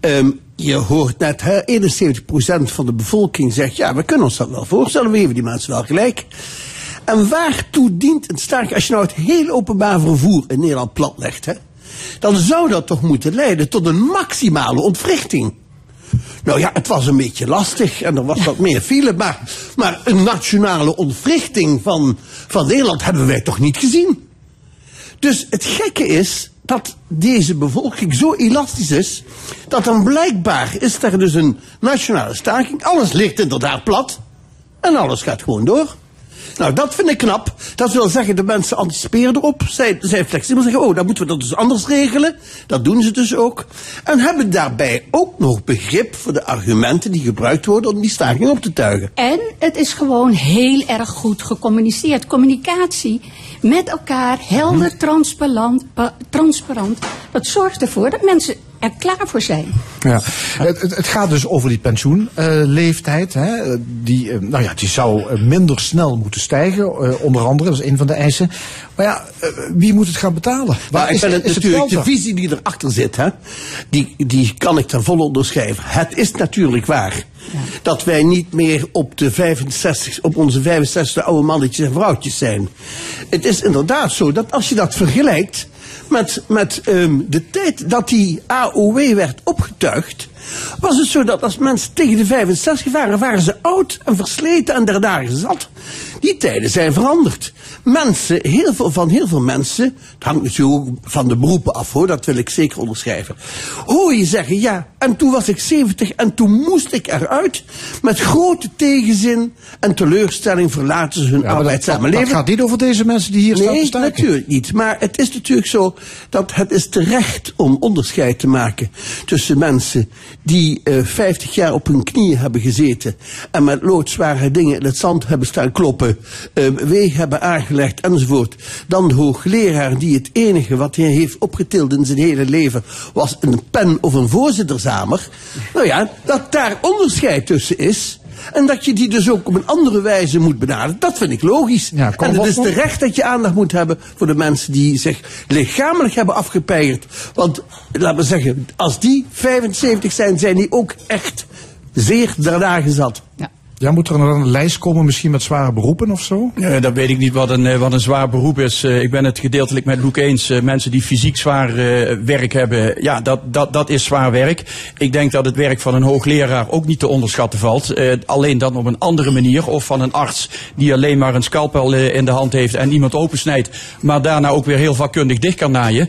Ehm, je hoort net, hè, 71% van de bevolking zegt, ja, we kunnen ons dat wel voorstellen, we geven die mensen wel gelijk. En waartoe dient een staking, als je nou het hele openbaar vervoer in Nederland platlegt, hè, dan zou dat toch moeten leiden tot een maximale ontwrichting. Nou ja, het was een beetje lastig en er was wat meer file. Maar, maar een nationale ontwrichting van, van Nederland hebben wij toch niet gezien. Dus het gekke is dat deze bevolking zo elastisch is. Dat dan blijkbaar is er dus een nationale staking. Alles ligt inderdaad plat. En alles gaat gewoon door. Nou, dat vind ik knap. Dat wil zeggen, de mensen anticiperen erop. Zij zijn flexibel. Zeggen, oh, dan moeten we dat dus anders regelen. Dat doen ze dus ook. En hebben daarbij ook nog begrip voor de argumenten die gebruikt worden om die staking op te tuigen. En het is gewoon heel erg goed gecommuniceerd. Communicatie met elkaar, helder, transparant, pa- transparant. Dat zorgt ervoor dat mensen er klaar voor zijn. Ja. Het, het, het gaat dus over die pensioenleeftijd. hè. die, eh, nou ja, die zou eh, minder snel moeten stijgen, eh, onder andere. Dat is een van de eisen. Maar ja, wie moet het gaan betalen? Maar ik is, ben het is natuurlijk, de visie die erachter zit, hè, die, die kan ik ten volle onderschrijven. Het is natuurlijk waar Dat wij niet meer op, de 65, op onze 65 oude mannetjes en vrouwtjes zijn. Het is inderdaad zo dat als je dat vergelijkt met, met ehm, de tijd dat die AOW werd opgetuigd, was het zo dat als mensen tegen de 65 waren, waren ze oud en versleten en dagen zat. Die tijden zijn veranderd. Mensen, heel veel, van heel veel mensen, het hangt natuurlijk ook van de beroepen af hoor, dat wil ik zeker onderschrijven. Hoor je zeggen, ja, en toen was ik 70 en toen moest ik eruit. Met grote tegenzin en teleurstelling verlaten ze hun Ja, maar dat- arbeidssamenleving. dat gaat niet over deze mensen die hier staan te Nee, staken. natuurlijk niet. Maar het is natuurlijk zo dat het is terecht om onderscheid te maken tussen mensen die eh 50 jaar op hun knieën hebben gezeten en met loodzware dingen in het zand hebben staan kloppen, eh, wegen hebben aangelegd enzovoort. Dan de hoogleraar die het enige wat hij heeft opgetild in zijn hele leven was een pen of een voorzittersamer. Nou ja, dat daar onderscheid tussen is. En dat je die dus ook op een andere wijze moet benaderen, dat vind ik logisch. kom en het is terecht dat je aandacht moet hebben voor de mensen die zich lichamelijk hebben afgepeigerd. Want, laten we zeggen, als die 75 zijn, zijn die ook echt zeer daarna gezat. Ja, moet er dan een lijst komen misschien met zware beroepen of zo? Eh, dat weet ik niet wat een, eh, wat een zwaar beroep is. Eh, ik ben het gedeeltelijk met Loek eens. Mensen die fysiek zwaar werk hebben, ja, dat, dat, dat is zwaar werk. Ik denk dat het werk van een hoogleraar ook niet te onderschatten valt. Alleen dan op een andere manier. Of van een arts die alleen maar een scalpel in de hand heeft en iemand opensnijdt. Maar daarna ook weer heel vakkundig dicht kan naaien.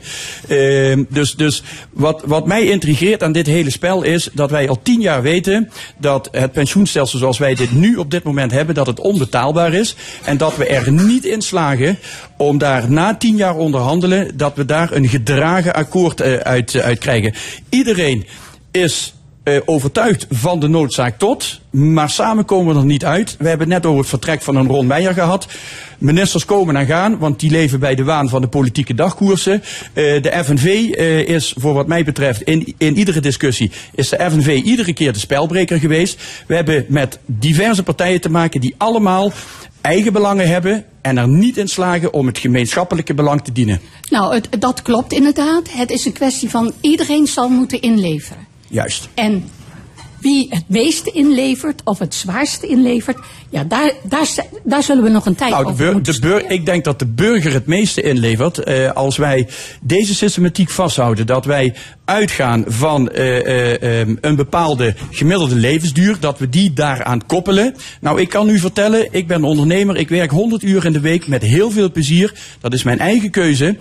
Dus dus wat, wat mij intrigeert aan dit hele spel is dat wij al tien jaar weten dat het pensioenstelsel zoals wij nu op dit moment hebben, dat het onbetaalbaar is. En dat we er niet in slagen om daar na tien jaar onderhandelen, dat we daar een gedragen akkoord eh, uit, eh, uit krijgen. Iedereen is eh, overtuigd van de noodzaak tot, maar samen komen we er niet uit. We hebben het net over het vertrek van een Ron Meijer gehad. Ministers komen en gaan, want die leven bij de waan van de politieke dagkoersen. Eh, de FNV eh, is, voor wat mij betreft, in, in iedere discussie, is de FNV iedere keer de spelbreker geweest. We hebben met diverse partijen te maken die allemaal eigen belangen hebben en er niet in slagen om het gemeenschappelijke belang te dienen. Nou, dat klopt inderdaad. Het is een kwestie van iedereen zal moeten inleveren. Juist. En wie het meeste inlevert of het zwaarste inlevert, ja, daar, daar, daar zullen we nog een tijd Nou, de over bur- moeten de bur- ik denk dat de burger het meeste inlevert eh, als wij deze systematiek vasthouden. Dat wij uitgaan van eh, eh, ehm, een bepaalde gemiddelde levensduur, dat we die daaraan koppelen. Nou, ik kan u vertellen, ik ben ondernemer, ik werk 100 uur in de week met heel veel plezier. Dat is mijn eigen keuze.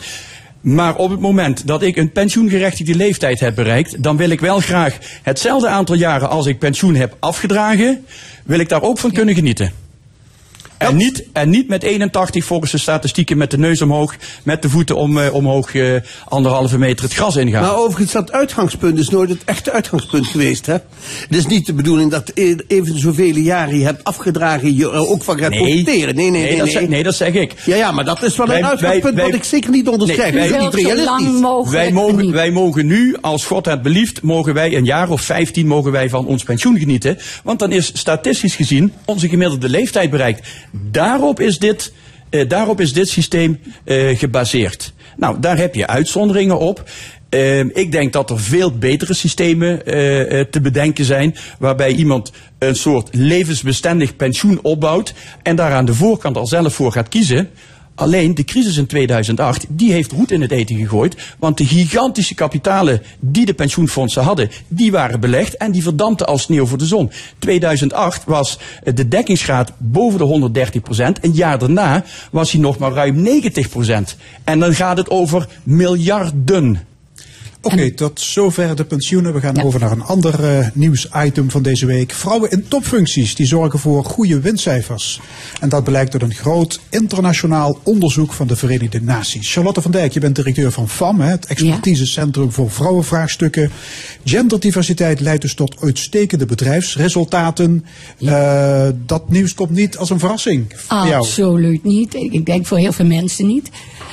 Maar op het moment dat ik een pensioengerechtigde leeftijd heb bereikt, dan wil ik wel graag hetzelfde aantal jaren als ik pensioen heb afgedragen, wil ik daar ook van kunnen genieten. En niet, en niet met 81 volgens de statistieken met de neus omhoog, met de voeten om, eh, omhoog eh, anderhalve meter het gras ingaan. Maar overigens, dat uitgangspunt is nooit het echte uitgangspunt geweest. Hè? Het is niet de bedoeling dat e- even zoveel jaren je hebt afgedragen, je er ook van gaat Nee. profiteren. Nee, nee, nee. Nee, dat zeg- nee, dat zeg ik. Ja, ja, maar dat is wel Wij- een uitgangspunt wij- wij- wat ik zeker niet onderschrijf. Nee, wij- niet realistisch. wij, mogen, wij mogen nu, als God het belieft, mogen wij een jaar of 15 mogen wij van ons pensioen genieten. Want dan is statistisch gezien onze gemiddelde leeftijd bereikt. Daarop is dit, eh, daarop is dit systeem eh, gebaseerd. Nou, daar heb je uitzonderingen op. Eh, ik denk dat er veel betere systemen te bedenken zijn. Waarbij iemand een soort levensbestendig pensioen opbouwt. En daar aan de voorkant al zelf voor gaat kiezen. Alleen de crisis in 2008, die heeft roet in het eten gegooid. Want de gigantische kapitalen die de pensioenfondsen hadden, die waren belegd en die verdampten als sneeuw voor de zon. 2008 was de dekkingsgraad boven de 130 procent. Een jaar daarna was hij nog maar ruim 90 procent. En dan gaat het over miljarden. Oké, tot zover de pensioenen. We gaan over naar een ander eh, nieuwsitem van deze week. Vrouwen in topfuncties die zorgen voor goede winstcijfers. En dat blijkt uit een groot internationaal onderzoek van de Verenigde Naties. Charlotte van Dijk, je bent directeur van FAM, het expertisecentrum voor vrouwenvraagstukken. Genderdiversiteit leidt dus tot uitstekende bedrijfsresultaten. Eh, dat nieuws komt niet als een verrassing voor jou. Absoluut niet. Ik ik denk voor heel veel mensen niet.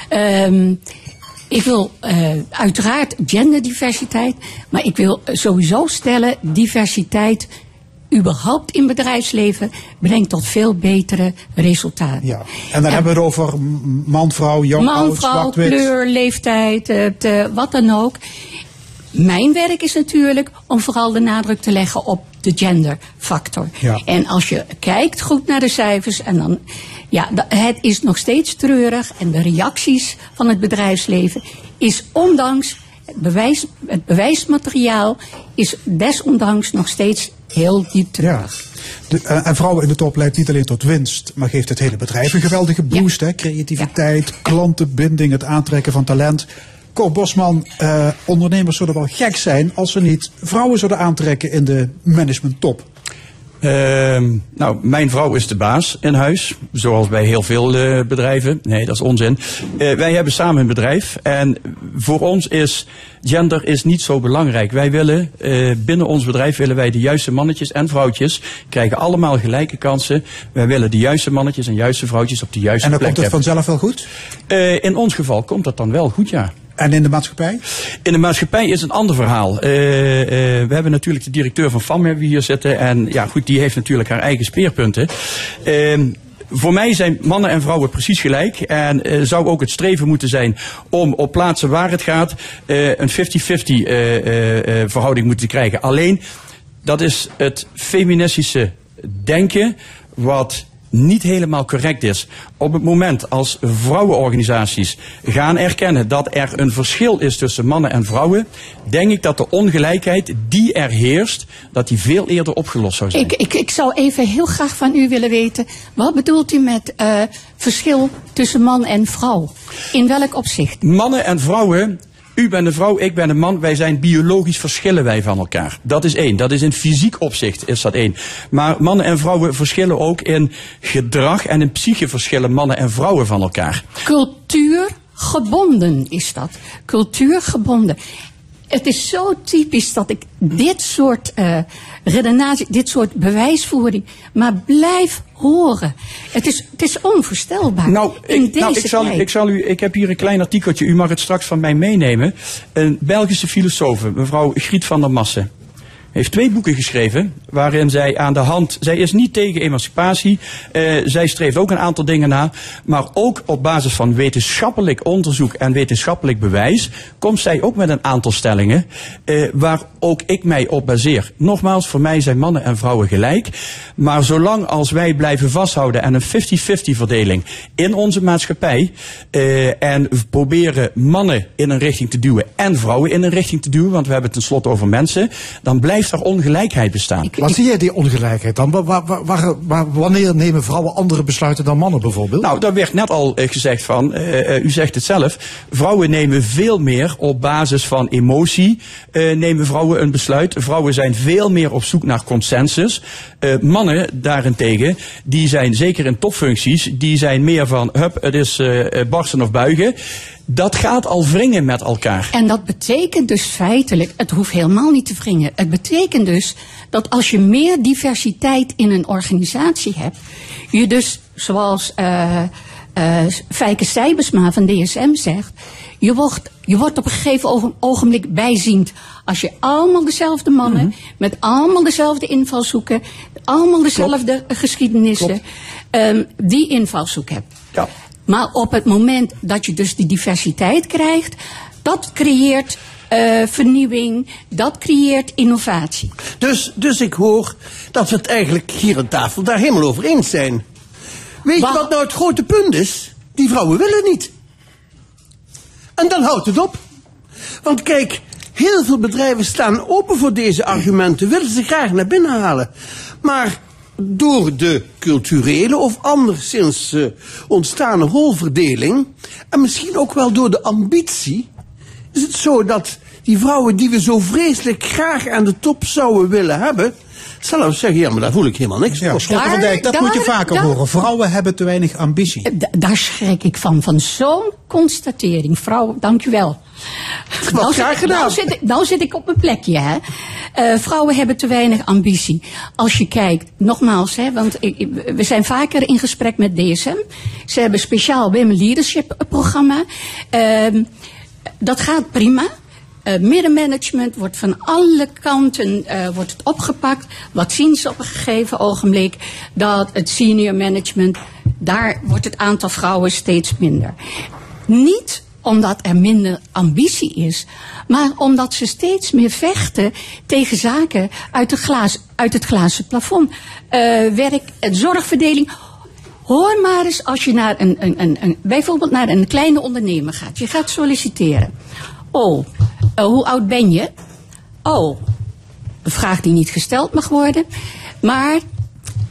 Ehm, ik wil eh, uiteraard genderdiversiteit, maar ik wil sowieso stellen diversiteit überhaupt in bedrijfsleven brengt tot veel betere resultaten. Ja. En dan hebben we het over man, vrouw, jong, Man, oud, vrouw, kleur, leeftijd, eh, te- wat dan ook. mijn werk is natuurlijk om vooral de nadruk te leggen op de genderfactor. Ja. En als je kijkt goed naar de cijfers en dan, ja, het is nog steeds treurig en de reacties van het bedrijfsleven is ondanks het, bewijs, het bewijsmateriaal is desondanks nog steeds heel diep treurig. De, eh, en vrouwen in de top leidt niet alleen tot winst, maar geeft het hele bedrijf een geweldige boost. Hè? Creativiteit, klantenbinding, het aantrekken van talent. Cor Bosman, eh, ondernemers zouden wel gek zijn als ze niet vrouwen zouden aantrekken in de management top. Ehm, nou, mijn vrouw is de baas in huis, zoals bij heel veel eh, bedrijven. Nee, dat is onzin. Eh, wij hebben samen een bedrijf en voor ons is gender is niet zo belangrijk. Wij willen eh, binnen ons bedrijf willen wij de juiste mannetjes en vrouwtjes krijgen allemaal gelijke kansen. Wij willen de juiste mannetjes en juiste vrouwtjes op de juiste En dan plek komt het hebben. vanzelf wel goed? In ons geval komt dat dan wel goed, ja. En in de maatschappij? In de maatschappij is een ander verhaal. Eh, eh, we hebben natuurlijk de directeur van FAM hebben hier zitten. En ja, goed, die heeft natuurlijk haar eigen speerpunten. Ehm, voor mij zijn mannen en vrouwen precies gelijk. En eh, zou ook het streven moeten zijn om op plaatsen waar het gaat een 50-50 eh, eh, eh, verhouding moeten krijgen. Alleen, dat is het feministische denken wat niet helemaal correct is. Op het moment als vrouwenorganisaties gaan erkennen dat er een verschil is tussen mannen en vrouwen, denk ik dat de ongelijkheid die er heerst, dat die veel eerder opgelost zou zijn. Ik, ik, ik zou even heel graag van u willen weten, wat bedoelt u met eh, verschil tussen man en vrouw? In welk opzicht? Mannen en vrouwen, u bent een vrouw, ik ben een man, wij zijn biologisch verschillen wij van elkaar. Dat is één. Dat is in fysiek opzicht is dat één. Maar mannen en vrouwen verschillen ook in gedrag en in psyche verschillen mannen en vrouwen van elkaar. Cultuurgebonden is dat. Cultuurgebonden. Het is zo typisch dat ik dit soort eh redenatie, dit soort bewijsvoering, maar blijf horen. Het is, het is onvoorstelbaar. Nou, in ik, deze nou, ik, zal, ik, zal u, ik heb hier een klein artikeltje, u mag het straks van mij meenemen. Een Belgische filosoof, mevrouw Griet van der Massen. Heeft twee boeken geschreven waarin zij aan de hand. Zij is niet tegen emancipatie. eh, zij streeft ook een aantal dingen na. Maar ook op basis van wetenschappelijk onderzoek en wetenschappelijk bewijs. komt zij ook met een aantal stellingen. eh, waar ook ik mij op baseer. Nogmaals, voor mij zijn mannen en vrouwen gelijk. Maar zolang als wij blijven vasthouden aan een 50-50 verdeling in onze maatschappij. eh, en proberen mannen in een richting te duwen en vrouwen in een richting te duwen. want we hebben het tenslotte over mensen. dan blijft er ongelijkheid bestaan. Waar zie jij die ongelijkheid dan? Waar, waar, wanneer nemen vrouwen andere besluiten dan mannen bijvoorbeeld? Nou, daar werd net al eh, gezegd van, eh, eh, u zegt het zelf, vrouwen nemen veel meer op basis van emotie, nemen vrouwen een besluit. Vrouwen zijn veel meer op zoek naar consensus. Mannen daarentegen, die zijn zeker in topfuncties, die zijn meer van, hup, het is barsten of buigen. Dat gaat al wringen met elkaar. En dat betekent dus feitelijk, het hoeft helemaal niet te wringen. Het betekent dus dat als je meer diversiteit in een organisatie hebt, je dus, zoals eh eh Fijke Sijbersma van DSM zegt, je wordt, je wordt op een gegeven ogen- ogenblik bijziend. Als je allemaal dezelfde mannen, met allemaal dezelfde invalshoeken, allemaal dezelfde geschiedenissen, ehm, die invalshoek hebt. Maar op het moment dat je dus die diversiteit krijgt, dat creëert eh, vernieuwing, dat creëert innovatie. Dus, dus ik hoor dat we het eigenlijk hier aan tafel daar helemaal over eens zijn. Weet je wat nou het grote punt is? Die vrouwen willen niet. En dan houdt het op. Want kijk, heel veel bedrijven staan open voor deze argumenten, willen ze graag naar binnen halen. Maar door de culturele of anderszins eh, ontstane rolverdeling, en misschien ook wel door de ambitie, is het zo dat die vrouwen die we zo vreselijk graag aan de top zouden willen hebben, zelfs zeggen, ja, maar daar voel ik helemaal niks voor. Slot van Dijk, dat moet je vaker horen. Vrouwen hebben te weinig ambitie. D- daar schrik ik van, van zo'n constatering. Vrouw, dank u wel. Nou, graag zit, gedaan. nou, zit, ik- nou zit ik op mijn plekje, hè. Eh, vrouwen hebben te weinig ambitie. Als je kijkt, nogmaals, hè, want ik, we zijn vaker in gesprek met DSM. Ze hebben speciaal Women Leadership programma. Ehm, dat gaat prima. Eh, middenmanagement wordt van alle kanten eh, wordt het opgepakt. Wat zien ze op een gegeven ogenblik? Dat het senior management, daar wordt het aantal vrouwen steeds minder. Niet omdat er minder ambitie is, maar omdat ze steeds meer vechten tegen zaken uit, de uit het glazen plafond. Eh, werk zorgverdeling. Hoor maar eens als je naar een, een, een, een, bijvoorbeeld naar een kleine ondernemer gaat. Je gaat solliciteren. Oh, eh, hoe oud ben je? Oh, een vraag die niet gesteld mag worden. Maar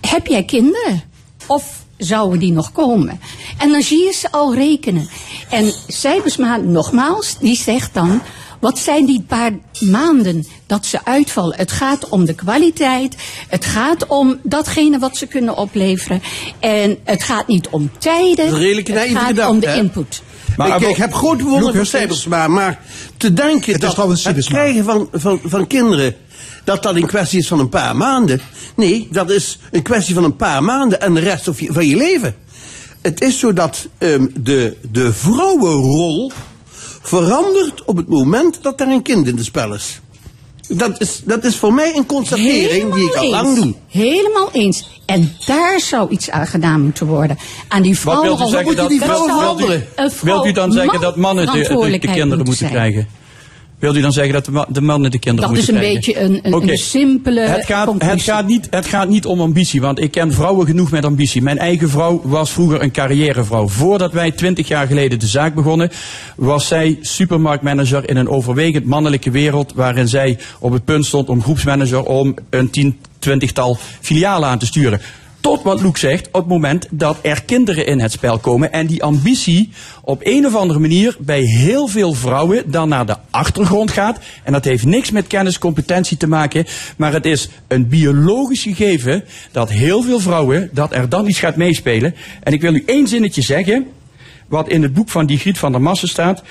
heb jij kinderen? Of zouden die nog komen? En dan zie je ze al rekenen. En Cijfersma, nogmaals, die zegt dan... Wat zijn die paar maanden dat ze uitvallen? Het gaat om de kwaliteit. Het gaat om datgene wat ze kunnen opleveren. En het gaat niet om tijden. Redelijk het gaat om de hè? Input. ik, ik heb grote bewondering voor Cybersma, maar te denken dat het krijgen van, van, van kinderen, dat dat een kwestie is van een paar maanden. Nee, dat is een kwestie van een paar maanden en de rest van je leven. Het is zo dat ehm, de, de vrouwenrol verandert op het moment dat er een kind in het spel is. Dat is, dat is voor mij een constatering die ik al lang doe. Helemaal eens. En daar zou iets aan gedaan moeten worden. Aan die Wat vrouwen. wilt u zeggen dat, wilt, wilt, u, wilt u dan zeggen dat mannen de, de, de kinderen moeten krijgen? Wilt u dan zeggen dat de, ma- de mannen de kinderen Dat is moeten een krijgen? beetje een, een, Oké. een simpele Het gaat, het, gaat niet, het gaat niet om ambitie, want ik ken vrouwen genoeg met ambitie. Mijn eigen vrouw was vroeger een carrièrevrouw. Voordat wij twintig jaar geleden de zaak begonnen, was zij supermarktmanager in een overwegend mannelijke wereld, waarin zij op het punt stond om groepsmanager om een tien, twintigtal filialen aan te sturen. Tot wat Loek zegt, op het moment dat er kinderen in het spel komen en die ambitie op een of andere manier bij heel veel vrouwen dan naar de achtergrond gaat. En dat heeft niks met kennis, competentie te maken, maar het is een biologisch gegeven dat heel veel vrouwen, dat er dan iets gaat meespelen. En ik wil u één zinnetje zeggen, wat in het boek van die Griet van der Massen staat.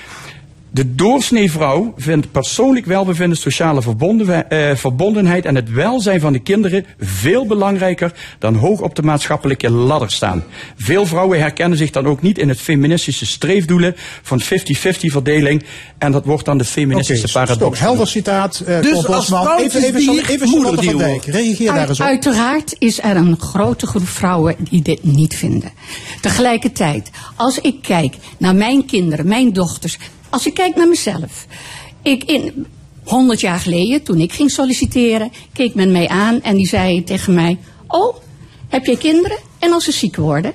De doorsnee vrouw vindt persoonlijk welbevinden, sociale verbonden, eh, verbondenheid en het welzijn van de kinderen veel belangrijker dan hoog op de maatschappelijke ladder staan. Veel vrouwen herkennen zich dan ook niet in het feministische streefdoelen van 50-50 verdeling en dat wordt dan de feministische stop. paradox. Helder citaat. eh Dus als Even, even, even, even moederduo. Dijk. Reageer daar eens op. Uiteraard is er een grote groep vrouwen die dit niet vinden. Tegelijkertijd, als ik kijk naar mijn kinderen, mijn dochters, als ik kijk naar mezelf. Ik in 100 jaar geleden, toen ik ging solliciteren, keek men mij aan en die zei tegen mij: Oh, heb jij kinderen? En als ze ziek worden?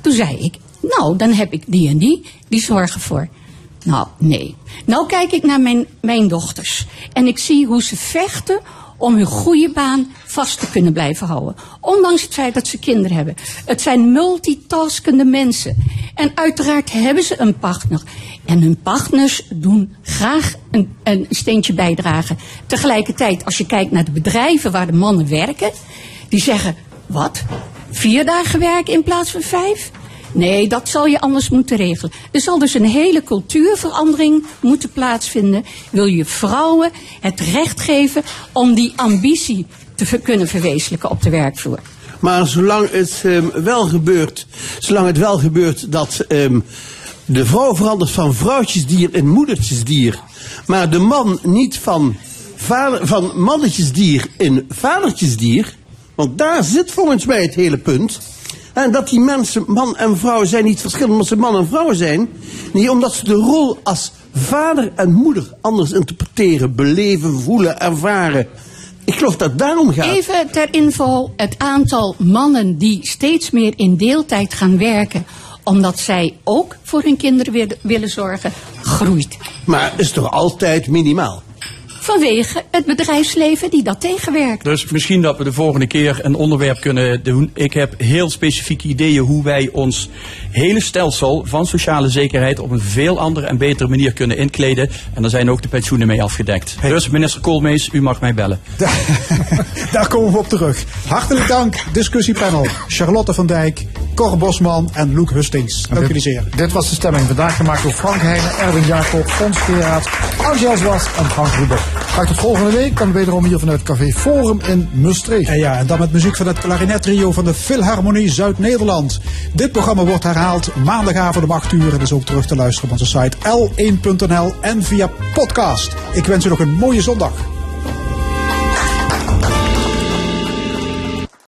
Toen zei ik: Nou, dan heb ik die en die, die zorgen voor. Nou, nee. Nou kijk ik naar mijn, mijn dochters. En ik zie hoe ze vechten om hun goede baan vast te kunnen blijven houden. Ondanks het feit dat ze kinderen hebben. Het zijn multitaskende mensen. En uiteraard hebben ze een partner. En hun partners doen graag een, een steentje bijdragen. Tegelijkertijd, als je kijkt naar de bedrijven waar de mannen werken, die zeggen: wat? Vier dagen werken in plaats van vijf? Nee, dat zal je anders moeten regelen. Er zal dus een hele cultuurverandering moeten plaatsvinden. Wil je vrouwen het recht geven om die ambitie te kunnen verwezenlijken op de werkvloer? Maar zolang het ehm, wel gebeurt, zolang het wel gebeurt dat ehm, de vrouw verandert van vrouwtjesdier in moedertjesdier, maar de man niet van, van mannetjesdier in vadertjesdier, want daar zit volgens mij het hele punt. En dat die mensen, man en vrouw, zijn niet verschillend omdat ze man en vrouw zijn. Nee, omdat ze de rol als vader en moeder anders interpreteren, beleven, voelen, ervaren. Ik geloof dat het daarom gaat. Even ter info, het aantal mannen die steeds meer in deeltijd gaan werken, omdat zij ook voor hun kinderen willen zorgen, groeit. Maar is toch altijd minimaal? Vanwege het bedrijfsleven die dat tegenwerkt. Dus misschien dat we de volgende keer een onderwerp kunnen doen. Ik heb heel specifieke ideeën hoe wij ons hele stelsel van sociale zekerheid op een veel andere en betere manier kunnen inkleden. En daar zijn ook de pensioenen mee afgedekt. Dus minister Koolmees, u mag mij bellen. [LAUGHS] Daar komen we op terug. Hartelijk dank, discussiepanel. Charlotte van Dijk, Cor Bosman en Loek Hustings. Dank jullie zeer. Dit was de stemming vandaag gemaakt door Frank Heijnen, Erwin Jacob, Fons Geraad, Angel Zwas en Frank Ruber. Graag tot volgende week, dan wederom hier vanuit Café Forum in Maastricht. En ja, en dan met muziek van het klarinettrio van de Philharmonie Zuid-Nederland. Dit programma wordt herhaald maandagavond om 8 uur en is ook terug te luisteren op onze site l1.nl en via podcast. Ik wens u nog een mooie zondag.